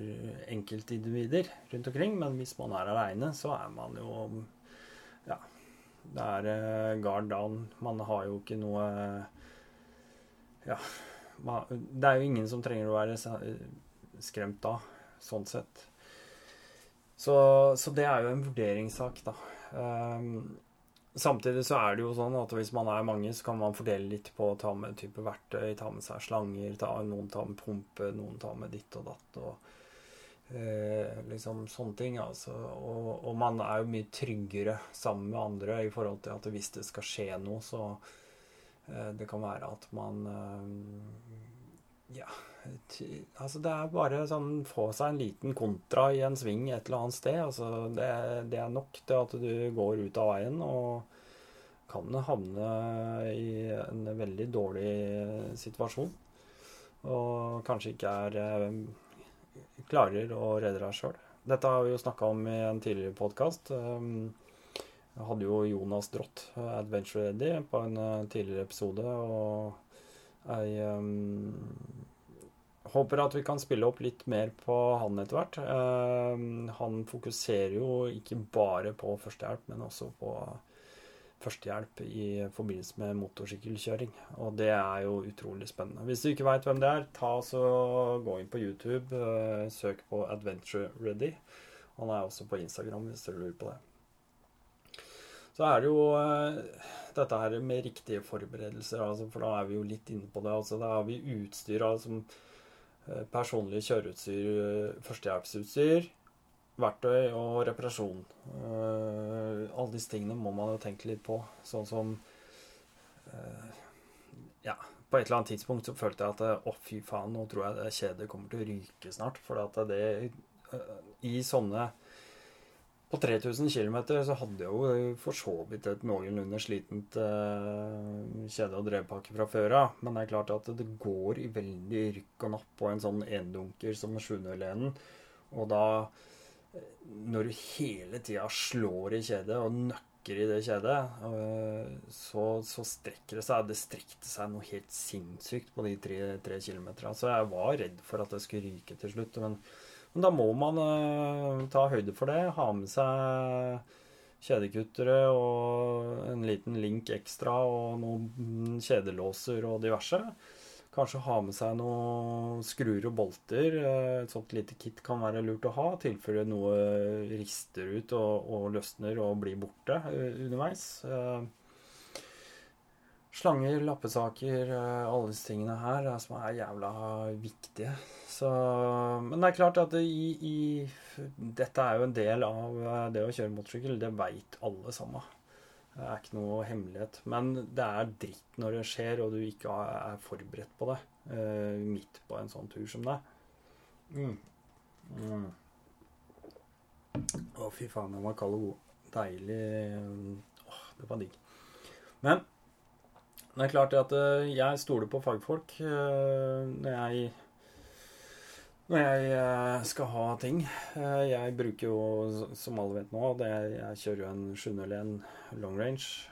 enkeltindivider rundt omkring. Men hvis man er aleine, så er man jo Ja. Det er uh, guard down. Man har jo ikke noe Ja. Det er jo ingen som trenger å være skremt da, sånn sett. Så, så det er jo en vurderingssak, da. Um, Samtidig så er det jo sånn at hvis man er mange, så kan man fordele litt på å ta med type verktøy, ta med seg slanger, ta, noen tar med pumpe, noen tar med ditt og datt og eh, liksom sånne ting. Altså. Og, og, man er jo mye tryggere sammen med andre i forhold til at hvis det skal skje noe, så eh, det kan være at man eh, Ja Altså, det er bare sånn Få seg en liten kontra i en sving et eller annet sted. Altså, det, det er nok til at du går ut av veien og kan havne i en veldig dårlig situasjon. Og kanskje ikke er eh, klarer å redde deg sjøl. Dette har vi jo snakka om i en tidligere podkast. Jeg hadde jo Jonas Drott, Adventure Ready, på en eh, tidligere episode. Og jeg um, håper at vi kan spille opp litt mer på han etter hvert. Um, han fokuserer jo ikke bare på førstehjelp, men også på førstehjelp i forbindelse med motorsykkelkjøring. Og det er jo utrolig spennende. Hvis du ikke veit hvem det er, ta så gå inn på YouTube, søk på Adventure Ready. Han er også på Instagram hvis du lurer på det. Så er det jo uh, dette her med riktige forberedelser, altså, for da er vi jo litt inne på det. Altså, da har vi utstyr altså, Eh, personlig kjøreutstyr, eh, førstehjelpsutstyr, verktøy og reparasjon. Alle disse tingene må man jo tenke litt på. Sånn som Ja, på et eller annet tidspunkt så følte jeg at å, fy faen, nå tror jeg det kjedet kommer til å ryke snart. For at det I sånne på 3000 km så hadde jeg jo for så vidt et noenlunde slitent eh, kjede- og drevpakke fra før av. Men det er klart at det går i veldig rykk og napp på en sånn endunker som 701. Og da, eh, når du hele tida slår i kjedet og nøkker i det kjedet, uh, så, så, strekker det seg. Det strekte seg noe helt sinnssykt på de tre, tre kilometerne. Så jeg var redd for at det skulle ryke til slutt. men men da må man uh, ta høyde for det. Ha med seg kjedekuttere og en liten link ekstra og noen kjedelåser og diverse. Kanskje ha med seg noen skruer og bolter. Eh, et sånt lite kit kan være lurt å ha. I tilfelle noe rister ut og, og, løsner og blir borte uh, underveis. Uh, slanger, lappesaker, alle disse tingene her som er jævla viktige. Så, men det er klart at i, i, dette er jo en del av eh, det å kjøre motorsykkel. Det veit alle sammen. Det er ikke noe hemmelighet. Men det er dritt når det skjer, og du ikke er forberedt på det midt på en sånn tur som det. Mm. Mm. Å, fy faen, den var kald og god. Deilig. Åh, det var digg. Men Det er klart at eh, jeg stoler på fagfolk eh, når jeg når jeg eh, skal ha ting. Jeg bruker jo, som alle vet nå, det, jeg kjører jo en 701 long range.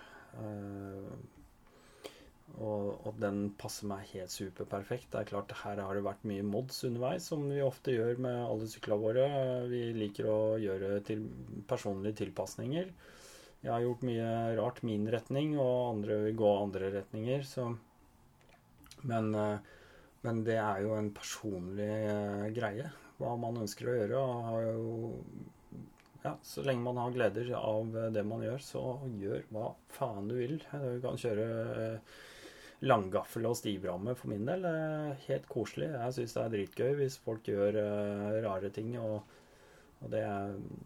Og, og, den passer meg helt superperfekt. Det er klart, Her har det vært mye mods underveis, som vi ofte gjør med alle syklene våre. Vi liker å gjøre til personlige tilpasninger. Jeg har gjort mye rart min retning, og andre vil gå andre retninger. Så. Men, eh, men, det er jo en personlig eh, greie, hva man ønsker å gjøre. og jo, ja, Så lenge man har gleder av det man gjør, så gjør hva faen du vil. Du kan kjøre eh, langgaffel og stivramme for min del. Helt koselig. Jeg syns det er dritgøy hvis folk gjør rare ting. og og det,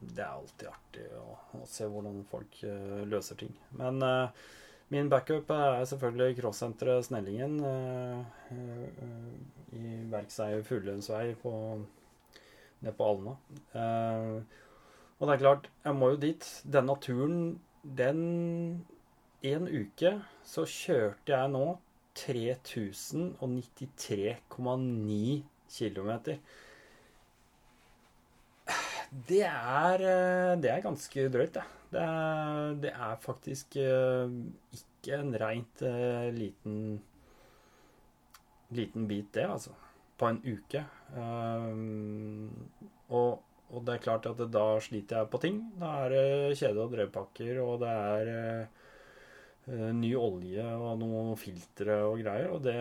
det, er alltid artig å, å se hvordan folk uh, løser ting. Men uh, min backup er selvfølgelig crossenteret Snellingen uh, i Verkseiet Fuglehundsvei nede på Alna. og det er klart, jeg må jo dit. Denne turen, den En uke så kjørte jeg nå 3093,9 km. Det er, eh, det er ganske drøyt, det. Det er, det er faktisk eh, ikke en reint uh, liten liten bit, det, altså. På en uke. Og, og, det er klart at da sliter jeg på ting. Da er det kjede- og drevpakker, og det er ny olje og noen filtre og greier. Og det,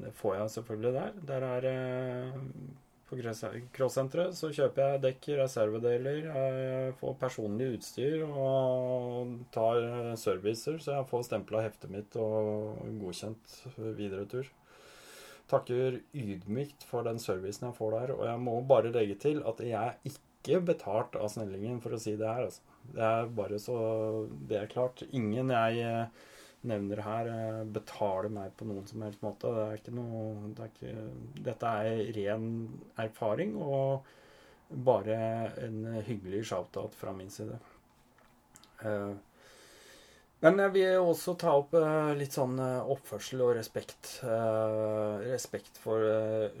det, får jeg selvfølgelig der. Der er på crossenteret så kjøper jeg dekk, reservedeler, jeg får personlig utstyr og tar servicer, så jeg får stempla heftet mitt og godkjent videre tur. Takker ydmykt for den servicen jeg får der, og jeg må bare legge til at jeg er ikke betalt av Snellingen for å si det her, altså. Det er bare så det er klart. Ingen jeg nevner her, eh, betaler meg på noen som helst måte. Det er ikke noe det er ikke, Dette er ren erfaring og bare en hyggelig shout-out fra min side. Eh, men jeg vil også ta opp eh, litt sånn oppførsel og respekt. Respekt for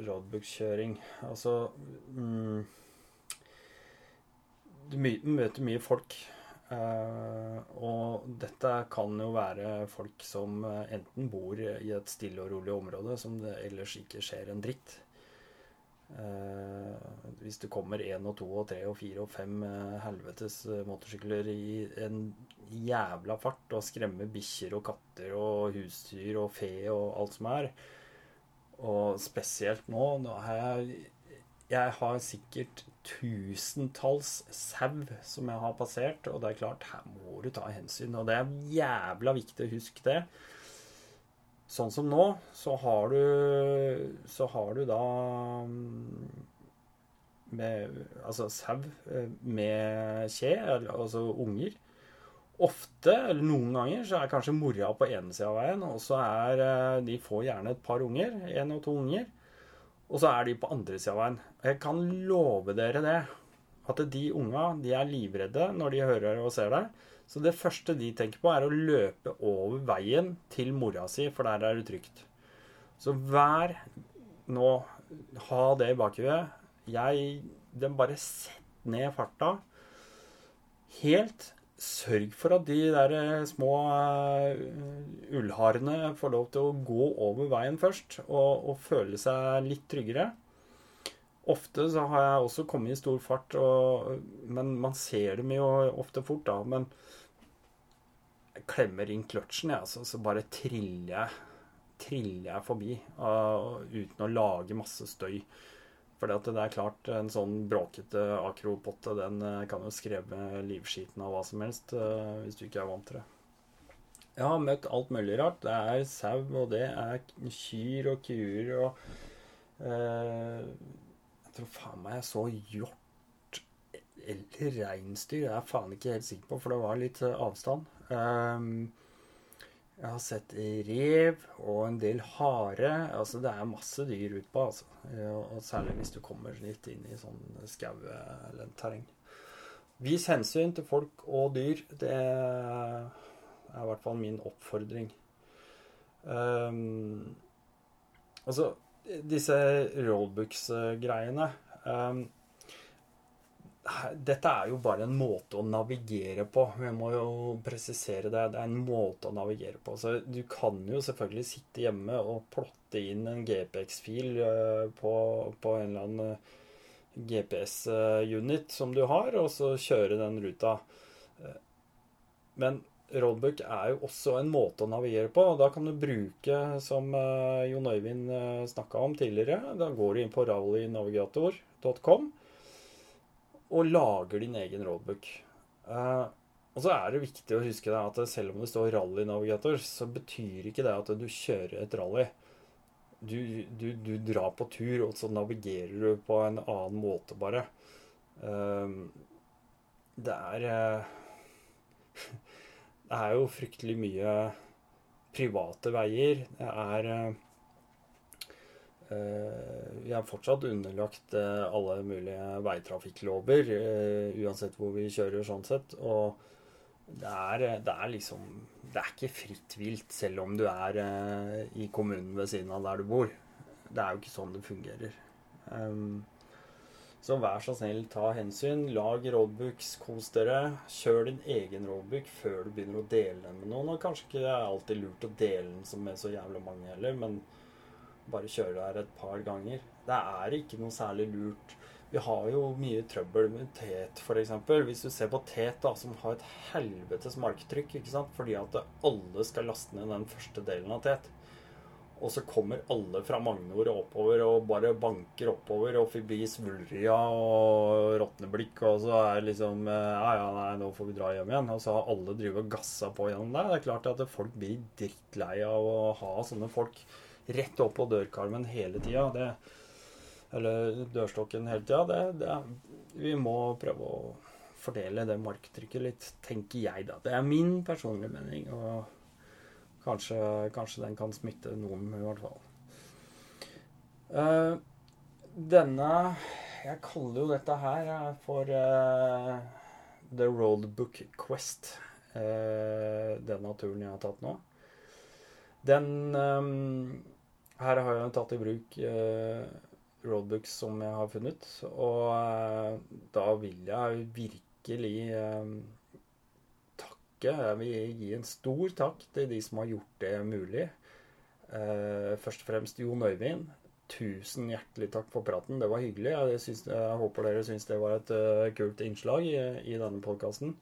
roadbook-kjøring. Altså mm, Du møter mye folk. Uh, og dette kan jo være folk som eh, enten bor i et stille og rolig område som det ellers ikke skjer en dritt. Uh, hvis det kommer én og to og tre og fire og fem helvetes motorsykler i en jævla fart og skremmer bikkjer og katter og husdyr og fe og alt som er Og spesielt nå, nå har jeg jeg har sikkert tusentalls sau som jeg har passert, og det er klart, her må du ta hensyn. Og det er jævla viktig å huske det. Sånn som nå, så har du Så har du da mm, med, Altså sau eh, med kje, altså unger. Ofte, eller noen ganger, så er kanskje mora på ene sida av veien, og så er eh, De får gjerne et par unger. Én og to unger. Og så er de på andre sida av veien. Jeg kan love dere det. At de unga de er livredde når de hører og ser deg. Så det første de tenker på, er å løpe over veien til mora si, for der er det trygt. Så vær nå Ha det i bakhuet. Jeg Den bare sett ned farta helt sørg for at de der eh, små uh, ullharene får lov til å gå over veien først og, og, føle seg litt tryggere. Ofte så har jeg også kommet i stor fart, og, men man ser dem jo ofte fort, da. Men jeg klemmer inn kløtsjen, jeg, altså, så bare triller jeg, triller jeg forbi uh, uten å lage masse støy. For det er klart, en sånn bråkete akropotte, den eh, kan jo skreve livskiten av hva som helst, eh, hvis du ikke er vant til det. Jeg har møtt alt mulig rart. Det er sau, og det er kyr og kuer og eh, Jeg tror faen meg jeg så hjort eller reinsdyr. Jeg er faen ikke helt sikker på, for det var litt eh, avstand. Eh, jeg har sett rev og en del hare. Altså, det er masse dyr utpå, altså. Og særlig hvis du kommer litt inn i sånn skau eller terreng. Vis hensyn til folk og dyr. Det er i hvert fall min oppfordring. Um, altså, disse rollbooks-greiene um, Dette er jo bare en måte å navigere på. Jeg må jo presisere det. Det er en måte å navigere på. Så du kan jo selvfølgelig sitte hjemme og plotte inn en GPX-fil uh, på, på, en eller annen uh, GPS-unit som du har, og så kjøre den ruta. Uh, men roadbook er jo også en måte å navigere på. og Da kan du bruke, som Jon Øyvind eh, snakka om tidligere, da går du inn på rallynavigator.com og lager din egen roadbook. Uh, og så er det viktig å huske at selv om det står rallynavigator, så betyr ikke det at du kjører et rally. Du, du, du drar på tur, og så navigerer du på en annen måte, bare. Uh, det er [LAUGHS] Det er jo fryktelig mye private veier. Det er uh, Vi er fortsatt underlagt uh, alle mulige veitrafikklover, uh, uansett hvor vi kjører, sånn sett. Og det er, det er liksom Det er ikke fritt vilt, selv om du er i kommunen ved siden av der du bor. Det er jo ikke sånn det fungerer. Um, så vær så snill, ta hensyn. Lag roadbooks, kos dere. Kjør din egen roadbook før du begynner å dele den med noen. Og kanskje ikke det er alltid lurt å dele den med så jævlig mange heller, men bare kjøre der et par ganger. Det er ikke noe særlig lurt. Vi har jo mye trøbbel med tet, f.eks. Hvis du ser på tet, da, som har et helvetes marktrykk, ikke sant? fordi at alle skal laste ned den første delen av tet. Og så kommer alle fra Magnor oppover og bare banker oppover og forbi Svulria og Råtneblikk, og så er det liksom eh, Ja, ja, nei, nå får vi dra hjem igjen. Og så har alle drevet og gassa på gjennom det. Det er klart at folk blir drittlei av å ha sånne folk rett opp på dørkarmen hele tida. Eller dørstokken hele tida. Det, det, vi må prøve å fordele det marktrykket litt, tenker jeg, da. Det er min personlige mening. og Kanskje, kanskje, den kan smitte noen, i hvert fall. Uh, denne Jeg kaller jo dette her for uh, The Roadbook Quest. Uh, denne turen jeg har tatt nå. Den um, Her har jeg tatt i bruk roadbooks som jeg har funnet. Og da vil jeg virkelig takke. Jeg vil gi en stor takk til de som har gjort det mulig. Eh, først og fremst Jon Øyvind. Tusen hjertelig takk for praten. Det var hyggelig. Jeg, synes, jeg håper dere syns det var et kult innslag i, i denne podkasten.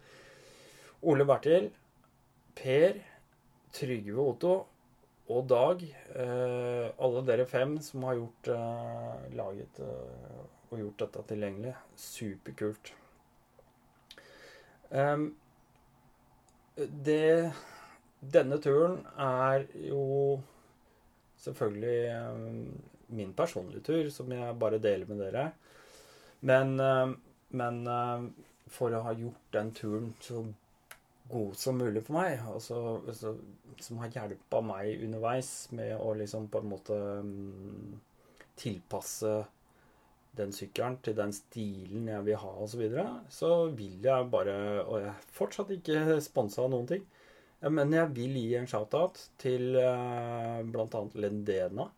Ole Bertil, Per, Trygve Otto og Dag. Uh, alle dere fem som har gjort, uh, laget og gjort dette tilgjengelig. Superkult. Um, det Denne turen er jo selvfølgelig min personlige tur, som jeg bare deler med dere. Men, men for å ha gjort den turen så god som mulig for meg, altså, som har hjelpa meg underveis med å liksom på en måte tilpasse den sykkelen til den stilen jeg vil ha, osv., så, så vil jeg bare Og jeg er fortsatt ikke sponsa av noen ting. Men jeg vil gi en shout-out til uh, bl.a. Lendena.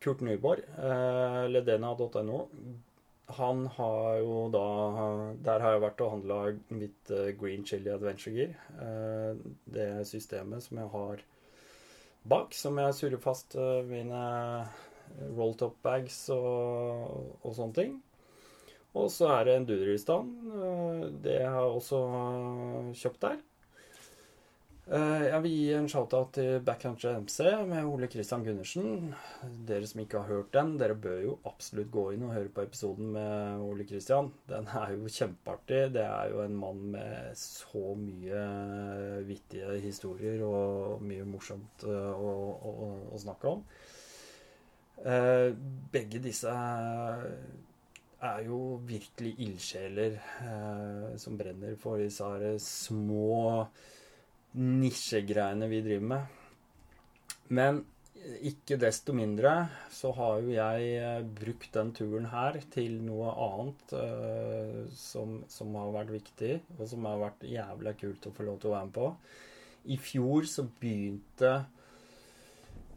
Kurt Nyborg. Uh, Ledena.no. Han har jo da Der har jeg vært og handla mitt uh, Green Chili Adventure Gear. Uh, det systemet som jeg har bak, som jeg surrer fast mine rolltop bags og, og, sånne ting. Og så er det en Duderistan. Eh, det har jeg også kjøpt der. Eh, jeg vil gi en shout-out til Backcountry MC med Ole Kristian Gundersen. Dere som ikke har hørt den, dere bør jo absolutt gå inn og høre på episoden med Ole Kristian. Den er jo kjempeartig. Det er jo en mann med så mye vittige historier og mye morsomt eh, å, å, å snakke om. Eh, begge disse er jo virkelig ildsjeler eh, som brenner for disse små nisjegreiene vi driver med. Men ikke desto mindre så har jo jeg eh, brukt den turen her til noe annet uh, som, som, har vært viktig, og som har vært jævla kult å få lov til å være med på. I fjor så begynte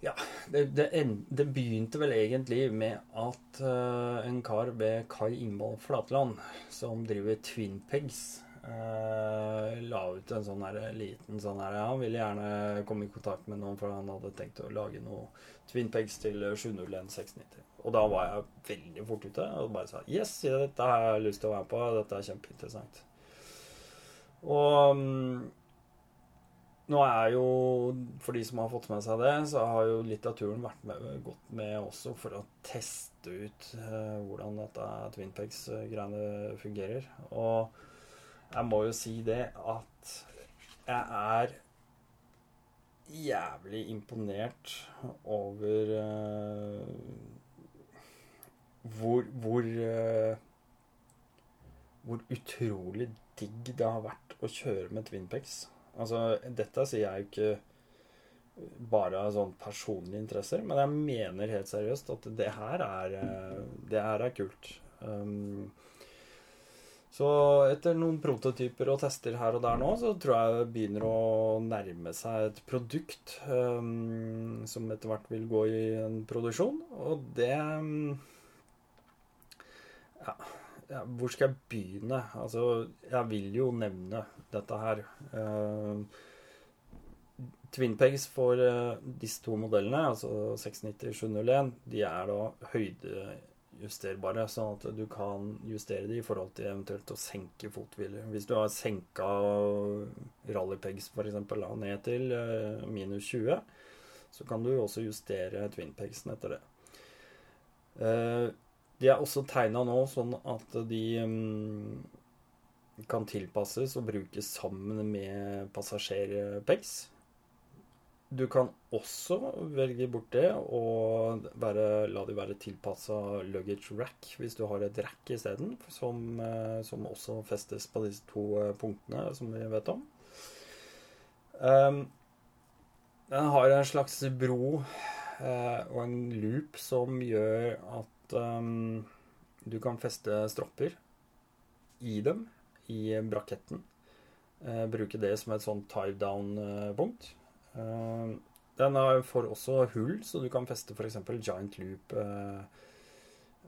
Ja, det, det, det, begynte vel egentlig med at uh, en kar ved Kai Ingvald Flatland, som driver Twinpegs, uh, la ut en sånn her, liten sånn her Han ville gjerne komme i kontakt med noen, for han hadde tenkt å lage noe Twinpegs til 701-690. Og da var jeg veldig fort ute og bare sa Yes, dette har jeg lyst til å være på. Dette er kjempeinteressant. Og um, nå er jo, for de som har fått med seg det, så har jo litteraturen vært med, gått med også for å teste ut uh, hvordan dette Twin Pegs-greiene fungerer. Og jeg må jo si det at jeg er jævlig imponert over uh, hvor hvor, uh, hvor utrolig digg det har vært å kjøre med Twinpex. Altså, dette sier jeg jo ikke bare av sånn personlige interesser, men jeg mener helt seriøst at det her er, eh, det her er kult. Um, så etter noen prototyper og tester her og der nå, så tror jeg det begynner å nærme seg et produkt um, som etter hvert vil gå i en produksjon. Og det um, Ja ja, hvor skal jeg begynne? Altså, jeg vil jo nevne dette her. Uh, Twinpegs for uh, disse to modellene, altså 690-701, de er da høydejusterbare, sånn at du kan justere de i forhold til eventuelt å senke fothvile. Hvis du har senka rallypegs f.eks. ned til uh, minus 20, så kan du også justere twinpegsen etter det. Uh, de er også tegna nå sånn at de um, kan tilpasses og brukes sammen med passasjerpegs. Du kan også velge bort det og være, la det være tilpassa luggage rack hvis du har et rack isteden, som, eh, som også festes på disse to eh, punktene som vi vet om. Um, den har en slags bro uh, og en loop som gjør at um, du kan feste stropper i dem, i braketten. Bruke det som et sånn tie down-punkt. Uh, den får også hull, så du kan feste f.eks. giant loop uh,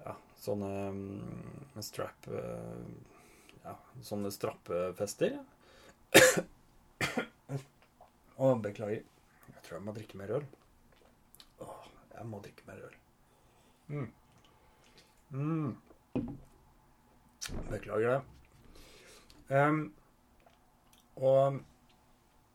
Ja, sånne um, strap Ja, sånne strappefester. [COUGHS] Å, beklager. Jeg tror jeg må drikke mer øl. Åh, jeg må drikke mer øl. Mm. Mm. Beklager det. Um, og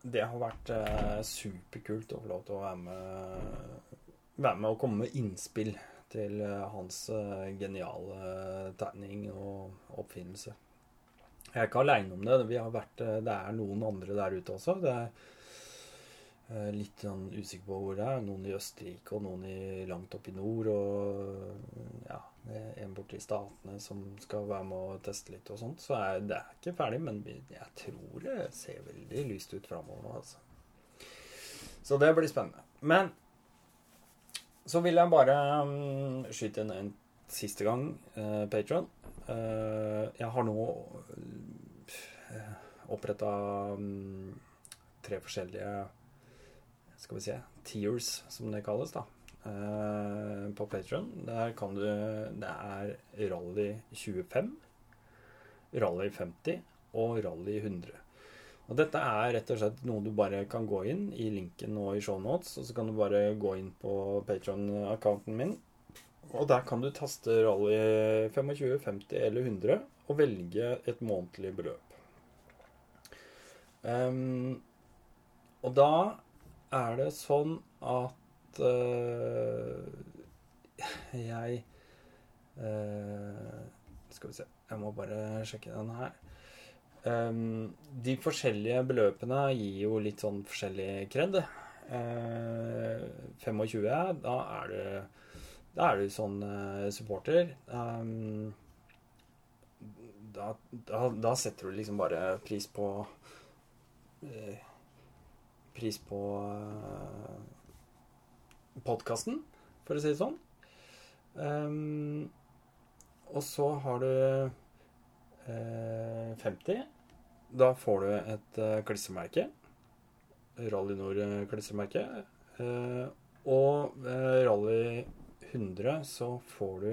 det har vært eh, superkult å få lov til å være med, være med og komme med innspill til eh, hans uh, geniale tegning og oppfinnelse. Jeg er ikke aleine om det. Vært, det er noen andre der ute også. Det er litt sånn usikker på hvor det er. Noen i Østerrike og noen i, langt oppe i nord. Og ja, en borte i Statene som skal være med og teste litt og sånt. Så er, det er ikke ferdig, men jeg tror det ser veldig lyst ut framover nå, altså. Så det blir spennende. Men så vil jeg bare um, skyte inn en siste gang, uh, Patron. Uh, jeg har nå uh, oppretta um, tre forskjellige Skal vi se Tears, som det kalles, da. Uh, på Patron. Der kan du Det er Rally 25, Rally 50 og Rally 100. Og dette er rett og slett noe du bare kan gå inn i linken nå i shownotes, og så kan du bare gå inn på Patron-accounten min. Og der kan du taste Rally 25, 50 eller 100 og velge et månedlig beløp. Um, og da er det sånn at uh, jeg uh, Skal vi se Jeg må bare sjekke den her. Um, de forskjellige beløpene gir jo litt sånn forskjellig kred. Uh, 25, da er du da er du sånn supporter. Um, da, da, da, setter du liksom bare pris på Pris på podkasten, for å si det sånn. Um, og så har du eh, 50. Da får du et eh, klissemerke. Rally Nord-klissemerke. Uh, Og eh, Rally 100 så får du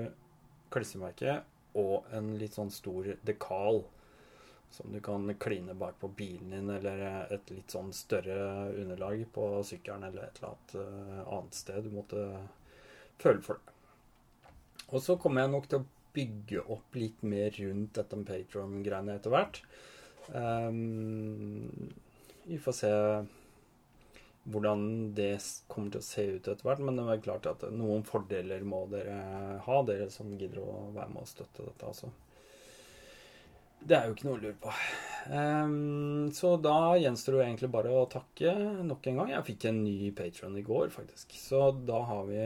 klissemerke og en litt sånn stor dekal som du kan kline bak på bilen din, eller et litt sånn større underlag på sykkelen eller et eller annet eh, annet sted du måtte føle for det. Og så kommer jeg nok til å bygge opp litt mer rundt dette Patron-greiene etter hvert. Um, vi får se hvordan det kommer til å se ut etter hvert. Men det er klart at noen fordeler må dere ha, dere som gidder å være med og støtte dette. altså. Det er jo ikke noe å lure på. Um, så da gjenstår det egentlig bare å takke nok en gang. Jeg fikk en ny patron i går, faktisk. Så da har vi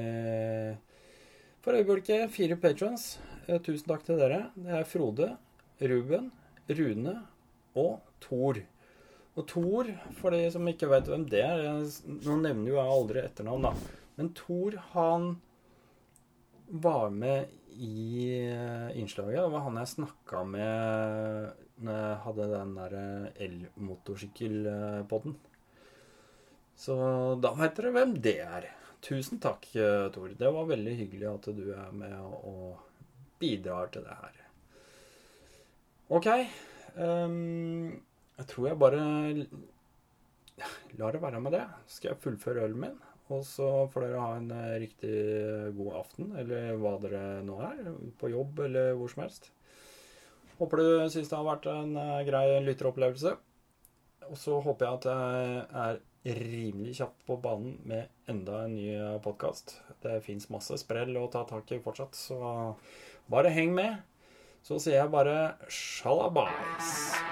for øyeblikket fire patrons. Eh, tusen takk til dere. Det er Frode, Ruben, Rune og Thor. Og Thor, for de som ikke vet hvem det er Nå nevner jo jeg aldri etternavn, da. Men Thor, han var med i eh, innslaget. Det var han jeg snakka med når jeg hadde den der eh, elmotorsykkelpodden. Så da veit dere hvem det er. Tusen takk, eh, Tor. Det var veldig hyggelig at du er med og bidrar til det her. OK. Um, jeg tror jeg bare lar det være med det. Skal jeg fullføre ølen min? Og så får dere ha en eh, riktig god aften, eller hva dere nå er. På jobb eller hvor som helst. Håper du syns det har vært en eh, grei lytteropplevelse. Og så håper jeg at jeg er rimelig kjapp på banen med enda en ny eh, podkast. Det fins masse sprell å ta tak i fortsatt, så bare heng med. Så sier jeg bare sjalabais.